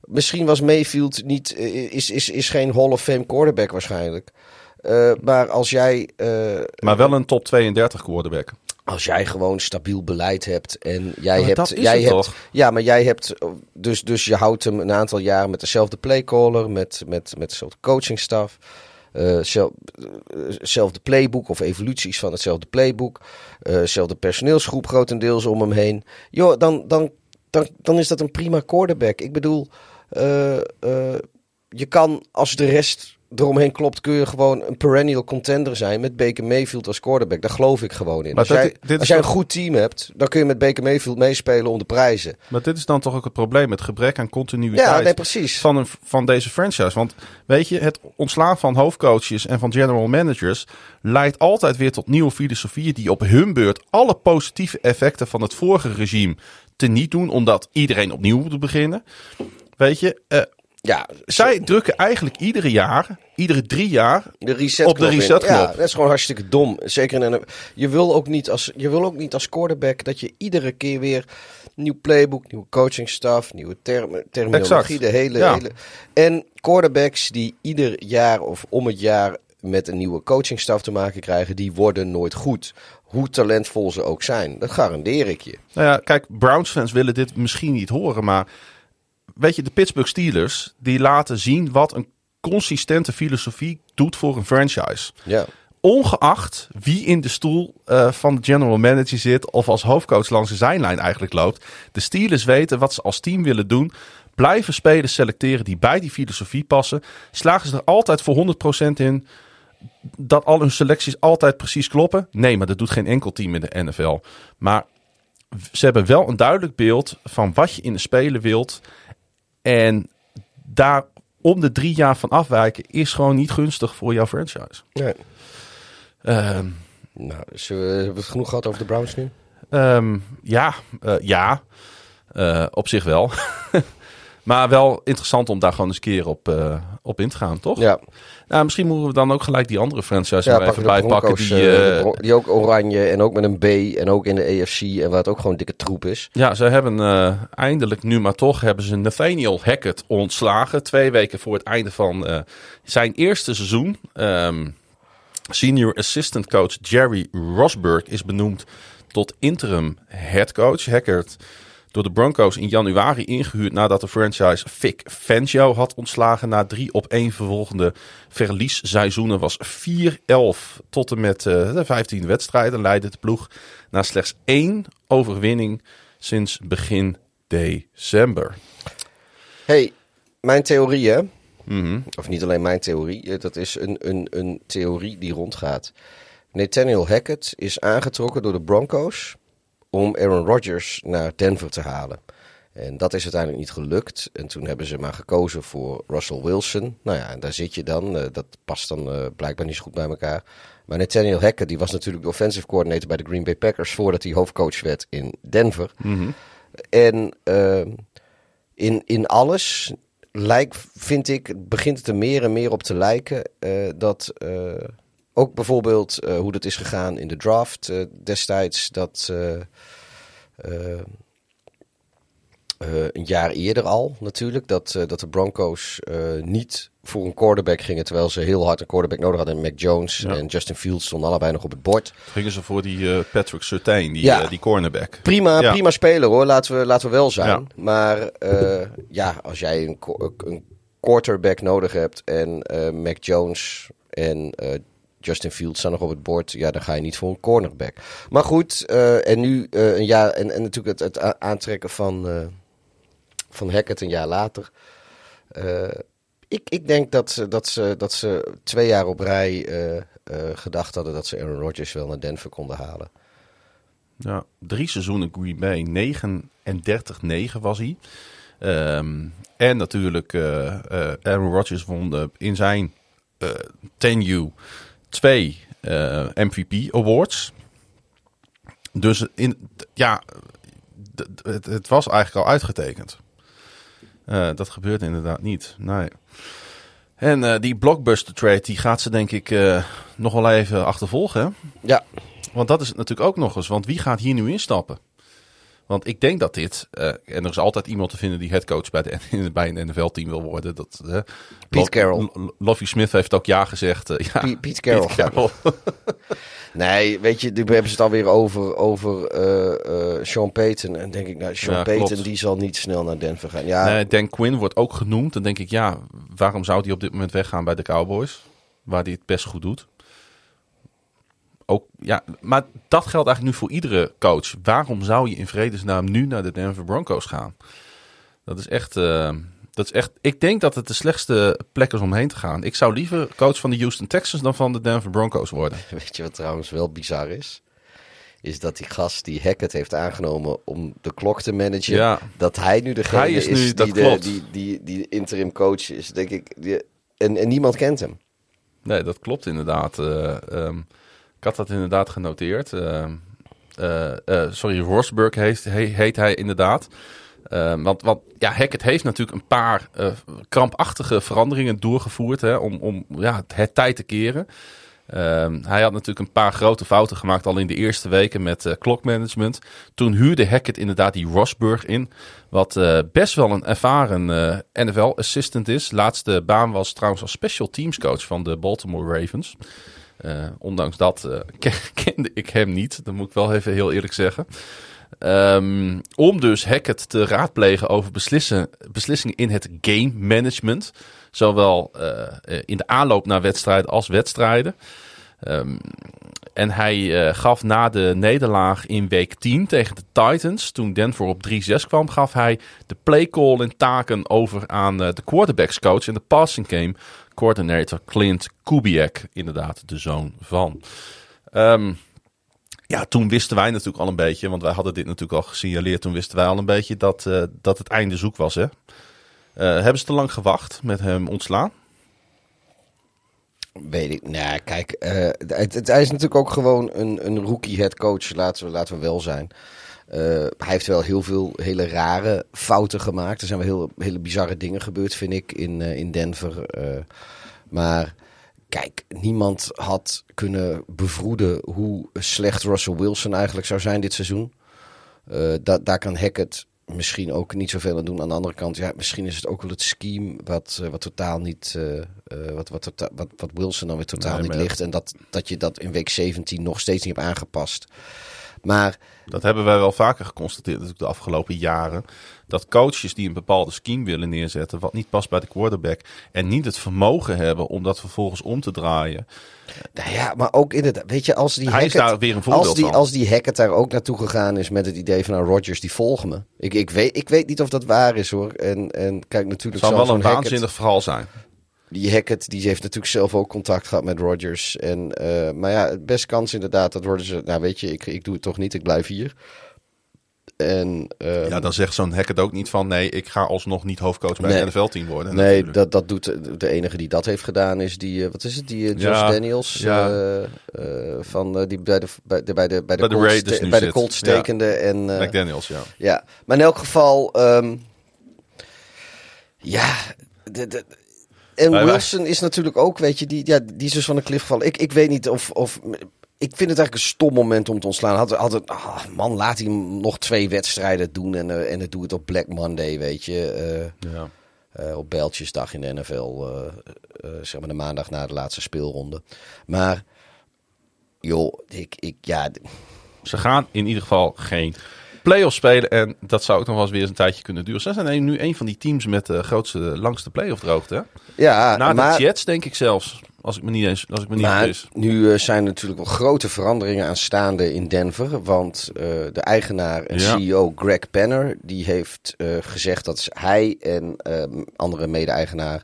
misschien was Mayfield niet, is, is, is geen Hall of Fame quarterback waarschijnlijk. Maar als jij, Maar wel een top 32 quarterback. Als jij gewoon stabiel beleid hebt en jij maar hebt, jij hebt, toch? ja, maar jij hebt, dus, dus je houdt hem een aantal jaren met dezelfde playcaller, met, met, met dezelfde coachingstaf, eh, zel- eh, hetzelfde playbook of evoluties van hetzelfde playbook, eh, dezelfde personeelsgroep grotendeels om hem heen. Joh, dan, dan, dan, dan is dat een prima quarterback. Ik bedoel, eh, eh, je kan als de rest eromheen klopt, kun je gewoon een perennial contender zijn met Baker Mayfield als quarterback. Daar geloof ik gewoon in. Maar als dat- jij, als een goed team hebt, dan kun je met Baker Mayfield meespelen om de prijzen. Maar dit is dan toch ook het probleem, het gebrek aan continuïteit Ja, nee, precies. van, een, van deze franchise. Want weet je, het ontslaan van hoofdcoaches en van general managers leidt altijd weer tot nieuwe filosofieën die op hun beurt alle positieve effecten van het vorige regime teniet doen, omdat iedereen opnieuw moet beginnen. Weet je, eh, Ja, zij drukken eigenlijk iedere jaar, iedere drie jaar, de reset op de resetknop. Ja, dat is gewoon hartstikke dom. Zeker in een, je wil ook niet als je wil ook niet als quarterback dat je iedere keer weer nieuw playbook, nieuwe coachingstaf, nieuwe term, terminologie, Exact. de hele, Ja. hele en quarterbacks die ieder jaar of om het jaar met een nieuwe coachingstaf te maken krijgen, die worden nooit goed. Hoe talentvol ze ook zijn, dat garandeer ik je. Nou ja, kijk, Browns fans willen dit misschien niet horen, maar weet je, de Pittsburgh Steelers die laten zien wat een consistente filosofie doet voor een franchise. Ja. Ongeacht wie in de stoel eh, van de general manager zit of als hoofdcoach langs de zijlijn eigenlijk loopt. De Steelers weten wat ze als team willen doen. Blijven spelers selecteren die bij die filosofie passen. Slagen ze er altijd voor 100% in dat al hun selecties altijd precies kloppen? Nee, maar dat doet geen enkel team in de NFL. Maar ze hebben wel een duidelijk beeld van wat je in de spelen wilt. En daar om de drie jaar van afwijken is gewoon niet gunstig voor jouw franchise. Nee. Ehm, Nou, we, hebben we het genoeg gehad over de Browns nu? ehm, ja, eh, ja. Eh, op zich wel. Maar wel interessant om daar gewoon eens een keer op, uh, op in te gaan, toch? Ja. Nou, misschien moeten we dan ook gelijk die andere franchise Ja, even de bij Broncos, pakken. Die, eh, eh, die ook oranje en ook met een B en ook in de AFC en waar het ook gewoon dikke troep is. Ja, ze hebben eh, eindelijk nu maar toch hebben ze Nathaniel Hackett ontslagen. Twee weken voor het einde van eh, zijn eerste seizoen. Ehm, senior assistant coach Jerry Rosberg is benoemd tot interim head coach. Hackett door de Broncos in januari ingehuurd nadat de franchise Vic Fangio had ontslagen. Na drie op één vervolgende verliesseizoenen was 4-11 tot en met eh, de 15 wedstrijden. Leidde de ploeg naar slechts één overwinning sinds begin december. hey, mijn theorie hè, Mhm. of niet alleen mijn theorie, eh, dat is een, een, een theorie die rondgaat. Nathaniel Hackett is aangetrokken door de Broncos om Aaron Rodgers naar Denver te halen. En dat is uiteindelijk niet gelukt. En toen hebben ze maar gekozen voor Russell Wilson. Nou ja, en daar zit je dan. Eh, dat past dan eh, blijkbaar niet zo goed bij elkaar. Maar Nathaniel Hackett, die was natuurlijk de offensive coordinator bij de Green Bay Packers voordat hij hoofdcoach werd in Denver. En eh, in, in alles lijkt, vind ik, begint het er meer en meer op te lijken eh, dat ook bijvoorbeeld eh, hoe dat is gegaan in de draft eh, destijds, dat eh, een jaar eerder al natuurlijk, dat, dat de Broncos niet voor een quarterback gingen, terwijl ze heel hard een quarterback nodig hadden. Mac Jones Ja. en Justin Fields stonden allebei nog op het bord. Gingen ze voor die Patrick Surtain, die, Ja. die cornerback. Prima, Ja. prima speler hoor, laten we, laten we wel zijn. Maar ja, als jij een, een quarterback nodig hebt en Mac Jones en Justin Fields staan nog op het bord, ja, dan ga je niet voor een cornerback. Maar goed, eh, en nu eh, een jaar, en, en natuurlijk het, het aantrekken van, eh, van Hackett een jaar later. Ik, ik denk dat ze, dat, ze, dat ze twee jaar op rij gedacht hadden dat ze Aaron Rodgers wel naar Denver konden halen. Ja, drie seizoenen Green Bay, 39-9 was hij. Ehm, en natuurlijk, Aaron Rodgers won in zijn tenue twee eh, MVP awards. Dus in, ja, het, het was eigenlijk al uitgetekend. Eh, dat gebeurt inderdaad niet. Nee. En eh, die blockbuster trade, die gaat ze denk ik nog wel even achtervolgen. Hè? Ja, Want dat is het natuurlijk ook nog eens. Want wie gaat hier nu instappen? Want ik denk dat dit... eh, en er is altijd iemand te vinden die headcoach bij, de, bij een NFL-team wil worden. Dat, eh, Lo- Carroll. Lo- Lovie Smith heeft ook ja gezegd. eh, ja, Piet, Piet Carroll. Pete Carroll. Nee, weet je, nu hebben ze het alweer over, over eh, Sean Payton. En denk ik, nou, Sean Ja, Payton klopt. die zal niet snel naar Denver gaan. Ja, Nee, Dan Quinn wordt ook genoemd. Dan denk ik, ja, waarom zou hij op dit moment weggaan bij de Cowboys? Waar hij het best goed doet. Ook, ja, maar dat geldt eigenlijk nu voor iedere coach. Waarom zou je in vredesnaam nu naar de Denver Broncos gaan? Dat is echt, eh, dat is echt. Ik denk dat het de slechtste plek is om heen te gaan. Ik zou liever coach van de Houston Texans dan van de Denver Broncos worden. weet je wat trouwens wel bizar is? Is dat die gast die Hackett heeft aangenomen om de klok te managen, Ja. dat hij nu degene Hij is nu- die, de, die, die, die interim coach is, denk ik. Die, en, en niemand kent hem. Nee, dat klopt inderdaad. Eh, ehm, ik had dat inderdaad genoteerd. Ehm, eh, eh, sorry, Rosberg heet, he- heet hij inderdaad. Ehm, want, want ja, Hackett heeft natuurlijk een paar eh, krampachtige veranderingen doorgevoerd hè, om, om ja, het, tijd te keren. Ehm, hij had natuurlijk een paar grote fouten gemaakt al in de eerste weken met klokmanagement. Toen huurde Hackett inderdaad die Rosberg in. Wat best wel een ervaren NFL-assistant is. Laatste baan was trouwens als special teams coach van de Baltimore Ravens. Eh, ondanks dat eh, ken- kende ik hem niet. Dat moet ik wel even heel eerlijk zeggen. Ehm, om dus Hackett te raadplegen over beslissen, beslissingen in het game management. Zowel eh, in de aanloop naar wedstrijden als wedstrijden. Ehm, en hij gaf na de nederlaag in week 10 tegen de Titans, toen Denver op 3-6 kwam, gaf hij de playcall en taken over aan de quarterbacks coach en de passing game coordinator Clint Kubiak, inderdaad de zoon van. Ehm, ja, toen wisten wij natuurlijk al een beetje, want wij hadden dit natuurlijk al gesignaleerd, toen wisten wij al een beetje dat, eh, dat het einde zoek was. Hè? Eh, hebben ze te lang gewacht met hem ontslaan? Weet ik. Nou, kijk, eh, het, het, hij is natuurlijk ook gewoon een, een rookie head coach. Laten we, laten we wel zijn. Eh, hij heeft wel heel veel hele rare fouten gemaakt. Er zijn wel heel, hele bizarre dingen gebeurd, vind ik, in, eh, in Denver. Eh, maar kijk, niemand had kunnen bevroeden hoe slecht Russell Wilson eigenlijk zou zijn dit seizoen. Da daar kan Hackett misschien ook niet zoveel aan doen. Aan de andere kant, ja, misschien is het ook wel het scheme wat, wat totaal niet, wat, wat, tota- wat, wat Wilson dan weer totaal Nee, niet ligt. En dat, dat je dat in week 17 nog steeds niet hebt aangepast. Maar Dat hebben wij wel vaker geconstateerd natuurlijk de afgelopen jaren. Dat coaches die een bepaalde scheme willen neerzetten, wat niet past bij de quarterback, en niet het vermogen hebben om dat vervolgens om te draaien. Nou ja, maar ook inderdaad, weet je, als die Hij is daar weer een voorbeeld als die, van. Als die Hackett daar ook naartoe gegaan is met het idee van, nou, Rodgers, die volgen me. Ik, ik, weet, ik weet niet of dat waar is, hoor. En, en kijk, Het natuurlijk zou zal wel een waanzinnig verhaal zijn. Die Hackett, die heeft natuurlijk zelf ook contact gehad met Rodgers. En, eh, maar ja, het best kans inderdaad dat Rodgers, zegt, nou weet je, ik, ik doe het toch niet, ik blijf hier. En, ehm, Ja, dan zegt zo'n Hackett ook niet van nee, ik ga alsnog niet hoofdcoach bij Nee. een NFL-team worden. Nee, natuurlijk. dat, dat doet de, enige die dat heeft gedaan is die, eh, wat is het, die eh, Josh Ja, Daniels ja. van die bij de bij de bij de bij de Bij Colts, bij de Ja. en eh, McDaniels, ja. ja, maar in elk geval, ehm, ja, de, de, en Wilson is natuurlijk ook, weet je, die, ja, die is dus van een klif gevallen. Ik, ik weet niet of, of, ik vind het eigenlijk een stom moment om te ontslaan. Had, had het, ah, man, laat hij nog twee wedstrijden doen en, eh, en het doe het op Black Monday, weet je. eh, ja. eh, op Bijltjesdag in de NFL, zeg maar de maandag na de laatste speelronde. Maar, joh, ik, ik ja, Ze gaan in ieder geval geen playoffs spelen. En dat zou ook nog wel eens weer eens een tijdje kunnen duren. Ze zijn nu een van die teams met de grootste, langste playoff droogte. Hè? ja, Na maar, de Jets denk ik zelfs. Als ik me niet eens als ik me niet maar nu eh, zijn er natuurlijk wel grote veranderingen aanstaande in Denver. Want eh, de eigenaar en Ja. CEO Greg Penner, die heeft eh, gezegd dat hij en eh, andere mede-eigenaar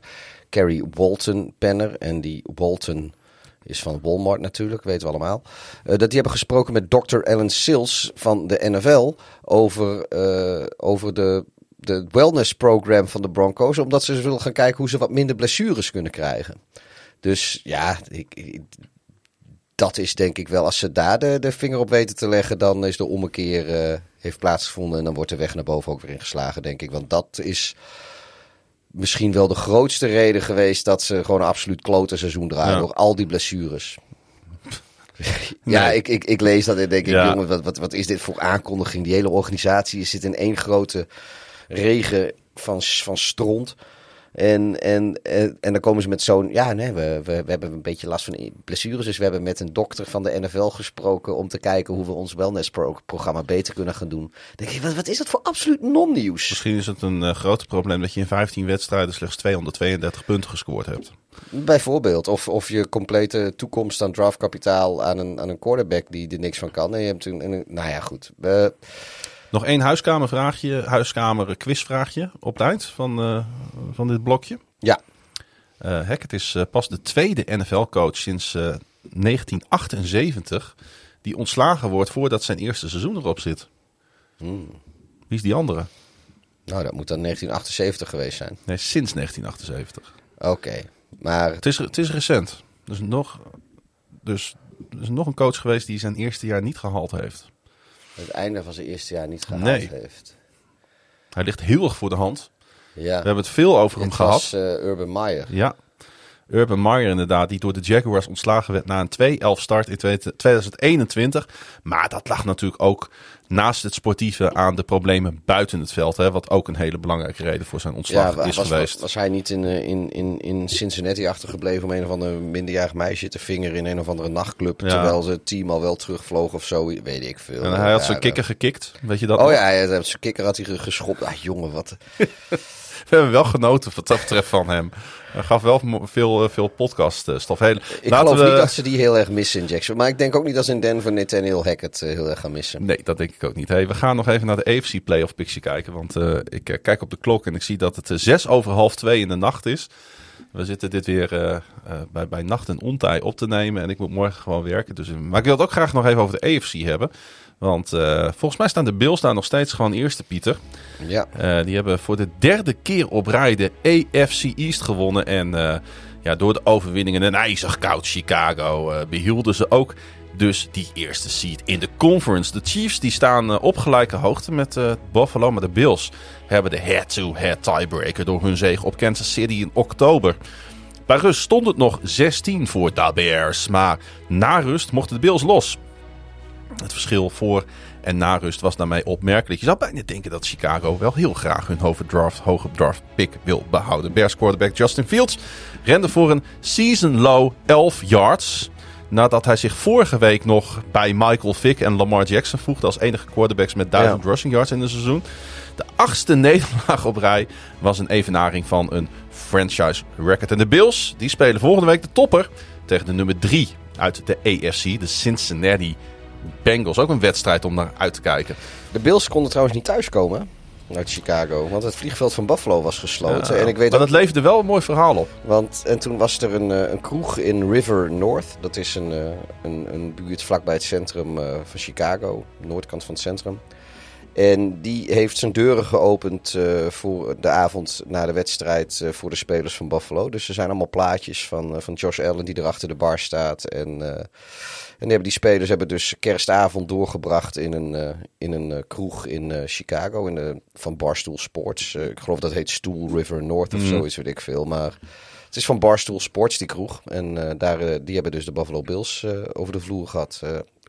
Carrie Walton Penner, en die Walton is van Walmart natuurlijk, weten we allemaal. eh, dat die hebben gesproken met Dr. Alan Sills van de NFL over, eh, over de, de wellness program van de Broncos. Omdat ze willen gaan kijken hoe ze wat minder blessures kunnen krijgen. Dus ja, ik, dat is denk ik wel, als ze daar de, de vinger op weten te leggen, dan is de ommekeer eh, heeft plaatsgevonden. En dan wordt de weg naar boven ook weer ingeslagen, denk ik. Want dat is misschien wel de grootste reden geweest dat ze gewoon een absoluut klote seizoen draaien. Ja. Door al die blessures. ja, Nee. ik, ik, ik lees dat en denk ik, Ja. jongen, wat, wat, wat is dit voor aankondiging? Die hele organisatie zit in één grote regen van, van stront. En, en, en, en dan komen ze met zo'n. Ja, nee, we, we, we hebben een beetje last van blessures. Dus we hebben met een dokter van de NFL gesproken. om te kijken hoe we ons wellness-programma beter kunnen gaan doen. Dan denk je, wat, wat is dat voor absoluut non-nieuws? Misschien is het een eh groot probleem dat je in 15 wedstrijden slechts 232 punten gescoord hebt. Bijvoorbeeld. Of, of je complete toekomst aan draftkapitaal aan een, aan een quarterback die er niks van kan. En je hebt een, een- nou ja, goed. Eh, Nog één huiskamervraagje, huiskamer quizvraagje op het eind van, eh, van dit blokje. ja, Eh Hackett is eh, pas de tweede NFL-coach sinds eh, 1978 die ontslagen wordt voordat zijn eerste seizoen erop zit. Hmm. Wie is die andere? nou dat moet dan 1978 geweest zijn. Nee, sinds 1978. Oké. Maar Het is, het is recent. Dus nog, dus, er is nog een coach geweest die zijn eerste jaar niet gehaald heeft. Het einde van zijn eerste jaar niet gehaald Nee. heeft. Hij ligt heel erg voor de hand. Ja. We hebben het veel over hem gehad. eh, Urban Meyer. Ja. Urban Meyer inderdaad, die door de Jaguars ontslagen werd na een 2-11 start in 2021. Maar dat lag natuurlijk ook naast het sportieve aan de problemen buiten het veld. Hè, wat ook een hele belangrijke reden voor zijn ontslag Ja, is was, geweest. was, hij niet in, eh, in, in, in Cincinnati achtergebleven om een of ander minderjarig meisje te vingeren in een of andere nachtclub. Ja. Terwijl ze het team al wel terugvloog of zo, weet ik veel. en hij had zijn kikker gekikt. Weet je dat? Oh nog? ja, hij had zijn kikker had hij ge- geschopt. Ah, jongen, wat. We hebben wel genoten wat dat betreft van hem. Hij gaf wel veel, eh, veel podcaststof. Heel, Ik geloof niet dat ze die heel erg missen Jackson. Maar ik denk ook niet dat ze in Denver Nathaniel Hackett eh, heel erg gaan missen. Nee, dat denk ik ook niet. Hey, we gaan nog even naar de AFC Playoff Picture kijken. Want eh, ik kijk op de klok en ik zie dat het eh, zes over half twee in de nacht is. We zitten dit weer bij, bij nacht en ontij op te nemen. En ik moet morgen gewoon werken. Dus, maar ik wil het ook graag nog even over de AFC hebben. Want eh, volgens mij staan de Bills daar nog steeds gewoon eerste, Pieter. Ja, Eh, die hebben voor de derde keer op rij de AFC East gewonnen. En eh, ja, door de overwinning in een ijzig koud Chicago eh, behielden ze ook dus die eerste seed in de conference. De Chiefs die staan op gelijke hoogte met Buffalo, maar de Bills hebben de head-to-head tiebreaker door hun zege op Kansas City in oktober. Bij rust stond het nog 16 voor de Bears, maar na rust mochten de Bills los. Het verschil voor en na rust was daarmee opmerkelijk. Je zou bijna denken dat Chicago wel heel graag hun hoge draft, hoge draft pick wil behouden. Bears quarterback Justin Fields rende voor een season low 11 yards. Nadat hij zich vorige week nog bij Michael Vick en Lamar Jackson voegde als enige quarterbacks met 1000 rushing yards in het seizoen. De achtste nederlaag op rij was een evenaring van een franchise record. En de Bills die spelen volgende week de topper tegen de nummer 3 uit de AFC, de Cincinnati Bengals. Ook een wedstrijd om naar uit te kijken. De Bills konden trouwens niet thuiskomen uit Chicago. Want het vliegveld van Buffalo was gesloten. Ja, en ik weet maar ook, dat leefde wel een mooi verhaal op. Want, en toen was er een, eh, een kroeg in River North. Dat is een, eh, een, een buurt vlakbij het centrum eh, van Chicago. Noordkant van het centrum. En die heeft zijn deuren geopend uh, voor de avond na de wedstrijd uh, voor de spelers van Buffalo. Dus er zijn allemaal plaatjes van, uh, van Josh Allen die er achter de bar staat. En, en die, hebben die spelers hebben dus kerstavond doorgebracht in een, in een kroeg in Chicago. In de, van Barstool Sports. ik geloof dat heet Stool River North of mm. zoiets, weet ik veel. Maar het is van Barstool Sports, die kroeg. En daar, die hebben dus de Buffalo Bills over de vloer gehad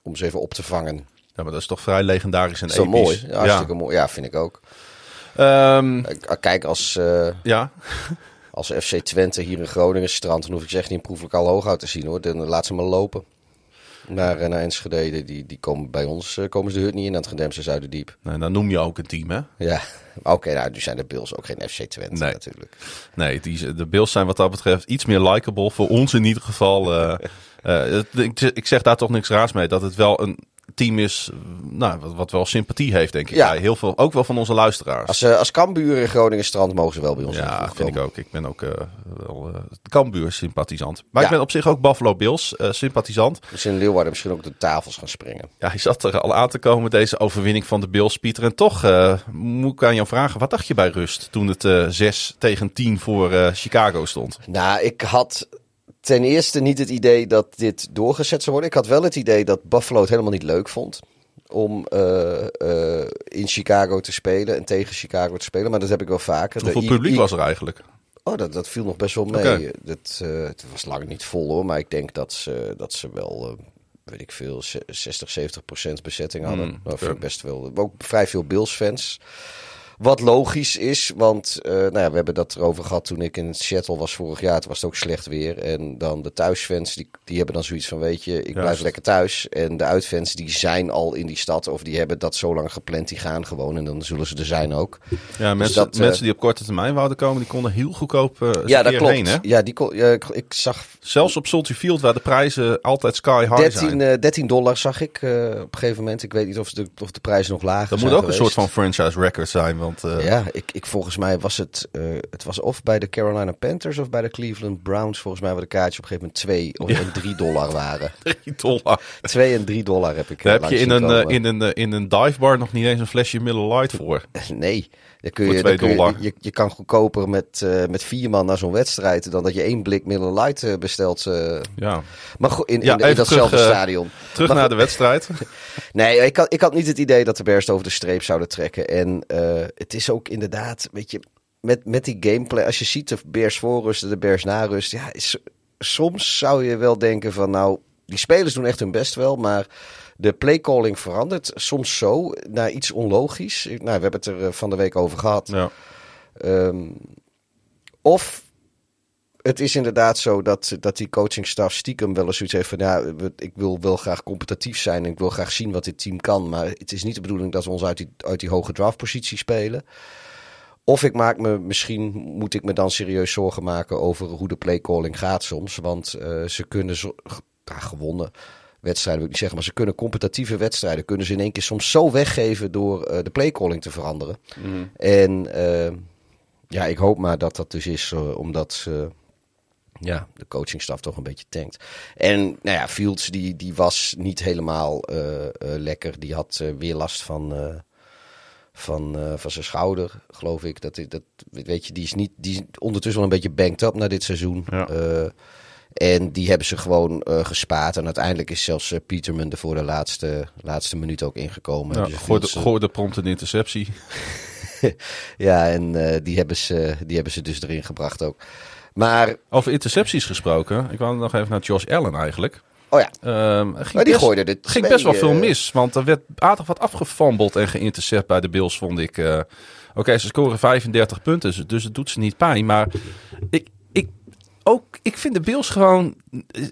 om ze even op te vangen. Ja, maar dat is toch vrij legendarisch en Zo episch. mooi. Ja, hartstikke mooi. Ja, vind ik ook. Um, Kijk, als, uh, ja. als FC Twente hier in Groningen strand, dan hoef ik ze echt niet in proefelijk al hoog te zien hoor. Dan laat ze maar lopen. Naar, naar Enschede, die, die komen bij ons uh, komen ze de hut niet in aan het Gedemse Zuiderdiep. Nee, dan noem je ook een team, hè? Ja, oké, okay, nou, nu zijn de Bills ook geen FC Twente nee. natuurlijk. Nee, die, de Bills zijn wat dat betreft iets meer likable, voor ons in ieder geval. Uh, ik, ik zeg daar toch niks raars mee, dat het wel een team is nou, wat, wat wel sympathie heeft, denk ik. Ja. Bij heel veel, ook wel van onze luisteraars. Als, uh, als Kambuur in Groningen strand mogen ze wel bij ons Ja, vind ik ook. Ik ben ook uh, wel uh, Kambuur sympathisant. Maar ja. ik ben op zich ook Buffalo Bills sympathisant. Dus in Leeuwarden misschien ook de tafels gaan springen. Ja, hij zat er al aan te komen, deze overwinning van de Bills, Pieter. En toch moet ik aan jou vragen, wat dacht je bij rust toen het 6 tegen 10 voor Chicago stond? Nou, ik had ten eerste niet het idee dat dit doorgezet zou worden. Ik had wel het idee dat Buffalo het helemaal niet leuk vond om uh, uh, in Chicago te spelen en tegen Chicago te spelen. Maar dat heb ik wel vaker. Hoeveel publiek was er eigenlijk? Oh, dat, dat viel nog best wel mee. Okay. Dat, uh, het was lang niet vol hoor, maar ik denk dat ze, dat ze wel, weet ik veel, 60, 70 procent bezetting hadden. Mm, okay. best wel. Ook vrij veel Bills fans. Wat logisch is, want uh, nou ja, we hebben dat erover gehad toen ik in Seattle was vorig jaar. Toen was het ook slecht weer. En dan de thuisfans, die, die hebben dan zoiets van, weet je, ik blijf lekker thuis. En de uitfans, die zijn al in die stad. Of die hebben dat zo lang gepland, die gaan gewoon. En dan zullen ze er zijn ook. Ja, mensen, dus dat, uh, mensen die op korte termijn wouden komen, die konden heel goedkoop uh, ja, dat klopt. heen, hè? Ja, die kon, ik, ik, zag... Zelfs op Soldier Field, waar de prijzen altijd sky high 13, zijn. 13 dollar zag ik op een gegeven moment. Ik weet niet of de, of de prijzen nog lager dat moet ook geweest. een soort van franchise record zijn, want... ja, ik ik, volgens mij was het, uh, het was of bij de Carolina Panthers of bij de Cleveland Browns. Volgens mij waar de kaartjes op een gegeven moment 2 of Ja. en 3 dollar waren. 3 dollar. 2 en 3 dollar heb ik. Daar eh, heb je in een, eh, in, een, eh, in een dive bar nog niet eens een flesje Miller Lite voor. Nee, dan kun je, twee dan kun je, je, je kan goedkoper met, eh, met vier man naar zo'n wedstrijd dan dat je één blik Miller Lite eh, bestelt. eh. Ja. maar goed, in, in, Ja, in even datzelfde terug, eh, stadion. Terug Maar naar de wedstrijd. Nee, ik had, ik had niet het idee dat de Bears over de streep zouden trekken. En eh, het is ook inderdaad, weet je, met, met die gameplay. Als je ziet de Bears voorrusten, de Bears narust. Ja, is, soms zou je wel denken van nou, die spelers doen echt hun best wel. Maar de playcalling verandert soms zo naar iets onlogisch. Nou, we hebben het er eh, van de week over gehad. Ja. Ehm, of het is inderdaad zo dat, dat die coachingstaf stiekem wel eens zoiets heeft van... Ja, ik wil wel graag competitief zijn en ik wil graag zien wat dit team kan. Maar het is niet de bedoeling dat we ons uit die, uit die hoge draftpositie spelen. Of ik maak me, misschien moet ik me dan serieus zorgen maken over hoe de playcalling gaat soms. Want eh, ze kunnen zo, ja, gewonnen wedstrijden wil ik niet zeggen, maar ze kunnen competitieve wedstrijden kunnen ze in één keer soms zo weggeven door eh, de playcalling te veranderen. En eh, ja, ik hoop maar dat dat dus is, omdat ze, ja, de coachingstaf toch een beetje tankt. En nou ja, Fields die, die was niet helemaal eh, eh, lekker. Die had eh, weer last van, van, van zijn schouder, geloof ik. Dat, dat, weet je, die is, niet, die is ondertussen wel een beetje banked up na dit seizoen. Ja. En die hebben ze gewoon gespaard. En uiteindelijk is zelfs Peterman er voor de laatste, laatste minuut ook ingekomen. Ja, dus goorde prompt een interceptie. ja, en die, hebben ze, die hebben ze dus erin gebracht ook. Maar... Over intercepties gesproken. Ik wou nog even naar Josh Allen eigenlijk. Oh ja. Um, ging maar die best, gooide dit ging best wel veel mis. Want er werd aardig wat afgefambeld en geïntercept bij de Bills, vond ik. Uh, Oké, okay, ze scoren 35 punten, dus het doet ze niet pijn. Maar ik, ook, ik vind de Bills gewoon...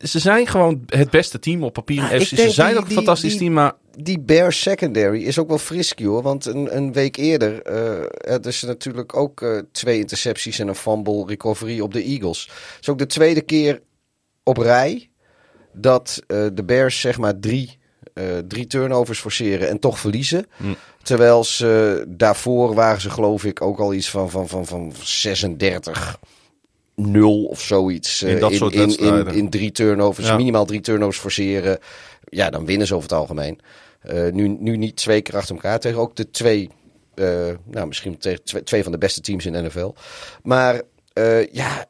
Ze zijn gewoon het beste team op papier FC. Ze zijn ook een fantastisch die, team, maar... Die Bears secondary is ook wel frisky hoor. Want een, een week eerder uh, er is natuurlijk ook uh, twee intercepties en een fumble recovery op de Eagles. Het is ook de tweede keer op rij dat uh, de Bears zeg maar drie, drie turnovers forceren en toch verliezen. Mm. Terwijl ze daarvoor waren ze geloof ik ook al iets van, van, van, van 36 0 of zoiets. In, dat in, soort in, in, in, drie turnovers, ja. minimaal drie turnovers forceren. Ja, dan winnen ze over het algemeen. nu, nu niet twee keer achter elkaar tegen ook de twee, nou misschien tegen twee, twee van de beste teams in de NFL. Maar ja,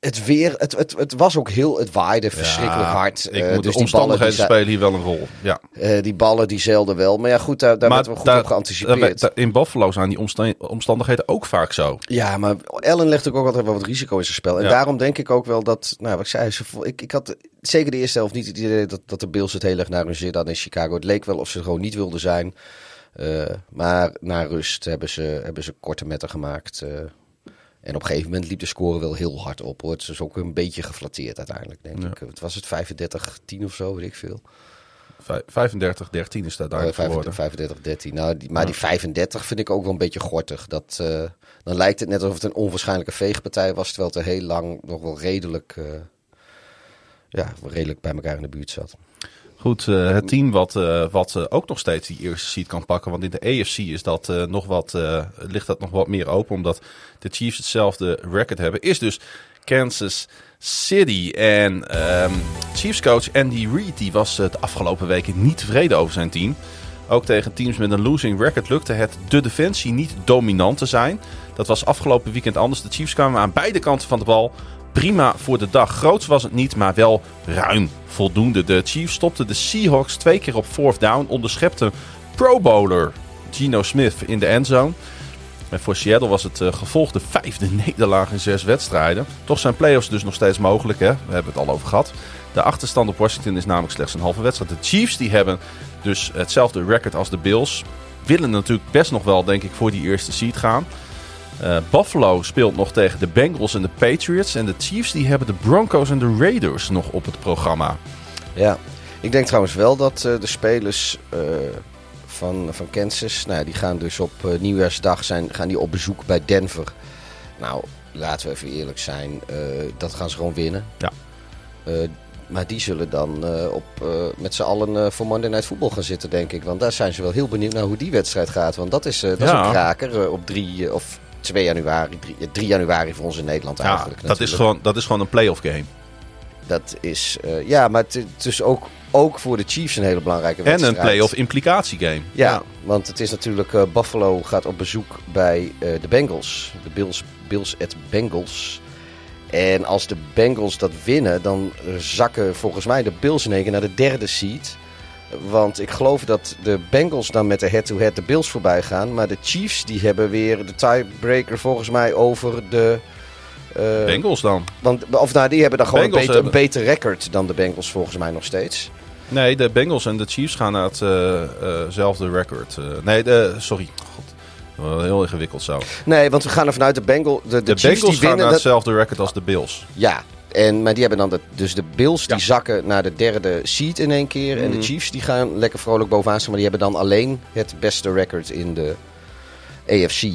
het weer, het, het, het was ook heel, het waaide verschrikkelijk ja, hard. Ik uh, moet dus de omstandigheden die spelen hier wel een rol. Ja. Uh, die ballen die zeilden wel. Maar ja, goed, daar, daar maar werd wel goed daar, op geanticipeerd. Daar, in Buffalo zijn die omstandigheden ook vaak zo. Ja, maar Ellen legt ook altijd wel wat risico in zijn spel. En ja. daarom denk ik ook wel dat, nou wat ik zei, ze, ik, ik had zeker de eerste helft niet het idee dat, dat de Bills het heel erg naar hun zin hadden in Chicago. Het leek wel of ze gewoon niet wilden zijn. Uh, maar na rust hebben ze, hebben ze korte metten gemaakt. En op een gegeven moment liep de score wel heel hard op. Hoor. Het is ook een beetje geflatteerd uiteindelijk, denk ja. ik. Het was het 35-10 of zo, weet ik veel. 35-13 is dat daar uh, 35-13. Nou, die, maar ja. die 35 vind ik ook wel een beetje gortig. Dat, uh, dan lijkt het net alsof het een onwaarschijnlijke veegpartij was. Terwijl het er heel lang nog wel redelijk, uh, ja, redelijk bij elkaar in de buurt zat. Goed, uh, het team wat, uh, wat uh, ook nog steeds die eerste seed kan pakken. Want in de AFC is dat, nog wat, ligt dat nog wat meer open. Omdat de Chiefs hetzelfde record hebben. Is dus Kansas City. En um, Chiefs coach Andy Reid die was de afgelopen weken niet tevreden over zijn team. Ook tegen teams met een losing record lukte het de defensie niet dominant te zijn. Dat was afgelopen weekend anders. De Chiefs kwamen aan beide kanten van de bal prima voor de dag. Groots was het niet, maar wel ruim voldoende. De Chiefs stopten de Seahawks twee keer op fourth down. Onderschepte Pro Bowler Geno Smith in de endzone. En voor Seattle was het uh, gevolgde vijfde nederlaag in zes wedstrijden. Toch zijn playoffs dus nog steeds mogelijk. Hè? We hebben het al over gehad. De achterstand op Washington is namelijk slechts een halve wedstrijd. De Chiefs die hebben dus hetzelfde record als de Bills. Willen natuurlijk best nog wel, denk ik, voor die eerste seed gaan. Uh, Buffalo speelt nog tegen de Bengals en de Patriots. En de Chiefs die hebben de Broncos en de Raiders nog op het programma. Ja, ik denk trouwens wel dat uh, de spelers uh, van, van Kansas, nou, die gaan dus op nieuwjaarsdag zijn, gaan die op bezoek bij Denver. Nou, laten we even eerlijk zijn, dat gaan ze gewoon winnen. Ja. maar die zullen dan op, met z'n allen voor Monday Night Football gaan zitten, denk ik. Want daar zijn ze wel heel benieuwd naar hoe die wedstrijd gaat. Want dat is, dat ja. is een kraker op drie of 2 januari, 3, 3, januari voor ons in Nederland ja, eigenlijk. Dat is, gewoon, dat is gewoon een playoff game. Dat is, uh, ja, maar het, het is ook, ook voor de Chiefs een hele belangrijke wedstrijd. En een playoff implicatie game. Ja, ja, want het is natuurlijk, uh, Buffalo gaat op bezoek bij uh, de Bengals. De Bills, Bills at Bengals. En als de Bengals dat winnen, dan zakken volgens mij de Bills in één keer naar de derde seed. Want ik geloof dat de Bengals dan met de head-to-head de Bills voorbij gaan. Maar de Chiefs die hebben weer de tiebreaker volgens mij over de... Uh, Bengals dan? Want, of nou, die hebben dan gewoon een beter, hebben... een beter, record dan de Bengals volgens mij nog steeds. Nee, de Bengals en de Chiefs gaan naar hetzelfde uh, uh, record. nee, de, sorry. God. Heel ingewikkeld zo. Nee, want we gaan er vanuit de Bengals. De, de, de Chiefs Bengals die gaan naar hetzelfde record als de Bills. Ja, en, maar die hebben dan de, dus de Bills die ja. zakken naar de derde seed in één keer. Mm. En de Mhm. Chiefs die gaan lekker vrolijk bovenaan staan. Maar die hebben dan alleen het beste record in de AFC.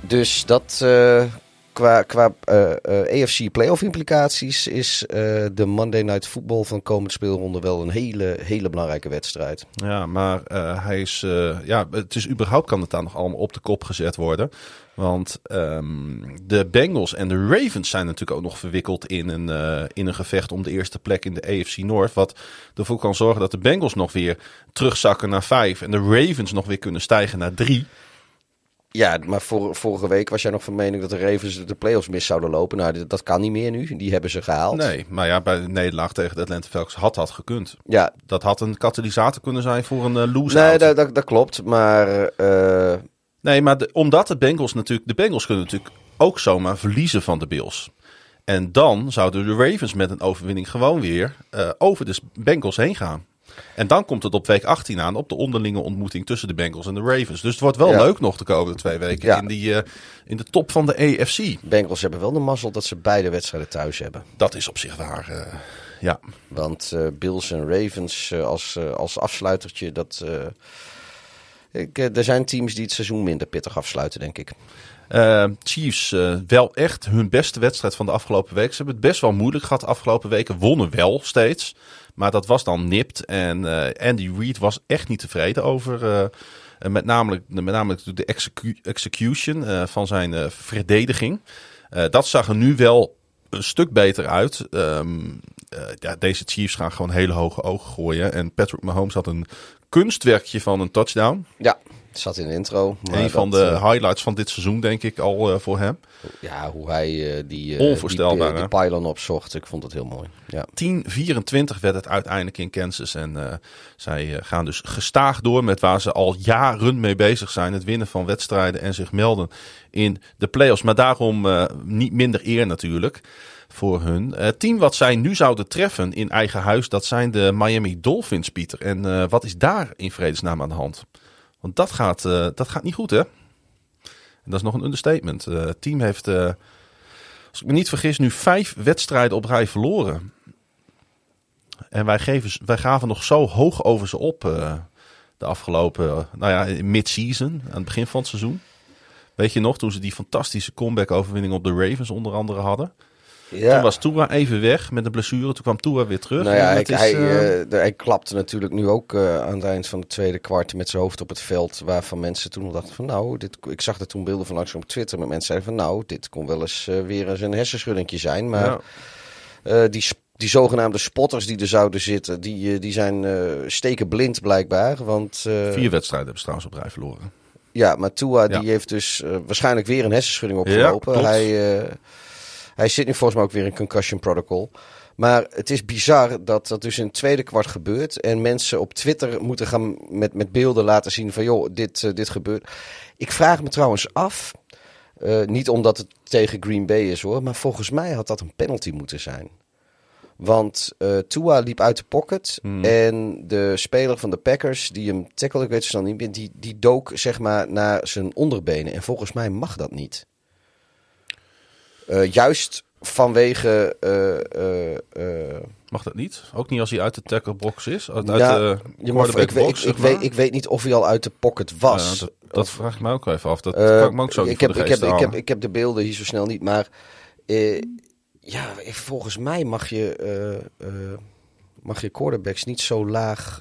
Dus dat uh, qua, qua uh, uh, AFC playoff implicaties is de Monday Night Football van komend speelronde wel een hele, hele belangrijke wedstrijd. Ja, maar hij is, ja, het is überhaupt kan het daar nog allemaal op de kop gezet worden. Want um, de Bengals en de Ravens zijn natuurlijk ook nog verwikkeld in een, in een gevecht om de eerste plek in de AFC North. Wat ervoor kan zorgen dat de Bengals nog weer terugzakken naar vijf en de Ravens nog weer kunnen stijgen naar drie. Ja, maar vor, vorige week was jij nog van mening dat de Ravens de playoffs mis zouden lopen. Nou, dat, dat kan niet meer nu. Die hebben ze gehaald. Nee, maar ja, bij de nederlaag tegen de Atlanta Falcons had dat gekund. Ja, Dat had een katalysator kunnen zijn voor een uh, lose nee, dat, dat, dat klopt. Maar eh, Nee, maar de- omdat de Bengals natuurlijk... De Bengals kunnen natuurlijk ook zomaar verliezen van de Bills. En dan zouden de Ravens met een overwinning gewoon weer eh, over de Bengals heen gaan. En dan komt het op week 18 aan op de onderlinge ontmoeting tussen de Bengals en de Ravens. Dus het wordt wel Ja. leuk nog de komende twee weken Ja. in, die, eh, in de top van de AFC. Bengals hebben wel de mazzel dat ze beide wedstrijden thuis hebben. Dat is op zich waar. eh, ja. Want eh, Bills en Ravens als, als afsluitertje, dat... ik, er zijn teams die het seizoen minder pittig afsluiten, denk ik. Chiefs wel echt hun beste wedstrijd van de afgelopen week. Ze hebben het best wel moeilijk gehad de afgelopen weken. Wonnen wel steeds. Maar dat was dan nipt. En eh, Andy Reid was echt niet tevreden over. eh, eh, met, namelijk, met name de execu- execution van zijn verdediging. Dat zag er nu wel een stuk beter uit. Ehm, eh, ja, deze Chiefs gaan gewoon hele hoge ogen gooien. En Patrick Mahomes had een kunstwerkje van een touchdown. Ja, het zat in de intro. maar een van dat, de eh, highlights van dit seizoen, denk ik, al eh, voor hem. ja, hoe hij eh, die, Onvoorstelbaar, die, die pylon opzocht, ik vond het heel mooi. Ja. 10-24 werd het uiteindelijk in Kansas. En zij gaan dus gestaag door met waar ze al jaren mee bezig zijn. Het winnen van wedstrijden en zich melden in de playoffs. Maar daarom niet minder eer natuurlijk voor hun. Het team wat zij nu zouden treffen in eigen huis, dat zijn de Miami Dolphins, Pieter. En wat is daar in vredesnaam aan de hand? Want dat gaat, eh, dat gaat niet goed, hè? En dat is nog een understatement. Eh, het team heeft, eh, als ik me niet vergis, nu vijf wedstrijden op rij verloren. En wij, geven, wij gaven nog zo hoog over ze op de afgelopen, nou ja, mid-season, aan het begin van het seizoen. Weet je nog, toen ze die fantastische comeback-overwinning op de Ravens onder andere hadden. Ja. Toen was Tua even weg met een blessure. Toen kwam Tua weer terug. Nou ja, hij, is, hij, eh, eh, de- hij klapte natuurlijk nu ook eh, aan het eind van het tweede kwart met zijn hoofd op het veld. Waarvan mensen toen al dachten van nou, dit, ik zag er toen beelden van langs op Twitter. Maar mensen zeiden van nou, dit kon wel eens weer eens een hersenschuddingje zijn. Maar ja. die, die zogenaamde spotters die er zouden zitten, die, die zijn steken blind blijkbaar. Want Vier wedstrijden hebben ze trouwens op rij verloren. ja, maar Tua Ja. die heeft dus waarschijnlijk weer een hersenschudding opgelopen. hij, hij zit nu volgens mij ook weer in concussion protocol. Maar het is bizar dat dat dus in het tweede kwart gebeurt. En mensen op Twitter moeten gaan met, met beelden laten zien van joh, dit, eh, dit gebeurt. Ik vraag me trouwens af, eh, niet omdat het tegen Green Bay is hoor, maar volgens mij had dat een penalty moeten zijn. Want eh Tua liep uit de pocket Hmm. en de speler van de Packers, die hem tackle, ik weet het snel niet meer, die, die dook zeg maar naar zijn onderbenen. En volgens mij mag dat niet. Eh, juist vanwege... eh, eh, Mag dat niet? Ook niet als hij uit de tacklebox is? Uit, Ja, uit de mag- ik, weet, ik, zeg maar? weet, ik weet niet of hij al uit de pocket was. Ja, dat, dat vraag ik me ook even af. Dat kan ik me ook zo ik heb, ik, heb, ik, heb, ik heb de beelden hier zo snel niet, maar ja, volgens mij mag je, mag je quarterbacks niet zo laag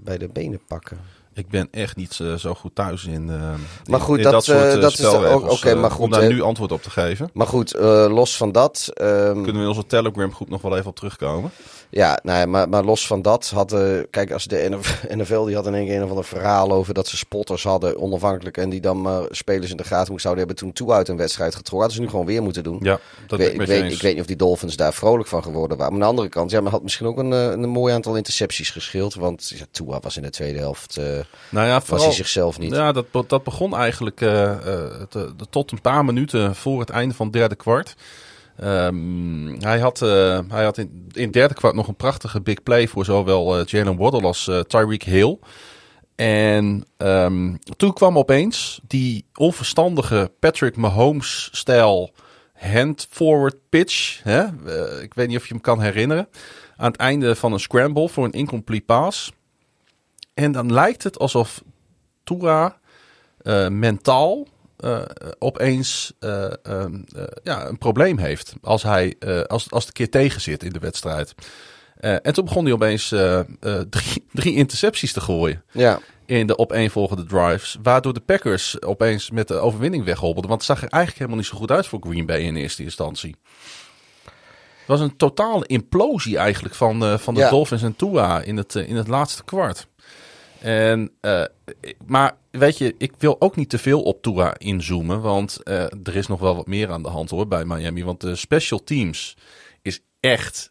bij de benen pakken. Ik ben echt niet eh, zo goed thuis in, eh, Maar goed, in dat, dat soort eh, dat is spelregels, eh, maar goed, om daar nu antwoord op te geven. Maar goed, los van dat. ehm, Kunnen we in onze Telegram groep nog wel even op terugkomen? Ja, nou ja, maar, maar los van dat hadden. Kijk, als de NF NFL die had in één keer een of ander verhaal over dat ze spotters hadden, onafhankelijk. En die dan maar spelers in de gaten moesten houden. Hebben toen toe uit een wedstrijd getrokken. Hadden ze nu gewoon weer moeten doen. Ja, dat ik, weet, ik, weet, ik niet of die Dolphins daar vrolijk van geworden waren. Maar aan de andere kant, ja, maar had misschien ook een, eh, een mooi aantal intercepties geschild. Want ja, Tua was in de tweede helft. eh, Nou ja, was vooral, hij zichzelf niet. Ja, dat, dat begon eigenlijk eh, eh, te- de- tot een paar minuten voor het einde van het derde kwart. Ehm, hij had, eh, hij had in, in derde kwart nog een prachtige big play voor zowel eh, Jalen Waddle als eh, Tyreek Hill. En ehm, toen kwam opeens die onverstandige Patrick Mahomes-stijl hand-forward pitch. Hè? Ik weet niet of je hem kan herinneren. Aan het einde van een scramble voor een incomplete pass. En dan lijkt het alsof eh, mentaal eh, opeens ehm, eh, ja, een probleem heeft. Als, hij, als, als het een keer tegen zit in de wedstrijd. En toen begon hij opeens drie, drie intercepties te gooien Ja, in de opeenvolgende drives. Waardoor de Packers opeens met de overwinning weghobbelden. Want het zag er eigenlijk helemaal niet zo goed uit voor Green Bay in eerste instantie. Het was een totale implosie eigenlijk van, van de Ja. Dolphins en Tua in het, in het laatste kwart. En, uh, maar weet je, ik wil ook niet te veel op Tua inzoomen. Want uh, er is nog wel wat meer aan de hand hoor bij Miami. Want de special teams is echt,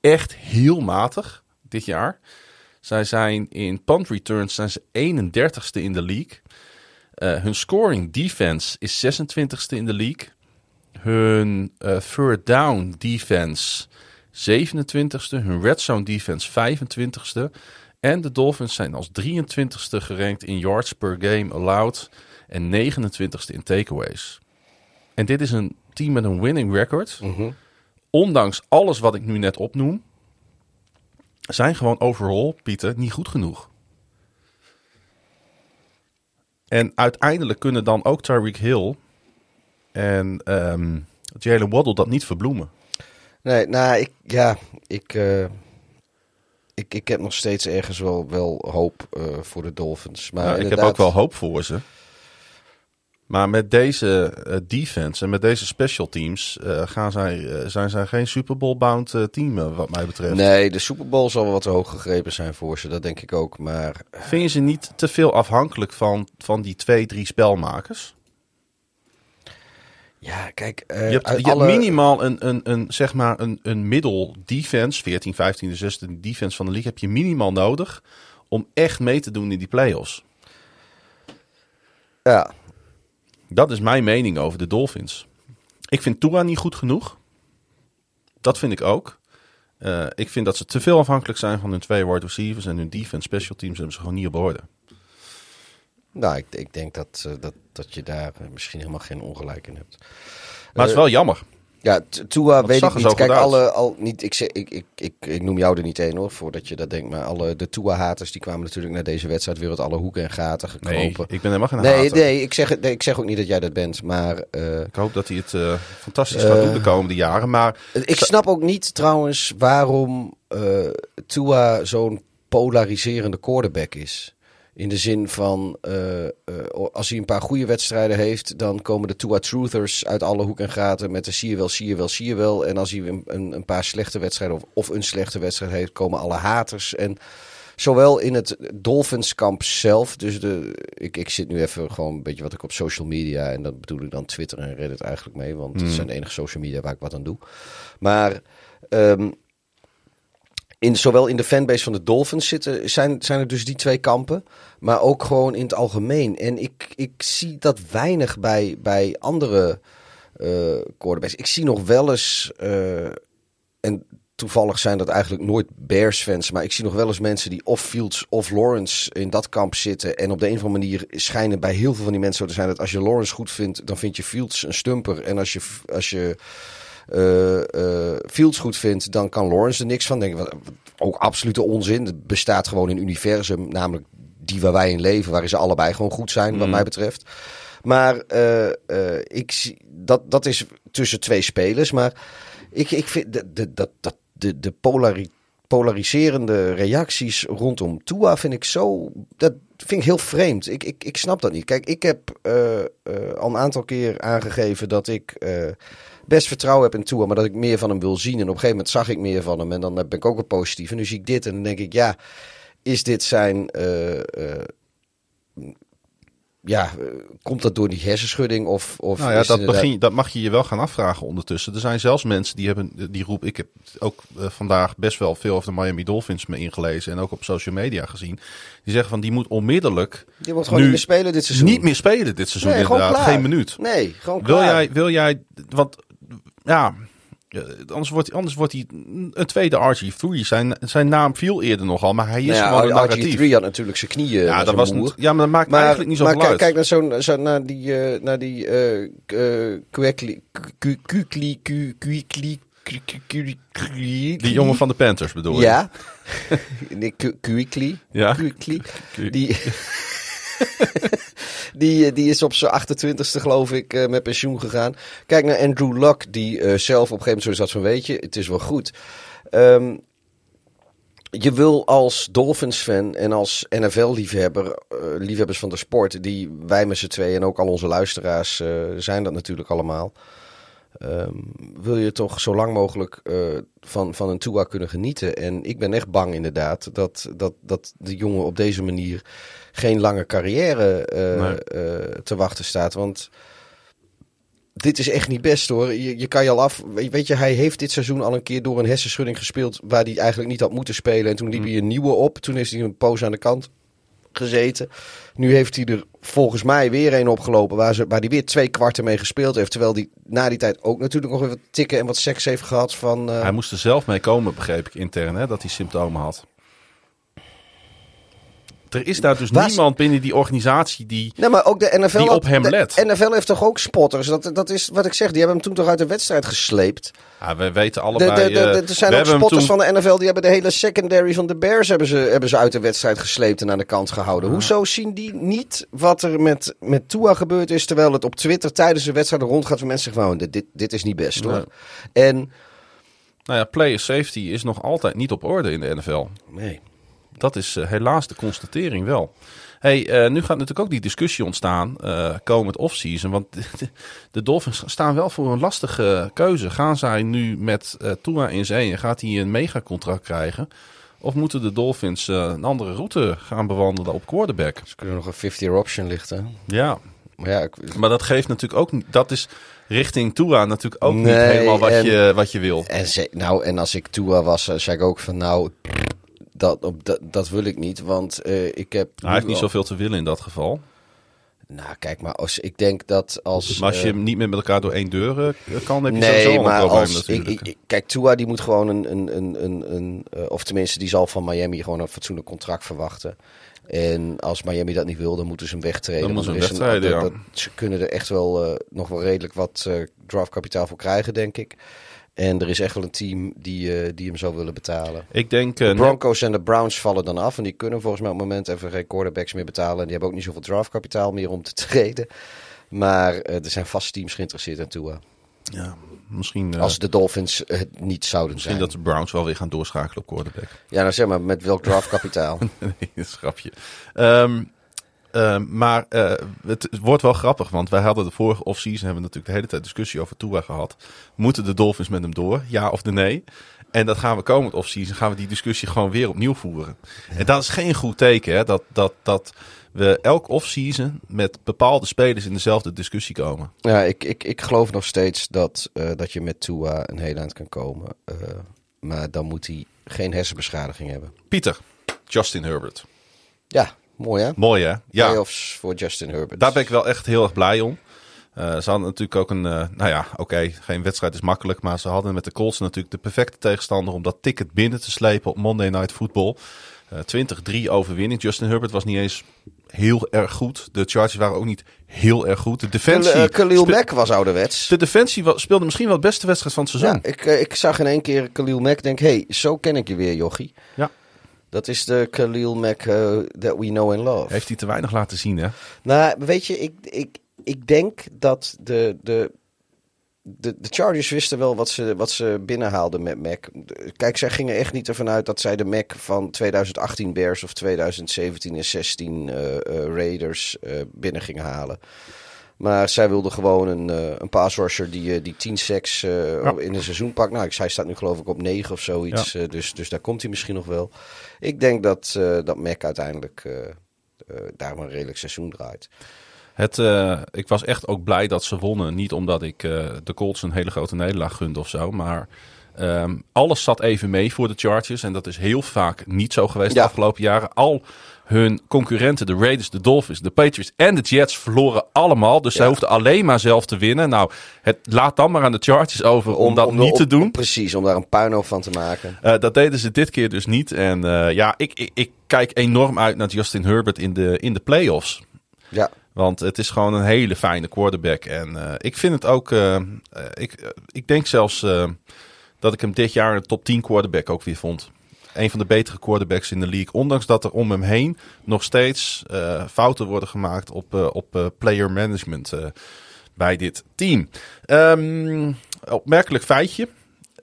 echt heel matig dit jaar. Zij zijn in punt returns zijn ze 31ste in de league. Hun scoring defense is 26ste in de league. Hun third down defense 27ste. Hun red zone defense 25ste. En de Dolphins zijn als 23ste gerankt in yards per game allowed. En 29ste in takeaways. En dit is een team met een winning record. Mhm. Ondanks alles wat ik nu net opnoem. Zijn gewoon overall, Pieter, niet goed genoeg. En uiteindelijk kunnen dan ook Tyreek Hill en ehm, Jalen Waddle dat niet verbloemen. Nee, nou, ik, ja, ik, uh, ik, ik heb nog steeds ergens wel, wel hoop uh, voor de Dolphins. Maar nou, ik heb ook wel hoop voor ze. Maar met deze uh, defense en met deze special teams gaan zij, zijn zij geen Super Bowl bound team wat mij betreft. Nee, de Super Bowl zal wel wat hoog gegrepen zijn voor ze, dat denk ik ook. Maar... Vind je ze niet te veel afhankelijk van, van die twee, drie spelmakers? Ja, kijk, uh, je hebt, je alle... hebt minimaal een, een, een, zeg maar een, een middel defense, 14, 15, 16 defense van de league, heb je minimaal nodig om echt mee te doen in die playoffs. Ja. Dat is mijn mening over de Dolphins. Ik vind Tua niet goed genoeg. Dat vind ik ook. Uh, ik vind dat ze te veel afhankelijk zijn van hun twee wide receivers en hun defense special teams hebben ze gewoon niet op orde. Nou, ik, ik denk dat, uh, dat, dat je daar misschien helemaal geen ongelijk in hebt. Maar het is wel jammer. Ja, Tua weet ik niet. Kijk, alle, al, niet, ik, ik, ik, ik, ik noem jou er niet één hoor, voordat je dat denkt. Maar alle de Tua-haters die kwamen natuurlijk naar deze wedstrijd weer uit alle hoeken en gaten gekropen. Nee, ik ben helemaal geen nee, hater. Nee, ik zeg, nee, ik zeg ook niet dat jij dat bent, maar... Uh, ik hoop dat hij het fantastisch gaat doen de komende jaren, maar... Ik snap ook niet trouwens waarom Tua zo'n polariserende quarterback is. In de zin van, uh, uh, als hij een paar goede wedstrijden heeft, dan komen de Tua Truthers uit alle hoek en gaten met de zie je wel, zie je wel, zie je wel. En als hij een, een, paar slechte wedstrijden of, of, een slechte wedstrijd heeft, komen alle haters. En zowel in het Dolphins kamp zelf, dus de, ik, ik zit nu even gewoon een beetje wat ik op social media, en dat bedoel ik dan Twitter en Reddit eigenlijk mee, want Hmm. dat zijn de enige social media waar ik wat aan doe. Maar... Um, in, zowel in de fanbase van de Dolphins zitten, zijn, zijn er dus die twee kampen. Maar ook gewoon in het algemeen. En ik, ik zie dat weinig bij, bij andere uh. Ik zie nog wel eens. Uh, en toevallig zijn dat eigenlijk nooit Bears fans. Maar ik zie nog wel eens mensen die of Fields of Lawrence in dat kamp zitten. En op de een of andere manier schijnen bij heel veel van die mensen zo te zijn. Dat als je Lawrence goed vindt, dan vind je Fields een stumper. En als je. Als je Fields goed vindt, dan kan Lawrence er niks van denken. Ook absolute onzin. Het bestaat gewoon in een universum, namelijk die waar wij in leven, waarin ze allebei gewoon goed zijn, mm. wat mij betreft. Maar uh, ik zie dat, dat is tussen twee spelers. Maar ik, ik vind de, de, de, de, de polari, polariserende reacties rondom Tua vind ik zo. Dat vind ik heel vreemd. Ik, ik, ik snap dat niet. Kijk, ik heb al een aantal keer aangegeven dat ik best vertrouwen heb in Tua, maar dat ik meer van hem wil zien. En op een gegeven moment zag ik meer van hem en dan ben ik ook weer positief. En nu zie ik dit en dan denk ik, ja, is dit zijn... Ja, uh, komt dat door die hersenschudding of... of nou ja, dat, inderdaad... begin, dat mag je je wel gaan afvragen ondertussen. Er zijn zelfs mensen die hebben die roep. Ik heb ook vandaag best wel veel over de Miami Dolphins me ingelezen en ook op social media gezien. Die zeggen van die moet onmiddellijk. Die moet gewoon niet meer spelen dit seizoen. Niet meer spelen dit seizoen nee, inderdaad. Geen minuut. Nee, gewoon wil klaar. jij, wil jij, want ja, anders wordt, anders wordt hij een tweede RG3. Zijn, zijn naam viel eerder nogal, maar hij is nou ja, gewoon een narratief. RG3 had natuurlijk zijn knieën. Ja, dat was moer. ja, maar dat maakt maar, eigenlijk niet zo maar uit. kijk naar, zo'n, zo, naar die, uh, naar die uh, Kukli, Kukli, Die jongen van de Panthers bedoel je? Ja. Kukli. Ja. Kukli. Die... die, die is op zijn 28ste, geloof ik, uh, met pensioen gegaan. Kijk naar Andrew Luck, die uh, zelf op een gegeven moment zo zat van, weet je, het is wel goed. Um, je wil als Dolphins-fan en als NFL-liefhebber, uh, liefhebbers van de sport, die wij met z'n tweeën en ook al onze luisteraars zijn dat natuurlijk allemaal. Ehm, wil je toch zo lang mogelijk eh, van, van een Tua kunnen genieten. En ik ben echt bang inderdaad dat, dat, dat de jongen op deze manier geen lange carrière eh, Nee. eh, te wachten staat. Want dit is echt niet best hoor. Je, je kan je al af. Weet, je, hij heeft dit seizoen al een keer door een hersenschudding gespeeld. waar hij eigenlijk niet had moeten spelen. En toen liep hij een nieuwe op. Toen is hij een poos aan de kant gezeten. Nu heeft hij er volgens mij weer een opgelopen. waar, ze, waar hij weer twee kwarten mee gespeeld heeft. Terwijl hij na die tijd ook natuurlijk nog even tikken en wat seks heeft gehad. Van, eh, Hij moest er zelf mee komen, begreep ik intern, hè, dat hij symptomen had. Er is daar dus Was- niemand binnen die organisatie die... Nee, maar ook de NFL, Die op hem de let. NFL heeft toch ook spotters? Dat, dat is wat ik zeg. Die hebben hem toen toch uit de wedstrijd gesleept. Ja, we weten allebei... de, de, eh, er zijn ook spotters toen- van de NFL die hebben de hele secondary van de Bears hebben ze, hebben ze uit de wedstrijd gesleept en aan de kant gehouden. Hoezo zien die niet wat er met, met Tua gebeurd is, terwijl het op Twitter tijdens de wedstrijd rondgaat van mensen zeggen van dit, dit, dit is niet best hoor. Nee. En Nou ja, player safety is nog altijd niet op orde in de NFL. nee. Dat is eh, helaas de constatering wel. Hey, eh, nu gaat natuurlijk ook die discussie ontstaan eh komend offseason. Want de, de Dolphins staan wel voor een lastige keuze. Gaan zij nu met eh Tua in zee en gaat hij een megacontract krijgen? Of moeten de Dolphins een andere route gaan bewandelen op quarterback? Ze kunnen nog een 50-year option lichten. Ja, Maar ja, ik, maar dat geeft natuurlijk ook... Dat is richting Tua natuurlijk ook niet helemaal wat, en- je, wat je wil. En, ze, nou, en als ik Tua was, zei ik ook van nou, dat, op, dat, dat wil ik niet. Want eh, ik heb... Hij heeft niet zoveel te willen in dat geval. Nou, kijk maar, als, ik denk dat als... Maar als je eh, niet meer met elkaar door één deur eh, kan, heb je sowieso Nee, een maar probleem als, ik, kijk, Tua die moet gewoon een, een, een, een, een of tenminste die zal van Miami gewoon een fatsoenlijk contract verwachten. En als Miami dat niet wil, dan moeten ze hem wegtreden. Dan moeten ze hem wegtreden, dat- ja. dat- Ze kunnen er echt wel nog wel redelijk wat draftkapitaal voor krijgen, denk ik. En er is echt wel een team die, eh, die hem zou willen betalen. Ik denk... eh, De net- Broncos en de Browns vallen dan af. En die kunnen volgens mij op het moment even geen quarterbacks meer betalen. En die hebben ook niet zoveel draftkapitaal meer om te treden. Maar eh, er zijn vast teams geïnteresseerd in Tua. Ja, misschien, eh, Als de Dolphins het niet zouden misschien zijn. dat de Browns wel weer gaan doorschakelen op quarterback. Ja, nou zeg maar, met welk draftkapitaal? nee, dat is een grapje. Ehm, ehm, maar eh, het wordt wel grappig, want wij hadden de vorige offseason hebben we natuurlijk de hele tijd discussie over Tua gehad. Moeten de Dolphins met hem door? Ja of de nee? En dat gaan we komend offseason, gaan we die discussie gewoon weer opnieuw voeren. En dat is geen goed teken, hè? Dat, dat, dat we elk offseason met bepaalde spelers in dezelfde discussie komen. ja, ik, ik, ik geloof nog steeds dat, eh, dat je met Tua een heel eind kan komen. Eh, maar dan moet hij geen hersenbeschadiging hebben. Pieter, Justin Herbert. Ja, mooi hè? Mooi hè? Ja. Playoffs voor Justin Herbert. Daar ben ik wel echt heel erg blij om. Eh, ze hadden natuurlijk ook een, eh, nou ja, oké, geen wedstrijd is makkelijk, maar ze hadden met de Colts natuurlijk de perfecte tegenstander om dat ticket binnen te slepen op Monday Night Football. Eh 20-3 overwinning. Justin Herbert was niet eens heel erg goed. De Chargers waren ook niet heel erg goed. De defensie, Khalil, Mack was ouderwets. de defensie speelde misschien wel de beste wedstrijd van het seizoen. Ja, ik, ik zag in één keer Khalil Mack. Denk, hey, zo ken ik je weer, jochie. Ja. Dat is de Khalil Mack eh, that we know and love. Heeft hij te weinig laten zien, hè? Nou, weet je, ik, ik, ik denk dat de, de, de, de Chargers wisten wel wat ze, wat ze binnenhaalden met Mac. Kijk, zij gingen echt niet ervan uit dat zij de Mac van 2018 Bears of 2017 en 16 eh, eh, Raiders binnen gingen halen. Maar zij wilden gewoon een, eh een pass rusher die, eh, die 10 sacks eh, Ja. in een seizoen pakt. Nou, ik- hij staat nu geloof ik op 9 of zoiets. dus, dus daar komt hij misschien nog wel. Ik denk dat, eh, dat Mac uiteindelijk eh, eh, daar een redelijk seizoen draait. Het, eh, ik was echt ook blij dat ze wonnen. Niet omdat ik eh, de Colts een hele grote nederlaag gunde of zo. Maar ehm, alles zat even mee voor de Chargers. En dat is heel vaak niet zo geweest Ja. de afgelopen jaren. Al hun concurrenten, de Raiders, de Dolphins, de Patriots en de Jets verloren allemaal. Dus zij Ja. hoefden alleen maar zelf te winnen. Nou, het, laat dan maar aan de Chargers over om, dat niet te doen. Precies, om daar een puinhoop van te maken. Eh, dat deden ze dit keer dus niet. En eh, ja, ik, ik, ik kijk enorm uit naar Justin Herbert in de, in de playoffs. Ja, Want het is gewoon een hele fijne quarterback. En eh, ik vind het ook. ik, ik denk zelfs dat ik hem dit jaar een top 10 quarterback ook weer vond. Een van de betere quarterbacks in de league. Ondanks dat er om hem heen nog steeds eh, fouten worden gemaakt op, eh, op eh, player management bij dit team. Ehm, opmerkelijk feitje.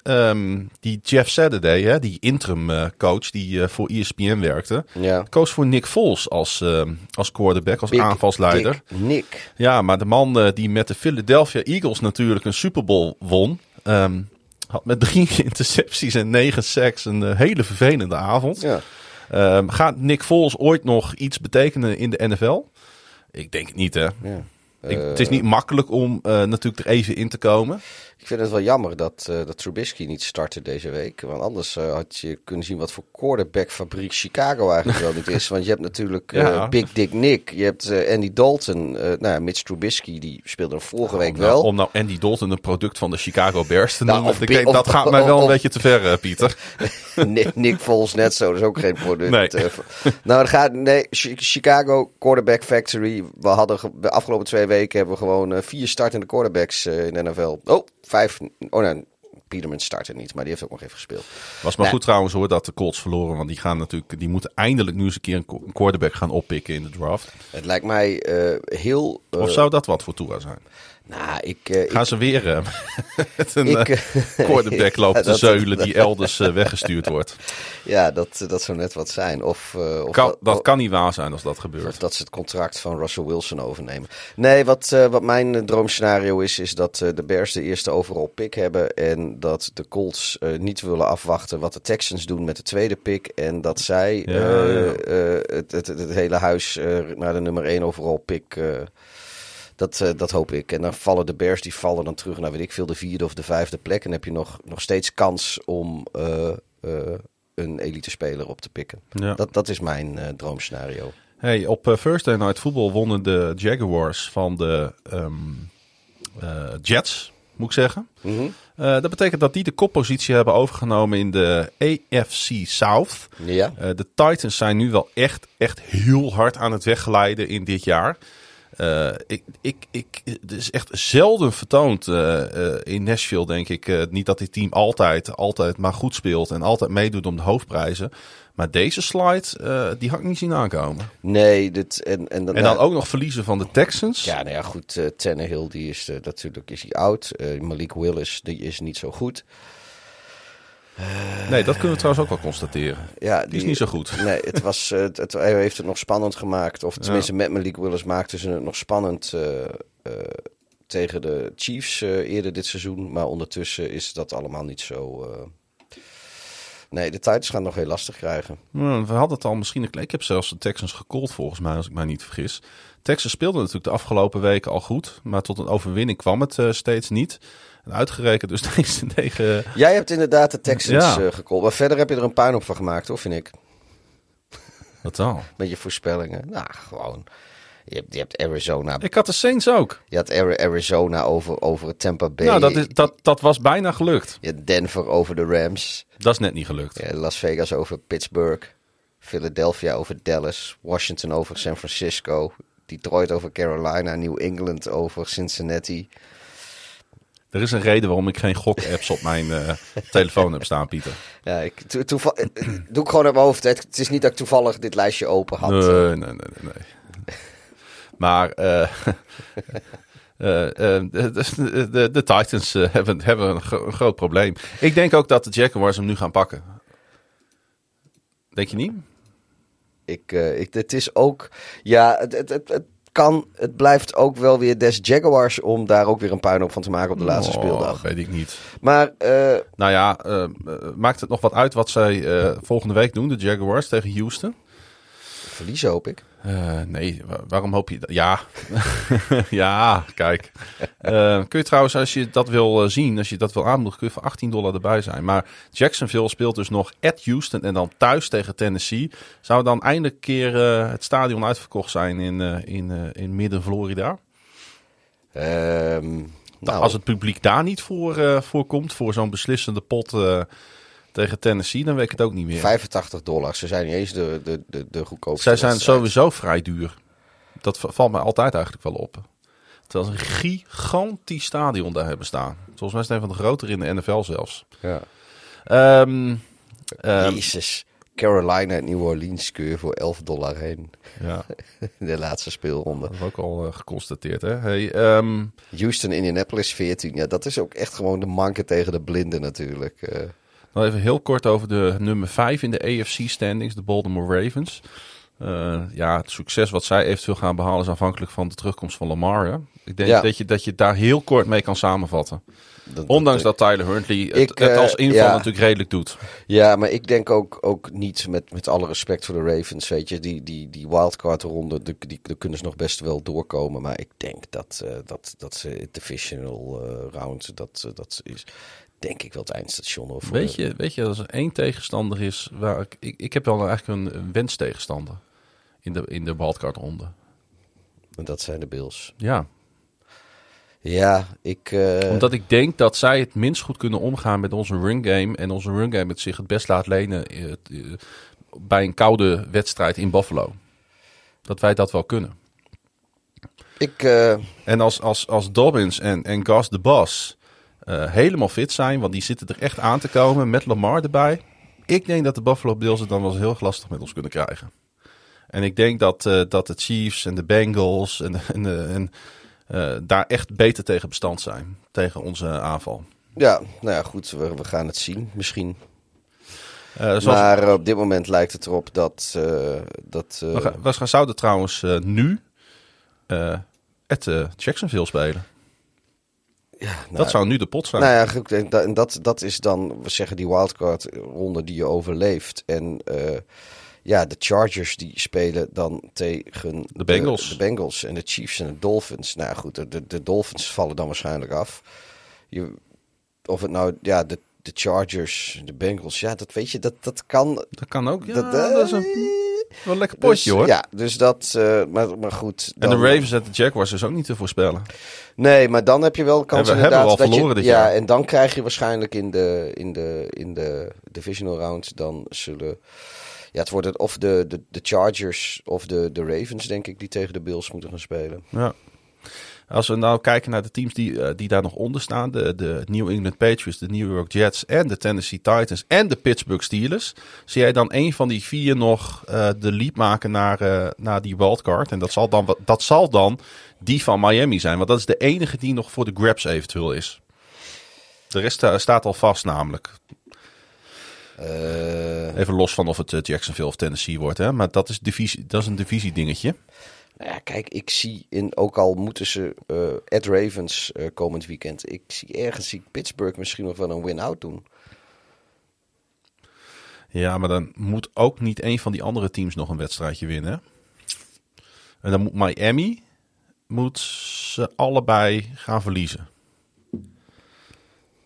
ehm, die Jeff Saturday, hè, die interim coach die voor ESPN werkte, Ja. koos voor Nick Foles als, ehm, als quarterback, als aanvalsleider. Dick Nick. Ja, maar de man die met de Philadelphia Eagles natuurlijk een Super Bowl won, had met drie intercepties en negen sacks een eh, hele vervelende avond. Ja. Ehm, gaat Nick Foles ooit nog iets betekenen in de NFL? Ik denk het niet, hè. Ja. Ik, het is niet makkelijk om eh, natuurlijk er even in te komen. Ik vind het wel jammer dat, eh, dat Trubisky niet startte deze week. Want anders eh, had je kunnen zien wat voor quarterback-fabriek Chicago eigenlijk wel niet is. Want je hebt natuurlijk eh, Ja. Big Dick Nick. Je hebt Andy Dalton. nou ja, Mitch Trubisky, die speelde er vorige week Om nou- wel. Om nou Andy Dalton een product van de Chicago Bears te Nou, noemen, of ik Bi- denk, of- dat gaat mij wel een beetje te ver, Pieter. Nick, Nick Foles net zo, dat is ook geen product. Nee. nou, het gaat, nee, Chi- Chicago Quarterback Factory. We hadden de afgelopen twee weken hebben we gewoon vier startende quarterbacks in de NFL. Oh, vijf. Oh nee, Peterman startte niet, maar die heeft ook nog even gespeeld. Was maar Nee. goed trouwens hoor dat de Colts verloren, want die gaan natuurlijk, die moeten eindelijk nu eens een keer een qu- een quarterback gaan oppikken in de draft. Het lijkt mij eh, heel. eh, Of zou dat wat voor Tua zijn? Nou, ik. eh, Gaan ik, ze weer eh, met een ik, eh, quarterback lopen Ja, te zeulen die elders eh, weggestuurd wordt? ja, dat, dat zou net wat zijn. Of, eh, of Kan, dat- dat kan niet waar zijn als dat Of gebeurt. dat ze het contract van Russell Wilson overnemen. Nee, wat, eh, wat mijn eh, droomscenario is, is dat eh, de Bears de eerste overall pick hebben. En dat de Colts eh, niet willen afwachten wat de Texans doen met de tweede pick. En dat zij Ja, eh, ja. eh, het, het, het, hele huis eh, naar de nummer 1 overall pick. Dat, eh, dat hoop ik. En dan vallen de Bears, die vallen dan terug naar weet ik veel, de vierde of de vijfde plek. En dan heb je nog, nog steeds kans om eh, eh, een elite speler op te pikken. Ja. Dat, dat is mijn droomscenario. Hey, op Thursday Night Football wonnen de Jaguars van de ehm, eh, Jets, moet ik zeggen. Mhm. Dat betekent dat die de koppositie hebben overgenomen in de AFC South. Ja. De Titans zijn nu wel echt, echt heel hard aan het wegglijden in dit jaar. Eh, ik, ik, ik, het is echt zelden vertoond eh, eh, in Nashville, denk ik. Niet dat dit team altijd, altijd maar goed speelt en altijd meedoet om de hoofdprijzen. Maar deze slide, die had ik niet zien aankomen. Nee, dit, en, en, dan, En dan ook nog verliezen van de Texans. Ja, nou ja, goed. eh Tannehill, die is natuurlijk is hij oud. Malik Willis, die is niet zo goed. Nee, dat kunnen we trouwens ook wel constateren. Ja, Die is niet zo goed. Nee, het, was, het, het- hij heeft het nog spannend gemaakt. Of tenminste, met Malik Willis maakten ze het nog spannend eh, eh, tegen de Chiefs eh, eerder dit seizoen. Maar ondertussen is dat allemaal niet zo... Nee, de Titans gaan nog heel lastig krijgen. We hadden het al misschien. Ik heb zelfs de Texans gecallt volgens mij, als ik mij niet vergis. Texans speelde natuurlijk de afgelopen weken al goed. Maar tot een overwinning kwam het steeds niet. En uitgerekend dus deze tegen... Jij hebt inderdaad de Texans Ja. eh gecallt. Maar verder heb je er een puinhoop van gemaakt, hoor, vind ik. Wat dan? Met je voorspellingen. Nou, gewoon. Je hebt, je hebt Arizona. Ik had de Saints ook. Je had Ari- Arizona over, over het Tampa Bay. Nou, dat, is, dat, dat was bijna gelukt. Je had Denver over de Rams. Dat is net niet gelukt. Ja, Las Vegas over Pittsburgh. Philadelphia over Dallas. Washington over San Francisco. Detroit over Carolina. New England over Cincinnati. Er is een reden waarom ik geen gok-apps op mijn eh, telefoon heb staan, Pieter. Ja, ik, to, toeval- eh, doe ik gewoon uit mijn hoofd. Het, het is niet dat ik toevallig dit lijstje open had. Nee, nee, nee, nee. nee. Maar eh, de, de, de, de Titans hebben, hebben een, gro- een groot probleem. Ik denk ook dat de Jaguars hem nu gaan pakken. Denk je niet? Ik, ik, het is ook. Ja, het, het, het kan. Het blijft ook wel weer des Jaguars om daar ook weer een puinhoop van te maken op de laatste Oh, speeldag. Weet ik niet. Maar eh, Nou ja, eh, eh, maakt het nog wat uit wat zij volgende week doen, de Jaguars tegen Houston? Verliezen hoop ik. Eh, nee, wa- waarom hoop je dat? Ja, ja, kijk. Eh, kun je trouwens, als je dat wil eh, zien, als je dat wil aanmoedigen, kun je voor 18 dollar erbij zijn. Maar Jacksonville speelt dus nog at Houston en dan thuis tegen Tennessee. Zou dan eindelijk een keer het stadion uitverkocht zijn in, in, in midden Florida? Ehm, nou, Als het publiek daar niet voor, voor komt, voor zo'n beslissende pot tegen Tennessee, dan weet ik het ook niet meer. 85 dollar. Ze zijn niet eens de, de, de, de goedkoopste. Zij zijn wedstrijd. sowieso vrij duur. Dat valt mij altijd eigenlijk wel op. Terwijl ze een gigantisch stadion daar hebben staan. Volgens mij is het een van de grotere in de NFL zelfs. Ja. Ehm, ehm, Jezus. Carolina en New Orleans kun je voor 11 dollar heen. Ja, De laatste speelronde. dat is ook al eh, geconstateerd. Hè? Hey, ehm, Houston, Indianapolis 14. Ja, dat is ook echt gewoon de manke tegen de blinden natuurlijk. Eh, nog even heel kort over de nummer 5 in de AFC standings, de Baltimore Ravens. Eh, ja, het succes wat zij eventueel gaan behalen is afhankelijk van de terugkomst van Lamar. Hè? Ik denk Ja. dat, je, dat je daar heel kort mee kan samenvatten. dat- Ondanks dat Tyler Huntley het, Ik, het eh, als inval ja. natuurlijk redelijk doet. Ja, maar ik denk ook, ook niet, met, met alle respect voor de Ravens, weet je, die, die, die wildcard-ronde, die, die, daar kunnen ze nog best wel doorkomen. Maar ik denk dat, eh, dat, dat ze het divisional eh, round, dat, dat is denk ik wel het eindstation. Voor Weet je, weet je, als er één tegenstander is waar ik, ik, ik heb wel eigenlijk een, een wenstegenstander in de, in de wildcard-ronde. En dat zijn de Bills. Ja, Ja, ik... eh, omdat ik denk dat zij het minst goed kunnen omgaan met onze run game. En onze run game het zich het best laat lenen eh, eh, bij een koude wedstrijd in Buffalo. Dat wij dat wel kunnen. ik En als, als, als Dobbins en, en Gus de Bos eh, helemaal fit zijn, want die zitten er echt aan te komen met Lamar erbij. Ik denk dat de Buffalo Bills het dan wel eens heel lastig met ons kunnen krijgen. En ik denk dat, eh, dat de Chiefs en de Bengals en, en, eh, en, daar echt beter tegen bestand zijn. Tegen onze aanval. ja, nou ja, goed, we, we gaan het zien, misschien. Zoals, Maar op dit moment lijkt het erop dat... dat we, gaan, we zouden trouwens nu at Jacksonville spelen. Ja, nou, dat zou nu de pot zijn. Nou ja, goed, en dat, dat, is dan, we zeggen, die wildcard ronde die je overleeft. En eh, ja, de Chargers die spelen dan tegen De Bengals. De, Bengals en de Chiefs en de Dolphins. Nou goed, de, de, de Dolphins vallen dan waarschijnlijk af. Je, of het nou, ja, de, de Chargers, de Bengals, ja, dat weet je, dat, dat kan. dat kan ook. Ja, dat, dat, is een, wel een lekker potje dus, hoor. Ja, dus dat, eh, maar, maar goed. En de dan- Ravens en de Jaguars is ook niet te voorspellen. Nee, maar dan heb je wel kans En we hebben inderdaad wel dat je, verloren dit ja, jaar. en dan krijg je waarschijnlijk in de, in de, in de divisional round, dan zullen, ja, het wordt het of de, de, de Chargers of de, de Ravens, denk ik, die tegen de Bills moeten gaan spelen. Ja. Als we nou kijken naar de teams die, eh, die daar nog onder staan. De, de New England Patriots, de New York Jets en de Tennessee Titans en de Pittsburgh Steelers. Zie jij dan een van die vier nog eh, de lead maken naar, eh, naar die wildcard? En dat zal, dan, dat zal dan die van Miami zijn. Want dat is de enige die nog voor de grabs eventueel is. De rest staat al vast namelijk. Even los van of het Jacksonville of Tennessee wordt. Hè? Maar dat is, divisie, dat is een divisiedingetje. Nou ja, kijk, ik zie in, ook al moeten ze eh at Ravens eh, komend weekend, ik zie ergens zie Pittsburgh misschien nog wel een win-out doen. Ja, maar dan moet ook niet een van die andere teams nog een wedstrijdje winnen. En dan moet Miami moet ze allebei gaan verliezen.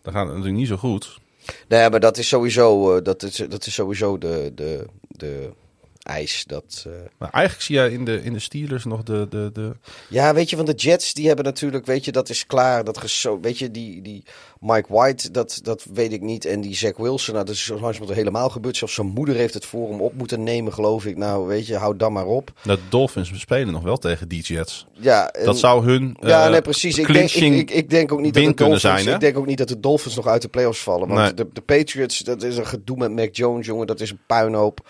Dan gaat het natuurlijk niet zo goed. Nee, maar dat is sowieso, eh, dat is, dat is sowieso de, de, de eis. Dat, eh, Maar eigenlijk zie je in de, in de Steelers nog de, de, de... Ja, weet je, van de Jets, die hebben natuurlijk, weet je, dat is klaar. Dat geso weet je, die, die Mike White, dat, dat weet ik niet. En die Zach Wilson, nou, dat is langzamerhand helemaal gebeurd. Zelfs zijn moeder heeft het voor hem op moeten nemen, geloof ik. Nou, weet je, hou dan maar op. De Dolphins spelen nog wel tegen die Jets. Ja, en- Dat zou hun Ja, eh, nee, precies. Ik denk, ik, ik, ik denk ook niet dat de Dolphins, zijn, hè? ik denk ook niet dat de Dolphins nog uit de playoffs vallen. Want Nee. de, de Patriots, dat is een gedoe met Mac Jones, jongen. Dat is een puinhoop.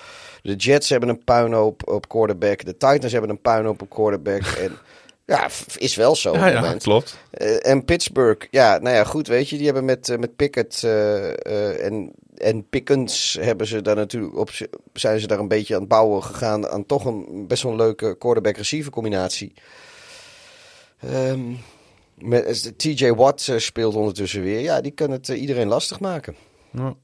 De Jets hebben een puinhoop op quarterback. De Titans hebben een puinhoop op quarterback. en ja, is wel zo op Ja, ja, klopt. Eh, en Pittsburgh, ja, nou ja, goed, weet je, die hebben met, eh, met Pickett eh, en, en Pickens hebben ze daar natuurlijk op, zijn ze daar een beetje aan het bouwen gegaan aan toch een best wel een leuke quarterback-receiver combinatie. Ehm, met, TJ Watt speelt ondertussen weer, ja, die kan het iedereen lastig maken. Ja.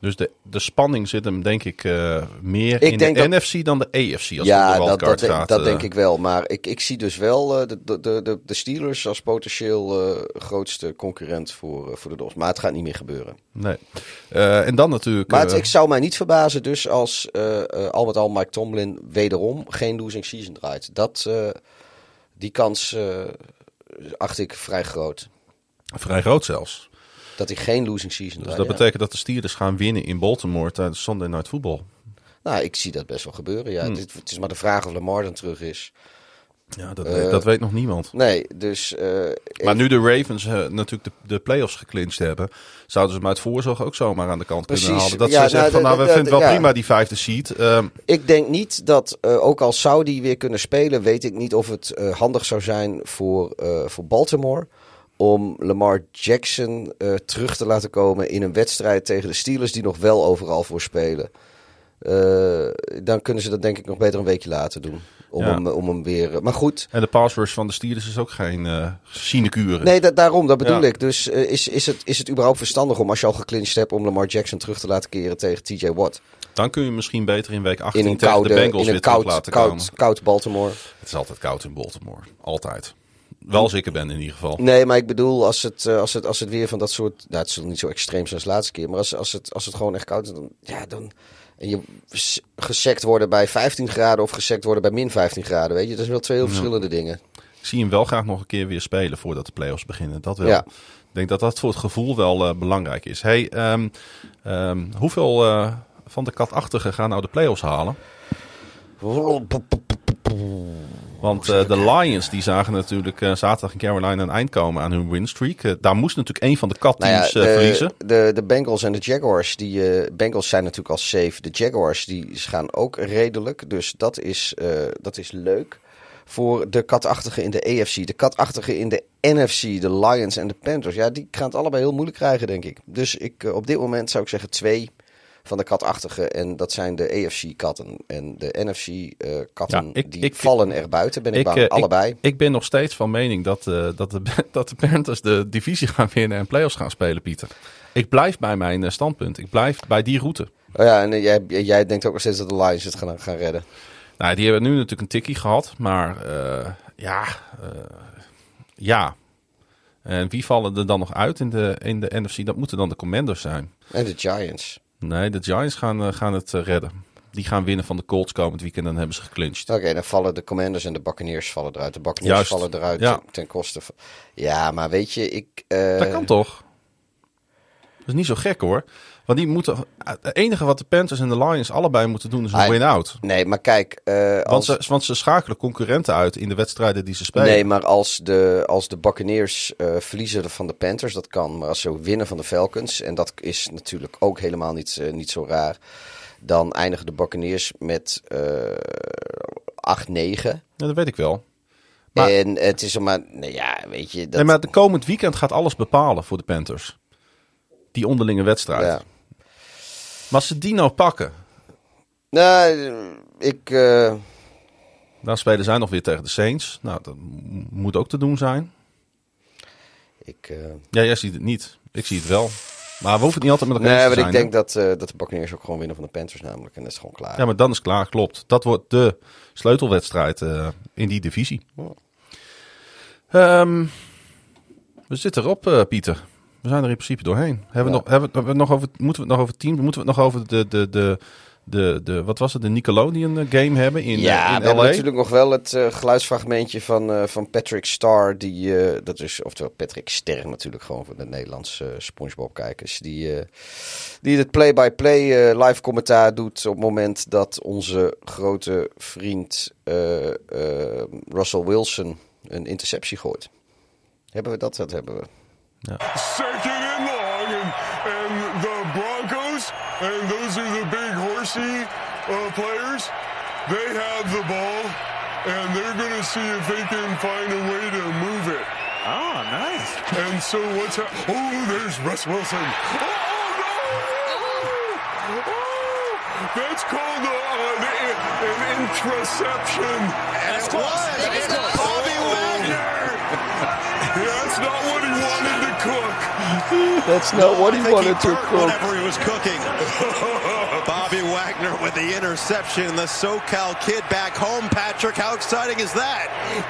Dus de, de spanning zit hem denk ik eh, meer Ik in de dat- NFC dan de AFC als ja, de dat, dat, gaat. dat eh. denk ik wel. Maar ik, ik zie dus wel eh, de, de, de, de- Steelers als potentieel grootste concurrent voor, voor de Dolphins. Maar het gaat niet meer gebeuren. Nee. En dan natuurlijk... Maar het, ik zou mij niet verbazen dus als al met al Mike Tomlin wederom geen losing season draait. Dat, die kans acht ik vrij groot. vrij groot zelfs. Dat hij geen losing season Dus draait. dat ja. betekent dat de Steelers gaan winnen in Baltimore tijdens Sunday Night Football. Nou, ik zie dat best wel gebeuren. Hmm. Ja. Het, is- het is maar de vraag of Lamar dan terug is. Ja, dat, Eh, weet, dat weet nog niemand. Nee, dus... eh, Maar nu de Ravens eh, natuurlijk de, de playoffs geclinched hebben, zouden ze hem uit voorzorg ook zomaar aan de kant kunnen halen. Dat Ja, ze zeggen van nou, nou, we vinden wel ja. prima die vijfde seed. Ehm, Ik denk niet dat, ook al zou die weer kunnen spelen, weet ik niet of het handig zou zijn voor, voor Baltimore. Om Lamar Jackson eh, terug te laten komen in een wedstrijd tegen de Steelers, die nog wel overal voor spelen. Eh, dan kunnen ze dat denk ik nog beter een weekje later doen. Om, Ja. hem, om hem weer. Maar goed, en de pass rush van de Steelers is ook geen eh sinecure. Nee, da- daarom, dat bedoel Ja. ik. Dus eh, is, is, het, is het überhaupt verstandig om, als je al geclinched hebt, om Lamar Jackson terug te laten keren tegen TJ Watt? Dan kun je misschien beter in week 18 In een tegen koude, de Bengals in een weer terug koud, laten komen. koud Baltimore. Het is altijd koud in Baltimore. Altijd. Wel als ik er ben in ieder geval. Nee, maar ik bedoel, als het, eh, als het, als het weer van dat soort. Nou, het is niet zo extreem zoals de laatste keer. Maar als, als, het, als het gewoon echt koud is, dan. Ja, dan en je gesekt worden bij 15 graden of gesekt worden bij min 15 graden. Weet je, dat zijn wel twee heel verschillende dingen. Ik zie hem wel graag nog een keer weer spelen voordat de playoffs beginnen. Dat wel. Ja. Ik denk dat dat voor het gevoel wel eh, belangrijk is. Hey, ehm, ehm, hoeveel eh, van de katachtigen gaan nou de playoffs halen? Want eh, de Lions die zagen natuurlijk eh, zaterdag in Carolina een eind komen aan hun winstreak. Eh, daar moest natuurlijk een van de Nou ja, katteams eh, verliezen. de, de, Bengals en de Jaguars, die Bengals zijn natuurlijk al safe. De Jaguars die gaan ook redelijk. Dus dat is, dat is leuk voor de katachtigen in de AFC. De katachtigen in de NFC, de Lions en de Panthers. Ja, die gaan het allebei heel moeilijk krijgen, denk ik. Dus ik, op dit moment zou ik zeggen twee van de katachtigen. En dat zijn de AFC-katten. En de NFC-katten, Ja, ik- die ik- vallen er buiten, ben ik, bang. eh, allebei. Ik, ik ben nog steeds van mening dat, eh, dat, de, dat de Panthers de divisie gaan winnen en playoffs gaan spelen, Pieter. Ik blijf bij mijn eh, standpunt. Ik blijf bij die route. Oh ja, en eh, jij, jij denkt ook nog steeds dat de Lions het gaan, gaan redden. Nou, die hebben nu natuurlijk een tikkie gehad, maar eh, ja, eh, ja. En wie vallen er dan nog uit in de, in de NFC? Dat moeten dan de Commanders zijn. En de Giants. Nee, de Giants gaan, eh, gaan het eh, redden. Die gaan winnen van de Colts komend weekend en dan hebben ze geclinched. Oké, dan vallen de Commanders en de Buccaneers vallen eruit. De Buccaneers Juist. vallen eruit Ja. ten, ten koste van... Ja, maar weet je, ik... eh, Dat kan toch? Dat is niet zo gek hoor. Want die moeten. Het enige wat de Panthers en de Lions allebei moeten doen is een win-out. Nee, maar kijk, eh, Want als... ze, want ze schakelen concurrenten uit in de wedstrijden die ze spelen. Nee, maar als de, als de Buccaneers eh, verliezen van de Panthers, dat kan. Maar als ze winnen van de Falcons, en dat is natuurlijk ook helemaal niet, eh, niet zo raar... dan eindigen de Buccaneers met eh 8-9. Ja, dat weet ik wel. Maar- En het is maar... Nou ja, weet je... Dat, Nee, maar de komend weekend gaat alles bepalen voor de Panthers. Die onderlinge wedstrijd. ja. Maar als ze die nou pakken, Nou, ik... eh, dan spelen zij nog weer tegen de Saints. Nou, dat moet ook te doen zijn. ik eh, Ja, jij ziet het niet. Ik zie het wel. Maar we hoeven het niet altijd met elkaar Nee, eens maar te ik zijn. denk dat, eh, dat de Buccaneers ook gewoon winnen van de Panthers namelijk. En dat is gewoon klaar. Ja, maar dan is klaar, klopt. Dat wordt de sleutelwedstrijd in die divisie. Ehm, we zitten erop, Pieter. We zijn er in principe doorheen. Hebben we nog, hebben we het nog over, moeten we het nog over team? Moeten we het nog over de, de, de, de, de wat was het, de Nickelodeon eh, game hebben in, ja, eh, in we hebben LA? natuurlijk nog wel het eh, geluidsfragmentje van, van Patrick Star. Die, dat is, oftewel Patrick Ster natuurlijk, gewoon voor de Nederlandse Spongebob-kijkers. Die, die het play-by-play eh, live commentaar doet op het moment dat onze grote vriend Russell Wilson een interceptie gooit. Hebben we dat? Dat hebben we. Second and long, and, and the Broncos, and those are the big horsey uh, players. They have the ball, and they're going to see if they can find a way to move it. Oh, nice. And so what's ha- oh, there's Russ Wilson. Oh no! Oh, that's called a, an, an interception. That's close. It's Bobby Wagner. That's not what he wanted to cook. That's not what he wanted to cook. whenever he was cooking. Bobby Wagner with the interception. The SoCal kid back home. Patrick, how exciting is that?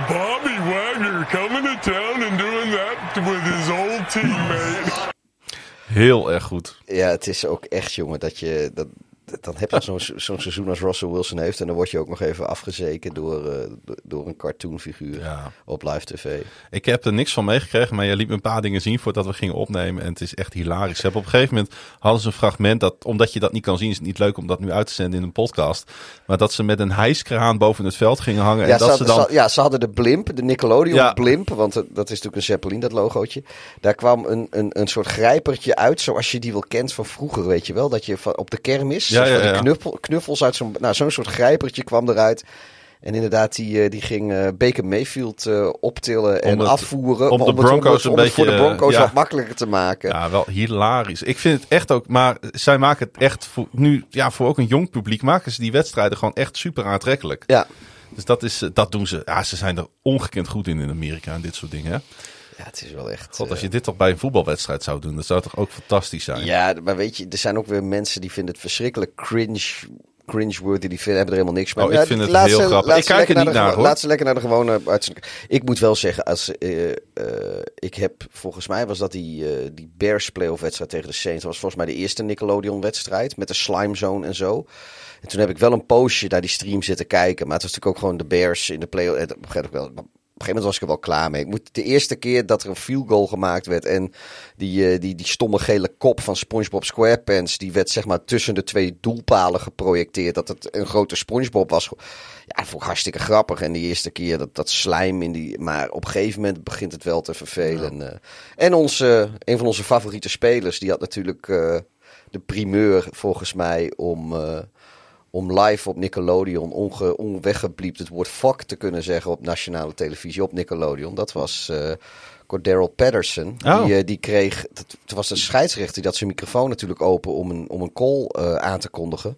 Bobby Wagner coming to town and doing that with his old teammate. Heel erg goed. Ja, het is ook echt, jongen, dat je... Dat, dan heb je zo'n zo'n seizoen als Russell Wilson heeft. En dan word je ook nog even afgezeken door, uh, door een cartoonfiguur Ja. op live tv. Ik heb er niks van meegekregen, maar je liet me een paar dingen zien voordat we gingen opnemen. En het is echt hilarisch. Ze hebben op een gegeven moment hadden ze een fragment dat, omdat je dat niet kan zien, is het niet leuk om dat nu uit te zenden in een podcast. Maar dat ze met een hijskraan boven het veld gingen hangen. Ja en dat ze, ze hadden- dan. ze- ja, ze hadden de blimp, de Nickelodeon Ja. blimp. Want het- dat is natuurlijk een Zeppelin, dat logootje. Daar kwam een, een, een soort grijpertje uit, zoals je die wel kent van vroeger, weet je wel. Dat je van, op de kermis, Ja, ja, ja. Knuffel, knuffels uit zo'n nou, zo'n soort grijpertje kwam eruit. En inderdaad, die, eh, die ging eh, Baker Mayfield eh, optillen en afvoeren. om de Broncos een om het voor de beetje, Broncos ja. wat makkelijker te maken. Ja, wel hilarisch. Ik vind het echt ook, maar zij maken het echt voor, nu, ja, voor ook een jong publiek maken ze die wedstrijden gewoon echt super aantrekkelijk. Ja. Dus dat, is, dat doen ze. Ja, ze zijn er ongekend goed in in Amerika en dit soort dingen. Hè? Ja, het is wel echt... God, als eh, je dit toch bij een voetbalwedstrijd zou doen, dat zou toch ook fantastisch zijn. Ja, maar weet je, er zijn ook weer mensen die vinden het verschrikkelijk cringe. Cringe-worthy, die vinden, hebben er helemaal niks mee. Oh, ik Ja, vind het laat heel ze- grappig. Ik kijk er niet naar, hoor. Laat ze lekker naar de gewone uitzending. Ik moet wel zeggen, als, eh, eh, ik heb, volgens mij was dat die, eh, die Bears playoff wedstrijd tegen de Saints. Dat was volgens mij de eerste Nickelodeon wedstrijd met de slime zone en zo. En toen heb ik wel een poosje naar die stream zitten kijken. Maar het was natuurlijk ook gewoon de Bears in de playoff. Dat begrijp ik wel. Een gegeven moment was ik er wel klaar mee. Ik moet de eerste keer dat er een field goal gemaakt werd en die, eh, die, die stomme gele kop van SpongeBob SquarePants, die werd zeg maar tussen de twee doelpalen geprojecteerd. Dat het een grote SpongeBob was. Ja, dat vond ik hartstikke grappig. En die eerste keer dat, dat slijm in die. Maar op een gegeven moment begint het wel te vervelen. eh. En onze, een van onze favoriete spelers, die had natuurlijk eh, de primeur volgens mij om. Om live op Nickelodeon onge, onweggebliept het woord fuck te kunnen zeggen op nationale televisie op Nickelodeon. Dat was eh Cordero Patterson. Oh. Die, eh, die kreeg, het was de scheidsrechter, die had zijn microfoon natuurlijk open om een, om een call eh, aan te kondigen.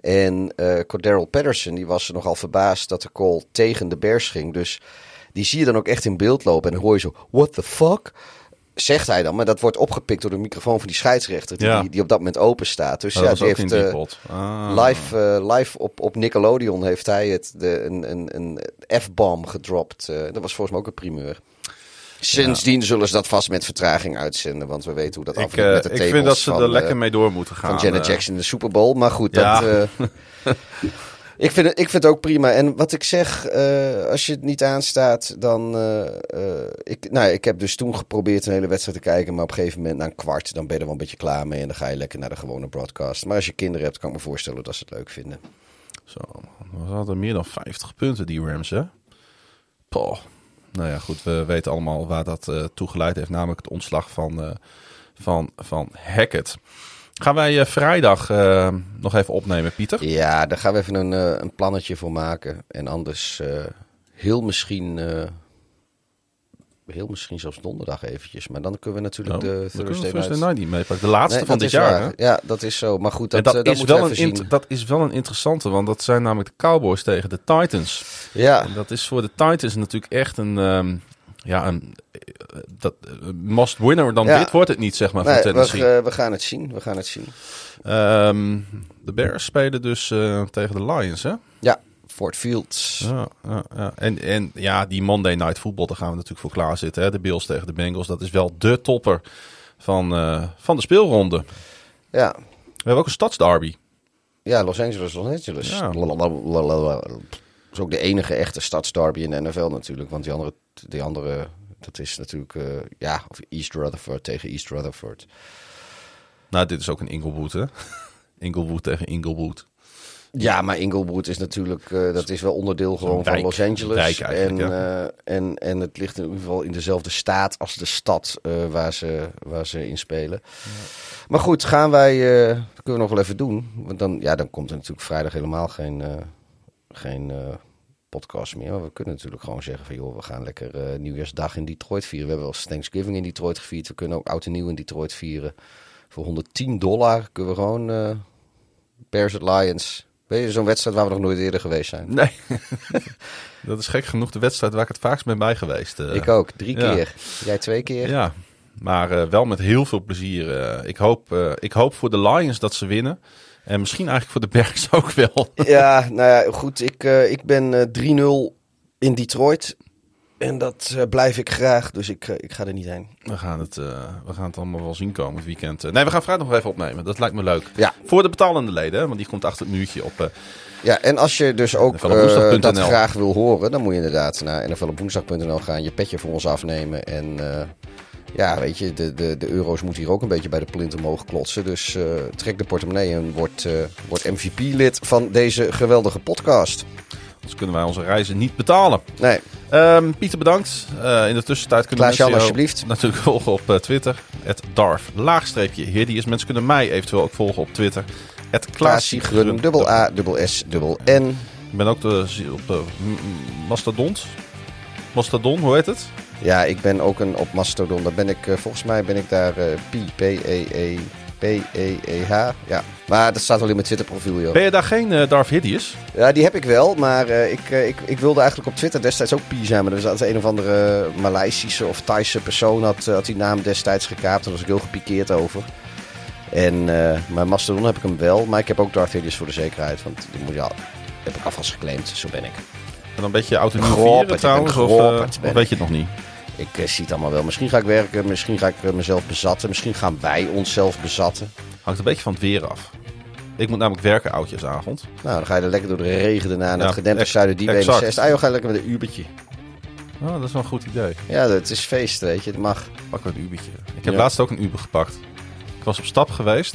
En Cordero Patterson, die was nogal verbaasd dat de call tegen de Bears ging. Dus die zie je dan ook echt in beeld lopen en dan hoor je zo, what the fuck? Zegt hij dan, maar dat wordt opgepikt door de microfoon van die scheidsrechter die, Ja. die, die op dat moment open staat. Dus Maar ja, die heeft eh. Ah. live, eh, live op, op Nickelodeon heeft hij het, de, een, een, een F-bomb gedropt. Eh, dat was volgens mij ook een primeur. Sindsdien zullen ze dat vast met vertraging uitzenden, want we weten hoe dat afloopt met de ik vind dat ze van, er lekker mee door moeten gaan. van Janet. Jackson in de Super Bowl. Maar goed, Ja. dat, ik, vind het, ik vind het ook prima. En wat ik zeg, eh, als je het niet aanstaat, dan... eh, eh, ik, nou, ik heb dus toen geprobeerd een hele wedstrijd te kijken. Maar op een gegeven moment, na een kwart, dan ben je er wel een beetje klaar mee. En dan ga je lekker naar de gewone broadcast. Maar als je kinderen hebt, kan ik me voorstellen dat ze het leuk vinden. Zo, we hadden meer dan 50 punten, die Rams, hè? Nou ja, goed, we weten allemaal waar dat toe geleid heeft. Namelijk het ontslag van, van, van Hackett. Gaan wij eh, vrijdag eh, nog even opnemen, Pieter? Ja, daar gaan we even een, eh, een plannetje voor maken. En anders heel misschien... heel misschien zelfs donderdag eventjes. Maar dan kunnen we natuurlijk Nou, de we Thursday, Thursday night... Niet meepakken. De laatste Nee, van dit jaar, waar. Ja, dat is zo. Maar goed, dat, dat, dat is wel we een zien. dat is wel een interessante, want dat zijn namelijk de Cowboys tegen de Titans. Ja, En dat is voor de Titans natuurlijk echt een, ehm, ja, een eh, dat, eh, must winner. Dan Ja. dit wordt het niet, zeg maar, nee, we, Tennessee. we gaan het zien. We gaan het zien. Ehm, de Bears spelen dus eh, tegen de Lions, hè? Ja, Fort Fields. Ja, ja, ja. En, en ja, die Monday Night Football, daar gaan we natuurlijk voor klaarzitten. Hè? De Bills tegen de Bengals, dat is wel de topper van, van de speelronde. Ja. We hebben ook een stadsderby. ja, Los Angeles, Los Angeles. Ja. Is ook de enige echte stadsderby in de NFL natuurlijk. Want die andere, die andere dat is natuurlijk eh, ja, of East Rutherford tegen East Rutherford. Nou, dit is ook een Inglewood, hè? Inglewood tegen Inglewood. Ja, maar Inglewood is natuurlijk, eh, dat is wel onderdeel gewoon van. Los Angeles. En, ja. eh, en, en het ligt in ieder geval in dezelfde staat als de stad waar, ze, waar ze in spelen. Maar goed, gaan wij, dat kunnen we nog wel even doen. Want dan, ja, dan komt er natuurlijk vrijdag helemaal geen, geen eh, podcast meer. Maar we kunnen natuurlijk gewoon zeggen van joh, we gaan lekker eh, nieuwjaarsdag in Detroit vieren. We hebben wel Thanksgiving in Detroit gevierd. We kunnen ook oud en nieuw in Detroit vieren. Voor 110 dollar kunnen we gewoon eh Bears at Lions. Weet je, zo'n wedstrijd waar we nog nooit eerder geweest zijn. Nee, dat is gek genoeg de wedstrijd waar ik het vaakst ben bij geweest. Ik ook, drie ja. keer. Jij twee keer? Ja, maar wel met heel veel plezier. ik, hoop, ik hoop voor de Lions dat ze winnen. En misschien eigenlijk voor de Bears ook wel. Ja, nou ja, goed. Ik, eh, ik ben eh 3-0 in Detroit. En dat eh, blijf ik graag, dus ik, eh, ik ga er niet heen. We gaan, het, eh, we gaan het allemaal wel zien komen het weekend. Eh, nee, we gaan vrijdag nog even opnemen. Dat lijkt me leuk. Ja. Voor de betalende leden, hè, want die komt achter het muurtje op. eh, Ja, en als je dus ook eh, dat graag wil horen, dan moet je inderdaad naar nflopwoensdag.nl gaan, je petje voor ons afnemen. En eh, ja, weet je, de, de, de euro's moeten hier ook een beetje bij de plint omhoog klotsen. Dus eh, trek de portemonnee en word, eh, word MVP-lid van deze geweldige podcast. anders kunnen wij onze reizen niet betalen. Nee, Ehm, Pieter, bedankt. Eh, in de tussentijd kunnen Klaas-Jan, mensen jou alsjeblieft. natuurlijk volgen op eh, Twitter. Het Darf, laagstreepje, Hideous. Mensen kunnen mij eventueel ook volgen op Twitter. Het Klaasie Grun, dubbel A, dubbel S, dubbel N. Ik ben ook de, op de Mastodont. Mastodon, hoe heet het? Ja, ik ben ook een op Mastodon. Daar ben ik, eh, volgens mij ben ik daar eh Pi, P-E-E, P-E-E-H. Ja, maar dat staat wel in mijn Twitter profiel, joh. Ben je daar geen eh, Darth Hideous? Ja, die heb ik wel, maar ik, ik, ik wilde eigenlijk op Twitter destijds ook Pi zijn. Maar er was een of andere Maleisische of Thaise persoon had, had die naam destijds gekaapt. Daar was ik heel gepikeerd over. En, maar Mastodon heb ik hem wel, maar ik heb ook Darth Hideous voor de zekerheid. Want die moet je al, heb ik alvast geclaimd, zo ben ik. En dan een beetje autonomie trouwens? Of, of weet je het nog niet? Ik eh, zie het allemaal wel. Misschien ga ik werken, misschien ga ik eh, mezelf bezatten. Misschien gaan wij onszelf bezatten. Hangt een beetje van het weer af. Ik moet namelijk werken oudjesavond. Nou, dan ga je er lekker door de regen daarna naar Ja, het gedempte ex- Zuiderdiep exact. 61. Ah joh, ga je lekker met een Ubertje. Oh, dat is wel een goed idee. Ja, het is feest, weet je. Het mag. Pak een Ubertje. Ik heb Ja. laatst ook een Uber gepakt. Ik was op stap geweest.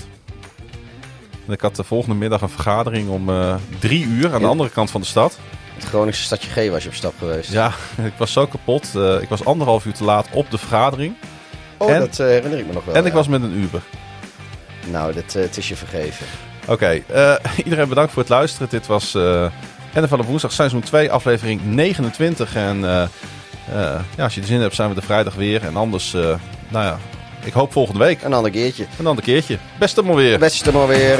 En ik had de volgende middag een vergadering om eh, drie uur aan de Ja. andere kant van de stad. Het Groningse stadje G was je op stap geweest. Ja, ik was zo kapot. Eh, ik was anderhalf uur te laat op de vergadering. Oh, En- dat eh, herinner ik me nog wel. en ik was met een Uber. Nou, dat, eh, het is je vergeven. Oké, iedereen bedankt voor het luisteren. Dit was eh NFL op woensdag, seizoen 2, aflevering 29. En ja, als je er zin hebt, zijn we er vrijdag weer. En anders, nou ja, ik hoop volgende week Een ander keertje. een ander keertje. Beste maar weer. Beste maar weer.